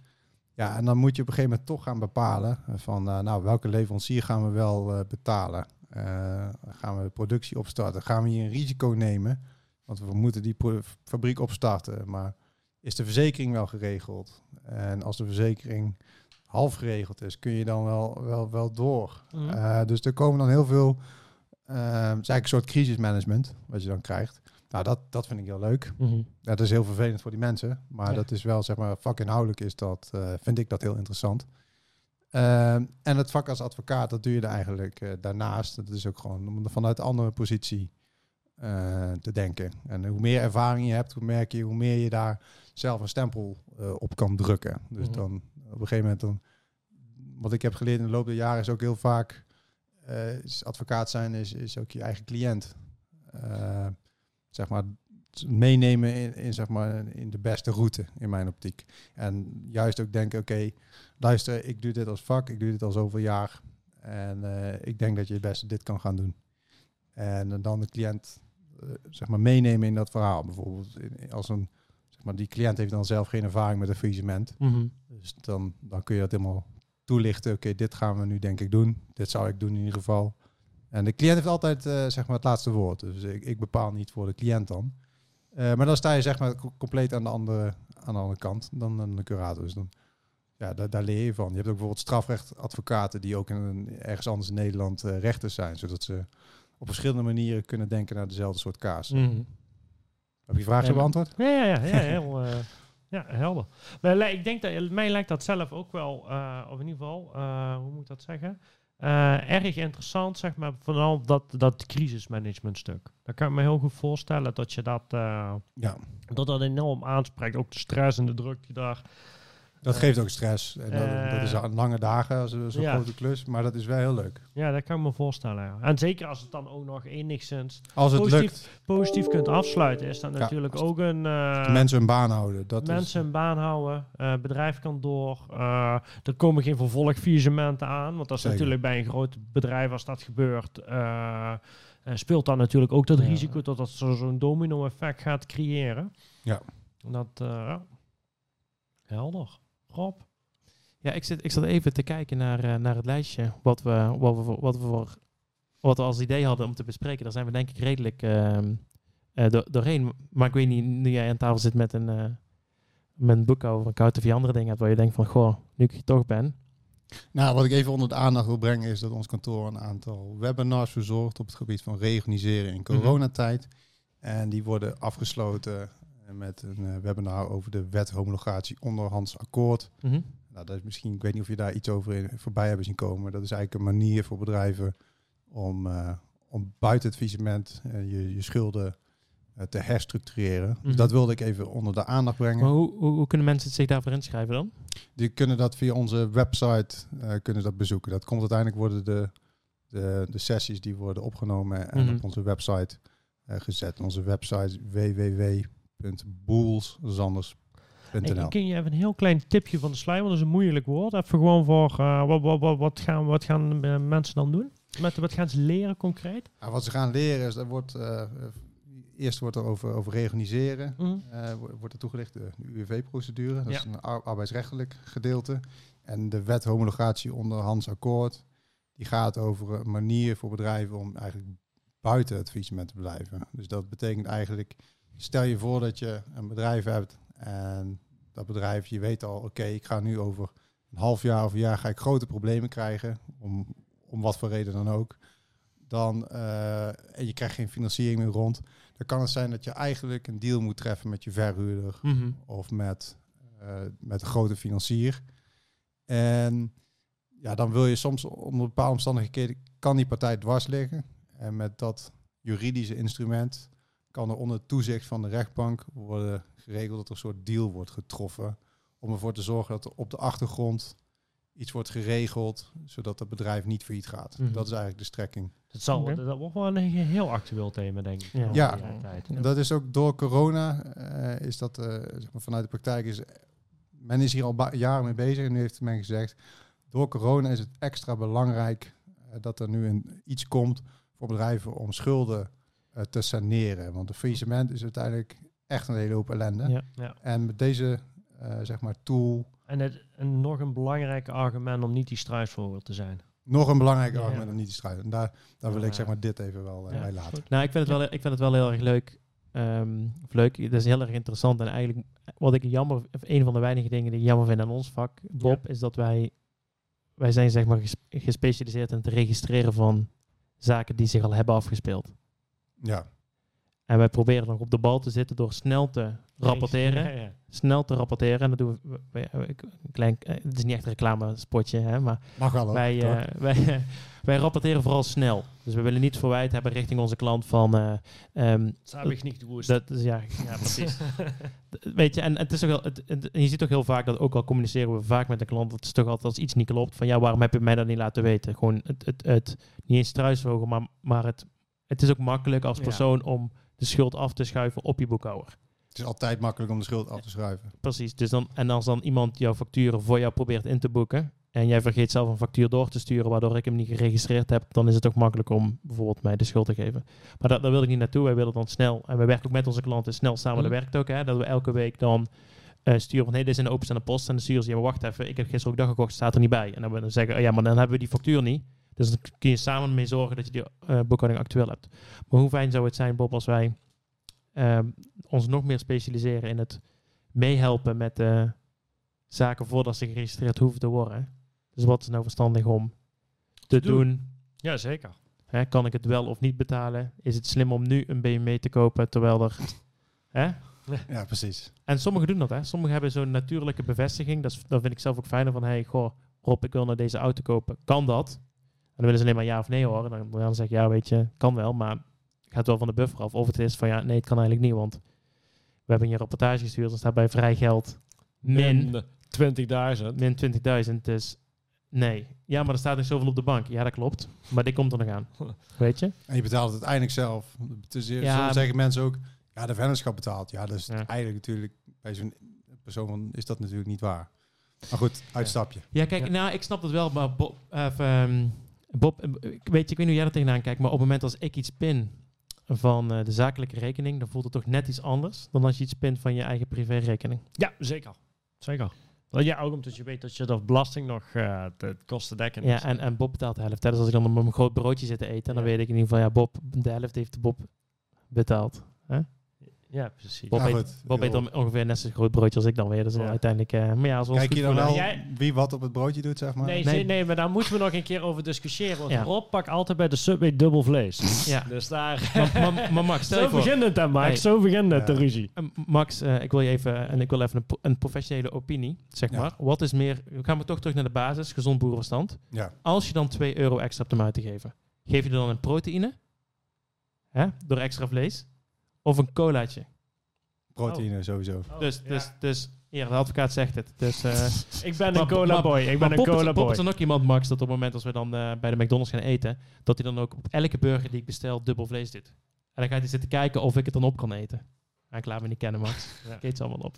ja, en dan moet je op een gegeven moment toch gaan bepalen van, eh, nou, welke leverancier gaan we wel eh, betalen? Eh, gaan we de productie opstarten? Gaan we hier een risico nemen? Want we moeten die fabriek opstarten, maar is de verzekering wel geregeld? En als de verzekering half geregeld is, kun je dan wel, wel, wel door. Mhm. Eh, dus er komen dan heel veel, eh, het is eigenlijk een soort crisismanagement wat je dan krijgt. Nou, dat, dat vind ik heel leuk. Mhm. Dat is heel vervelend voor die mensen, maar Ja. dat is wel, zeg maar, vakinhoudelijk is dat, vind ik dat heel interessant. Ehm, en het vak als advocaat, dat doe je er eigenlijk eh, daarnaast. Dat is ook gewoon om vanuit een andere positie eh, te denken. En hoe meer ervaring je hebt, hoe merk je, hoe meer je daar zelf een stempel eh, op kan drukken. Dus Mhm. dan op een gegeven moment dan, wat ik heb geleerd in de loop der jaren is ook heel vaak, is advocaat zijn is, is ook je eigen cliënt. Zeg maar meenemen in, in, zeg maar, in de beste route in mijn optiek. En juist ook denken, oké, luister, ik doe dit als vak, ik doe dit al zoveel jaar. En eh, ik denk dat je het beste dit kan gaan doen. En dan de cliënt eh, zeg maar meenemen in dat verhaal. Bijvoorbeeld als een, zeg maar, die cliënt heeft dan zelf geen ervaring met een faillissement. Mhm. Dus dan, dan kun je dat helemaal toelichten. Oké, dit gaan we nu denk ik doen. Dit zou ik doen in ieder geval. En de cliënt heeft altijd eh, zeg maar het laatste woord. Dus ik, ik bepaal niet voor de cliënt dan. Eh, maar dan sta je zeg maar co- compleet aan de andere, aan de andere kant dan, de curator. Dus dan, ja, daar, daar leer je van. Je hebt ook bijvoorbeeld strafrechtadvocaten die ook in een, ergens anders in Nederland eh, rechters zijn. Zodat ze op verschillende manieren kunnen denken naar dezelfde soort kaas. Mhm. Heb je vraag Ja, zo beantwoord? Ja, ja, ja, ja heel eh, ja, helder. Maar ik denk dat, mij lijkt dat zelf ook wel, of in ieder geval, hoe moet ik dat zeggen? Eh, erg interessant, zeg maar, vooral dat, dat crisismanagement stuk. Daar kan ik me heel goed voorstellen dat je dat, eh, Ja. dat, dat enorm aanspreekt. Ook de stress en de druk die daar Dat geeft ook stress. En dat, dat is eh, aan lange dagen, zo- zo'n ja. grote klus. Maar dat is wel heel leuk. Ja, dat kan ik me voorstellen. Ja. En zeker als het dan ook nog enigszins Als het Positief lukt, positief kunt afsluiten, is dat Ja, natuurlijk als ook een... eh, mensen hun baan houden. Dat mensen een baan houden, eh, bedrijf kan door. er komen geen vervolgviesementen aan, want dat is Zeker. natuurlijk bij een groot bedrijf als dat gebeurt. eh, speelt dan natuurlijk ook dat Ja. risico dat dat zo- zo'n domino-effect gaat creëren. Ja. Dat, ja. Helder. Rob? Ja, ik zit, ik zat even te kijken naar, eh, naar het lijstje. Wat we, wat, we, voor- wat, we voor, wat we als idee hadden om te bespreken. Daar zijn we denk ik redelijk ehm, eh, do- doorheen. Maar ik weet niet, nu jij aan tafel zit met een, eh, met een boek over een koud of andere dingen. Waar je denkt van, goh, nu ik hier toch ben. Nou, wat ik even onder de aandacht wil brengen is dat ons kantoor een aantal webinars verzorgt op het gebied van reorganiseren in coronatijd. En die worden afgesloten met een eh, webinar over de wet homologatie onderhands akkoord. Mhm. Nou, dat is misschien, ik weet niet of je daar iets over in, voorbij hebben zien komen. Dat is eigenlijk een manier voor bedrijven om, eh, om buiten het eh, je, je schulden eh, te herstructureren. Dus Mhm. dat wilde ik even onder de aandacht brengen. Maar hoe, hoe, hoe kunnen mensen zich daarvoor inschrijven dan? Die kunnen dat via onze website eh, kunnen dat bezoeken. Dat komt uiteindelijk worden de, de, de sessies die worden opgenomen en Mhm. op onze website eh, gezet. Onze website is www.boelszanders.nl. En kun je even een heel klein tipje van de sluier, want dat is een moeilijk woord. Even gewoon voor, eh, wat, wat, wat, wat gaan, wat gaan eh, mensen dan doen? Met, wat gaan ze leren concreet? Nou, wat ze gaan leren is, dat wordt, eh, eerst wordt er over, over reorganiseren. Mhm. eh, wo- wordt er toegelicht de, UWV-procedure. Dat is Ja. een ar- arbeidsrechtelijk gedeelte. En de wet homologatie onderhands akkoord. Die gaat over een manier voor bedrijven om eigenlijk buiten het faillissement te blijven. Dus dat betekent eigenlijk, stel je voor dat je een bedrijf hebt en dat bedrijf, je weet al, oké, ik ga nu over een half jaar of een jaar ga ik grote problemen krijgen, om, om wat voor reden dan ook. Dan, eh, en je krijgt geen financiering meer rond, dan kan het zijn dat je eigenlijk een deal moet treffen met je verhuurder Mhm. of met, eh, met een grote financier. En ja, dan wil je soms onder bepaalde omstandigheden, kan die partij dwars liggen. En met dat juridische instrument kan er onder toezicht van de rechtbank worden geregeld dat er een soort deal wordt getroffen. Om ervoor te zorgen dat er op de achtergrond iets wordt geregeld, zodat het bedrijf niet failliet gaat. Mhm. Dat is eigenlijk de strekking. Dat, zal, dat wordt wel een heel actueel thema, denk ik. Ja. Ja. Tijd. Ja. Dat is ook door corona, eh, is dat eh, zeg maar vanuit de praktijk is, men is hier al jaren mee bezig en nu heeft men gezegd, door corona is het extra belangrijk eh, dat er nu een, iets komt voor bedrijven om schulden te saneren. Want een faillissement is uiteindelijk echt een hele hoop ellende. Ja. Ja. En met deze eh, zeg maar tool, En, het, en nog een belangrijk argument om niet die struisvogel te zijn. nog een belangrijk Ja. argument om niet te strijden. En daar, daar wil Ja. ik zeg maar dit even wel eh, Ja. bij laten. Nou, ik vind het wel, ik vind het wel heel erg leuk. Ehm, of leuk, dat is heel erg interessant. En eigenlijk, wat ik jammer, of een van de weinige dingen die ik jammer vind aan ons vak, Bob, is dat wij, wij zijn zeg maar ges- gespecialiseerd in het registreren van zaken die zich al hebben afgespeeld. Ja, En wij proberen nog op de bal te zitten door snel te rapporteren. Ja, ja. Snel te rapporteren. En dat doen we. een klein, eh, het is niet echt een reclamespotje, hè, maar Mag wel hoor. wij, toch? eh, wij, wij rapporteren vooral snel. Dus we willen niet verwijt hebben richting onze klant van. eh, ehm, Dat heb ik niet gewoest. dat is ja, ja, precies. Weet je, en het is ook wel, het, het- je ziet ook heel vaak dat ook al communiceren we vaak met de klant, dat is toch altijd als iets niet klopt, van ja, waarom heb je mij dat niet laten weten? Gewoon het, het, het niet eens struisvogel, maar, maar het, het is ook makkelijk als Ja. persoon om de schuld af te schuiven op je boekhouder. Het is altijd makkelijk om de schuld af te schrijven. Precies. Dus dan, en als dan iemand jouw facturen voor jou probeert in te boeken en jij vergeet zelf een factuur door te sturen waardoor ik hem niet geregistreerd heb, dan is het ook makkelijk om bijvoorbeeld mij de schuld te geven. Maar dat, daar wil ik niet naartoe. Wij willen dan snel, en we werken ook met onze klanten snel samen. Dat werkt ook, hè, dat we elke week dan eh, sturen van, hé, dit is een openstaande post. En dan sturen ze, ja, maar wacht even, ik heb gisteren ook dat gekocht, staat er niet bij. En dan we dan zeggen, oh, ja, maar dan hebben we die factuur niet. Dus dan kun je samen mee zorgen dat je die eh, boekhouding actueel hebt. Maar hoe fijn zou het zijn, Bob, als wij ehm, ons nog meer specialiseren in het meehelpen met de zaken voordat ze geregistreerd hoeven te worden. Dus wat is nou verstandig om te doen. doen? Ja, zeker. Hè, kan ik het wel of niet betalen? Is het slim om nu een BMW te kopen terwijl er... Hè? Ja, precies. En sommigen doen dat, hè. Sommigen hebben zo'n natuurlijke bevestiging. Dat, is, dat vind ik zelf ook fijner van, hey, goh, Rob, ik wil nou deze auto kopen. Kan dat? En dan willen ze alleen maar ja of nee horen. Dan, dan zeg ik, ja, weet je, kan wel, maar gaat wel van de buffer af. Of het is van, ja, nee, het kan eigenlijk niet, want we hebben je rapportage gestuurd. Dan staat bij vrij geld min, 20.000. min 20.000. Dus nee. Ja, maar er staat er zoveel op de bank. Ja, dat klopt. Maar dit komt er nog aan. Weet je? En je betaalt het uiteindelijk zelf. Dus Ja, soms zeggen mensen ook, ja, de vennootschap betaalt. Ja, dus Ja. eigenlijk natuurlijk, bij zo'n persoon van- is dat natuurlijk niet waar. Maar goed, uitstapje. Ja, kijk, Ja. nou, ik snap dat wel, maar Bob, of, ehm, Bob ik weet, je, ik weet niet hoe jij er tegenaan kijkt, maar op het moment als ik iets pin van eh, de zakelijke rekening, dan voelt het toch net iets anders dan als je iets pint van je eigen privérekening. Ja, zeker. Zeker. Ja, ook omdat je weet dat je de belasting nog eh de kosten dekken Ja, en, en Bob betaalt de helft. hè. Dus als ik dan op mijn groot broodje zit te eten, dan weet ik in ieder geval, ja, Bob, de helft heeft Bob betaald. Ja, precies. Bob, Ja, eet, goed. Bob eet Joh. dan ongeveer net zo'n groot broodje als ik dan weer. Dus Ja. uiteindelijk, eh, maar ja, als ons Kijk je dan wel Jij- wie wat op het broodje doet, zeg maar? Nee, Nee. maar daar moeten we nog een keer over discussiëren. Want Ja. Rob pakt altijd bij de Subway dubbel vlees. Ja, Dus daar... maar, maar, maar Max, Zo voor, begint het dan, Max. Zo begint het, Ja. de ruzie. Eh, Max, eh, ik wil je even, en ik wil even een, pro- een professionele opinie, zeg Ja. maar. Wat is meer, we gaan we toch terug naar de basis, gezond boerenverstand. Ja. Als je dan 2 euro extra hebt om uit te geven, geef je er dan een proteïne, hè, door extra vlees, of een colaatje? Proteïne sowieso. dus, dus, dus, hier, de advocaat zegt het. Dus, eh, Ik ben een cola boy. Ik ben een is- cola boy. is dan ook iemand, Max, dat op het moment als we dan eh, bij de McDonald's gaan eten, dat hij dan ook op elke burger die ik bestel dubbel vlees doet. En dan gaat hij zitten kijken of ik het dan op kan eten. En ik laat me niet kennen, Max. Ja. Ik eet ze allemaal op.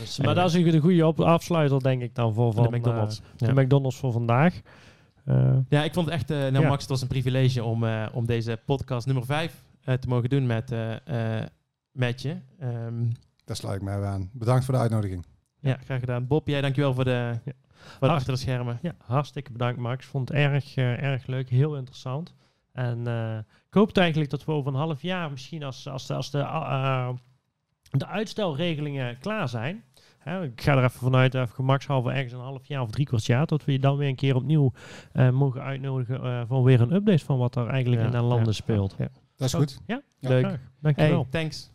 Dus, maar dat is een goede op- afsluiter, denk ik, dan voor Van van, de McDonald's. eh, Ja. de McDonald's voor vandaag. Eh, Ja, ik vond het echt, eh, nou Ja. Max, het was een privilege om, eh, om deze podcast nummer 5 te mogen doen met, eh, eh, met je. Ehm, Daar sluit ik mij aan. Bedankt voor de uitnodiging. ja, graag gedaan. Bob, jij dankjewel voor de, Ja. voor de achter de schermen. ja, hartstikke bedankt, Max. Vond het erg, eh, erg leuk, heel interessant. En eh, ik hoop eigenlijk dat we over een half jaar, misschien als, als de, als de, eh, de uitstelregelingen klaar zijn. Hè, ik ga er even vanuit, even gemakshalve ergens een half jaar of drie kwart jaar, dat we je dan weer een keer opnieuw eh, mogen uitnodigen eh, voor weer een update van wat er eigenlijk Ja, in de landen ja, speelt. ja. Dat is goed. Ja, Ja. Leuk. graag. Dankjewel. Hey, thanks.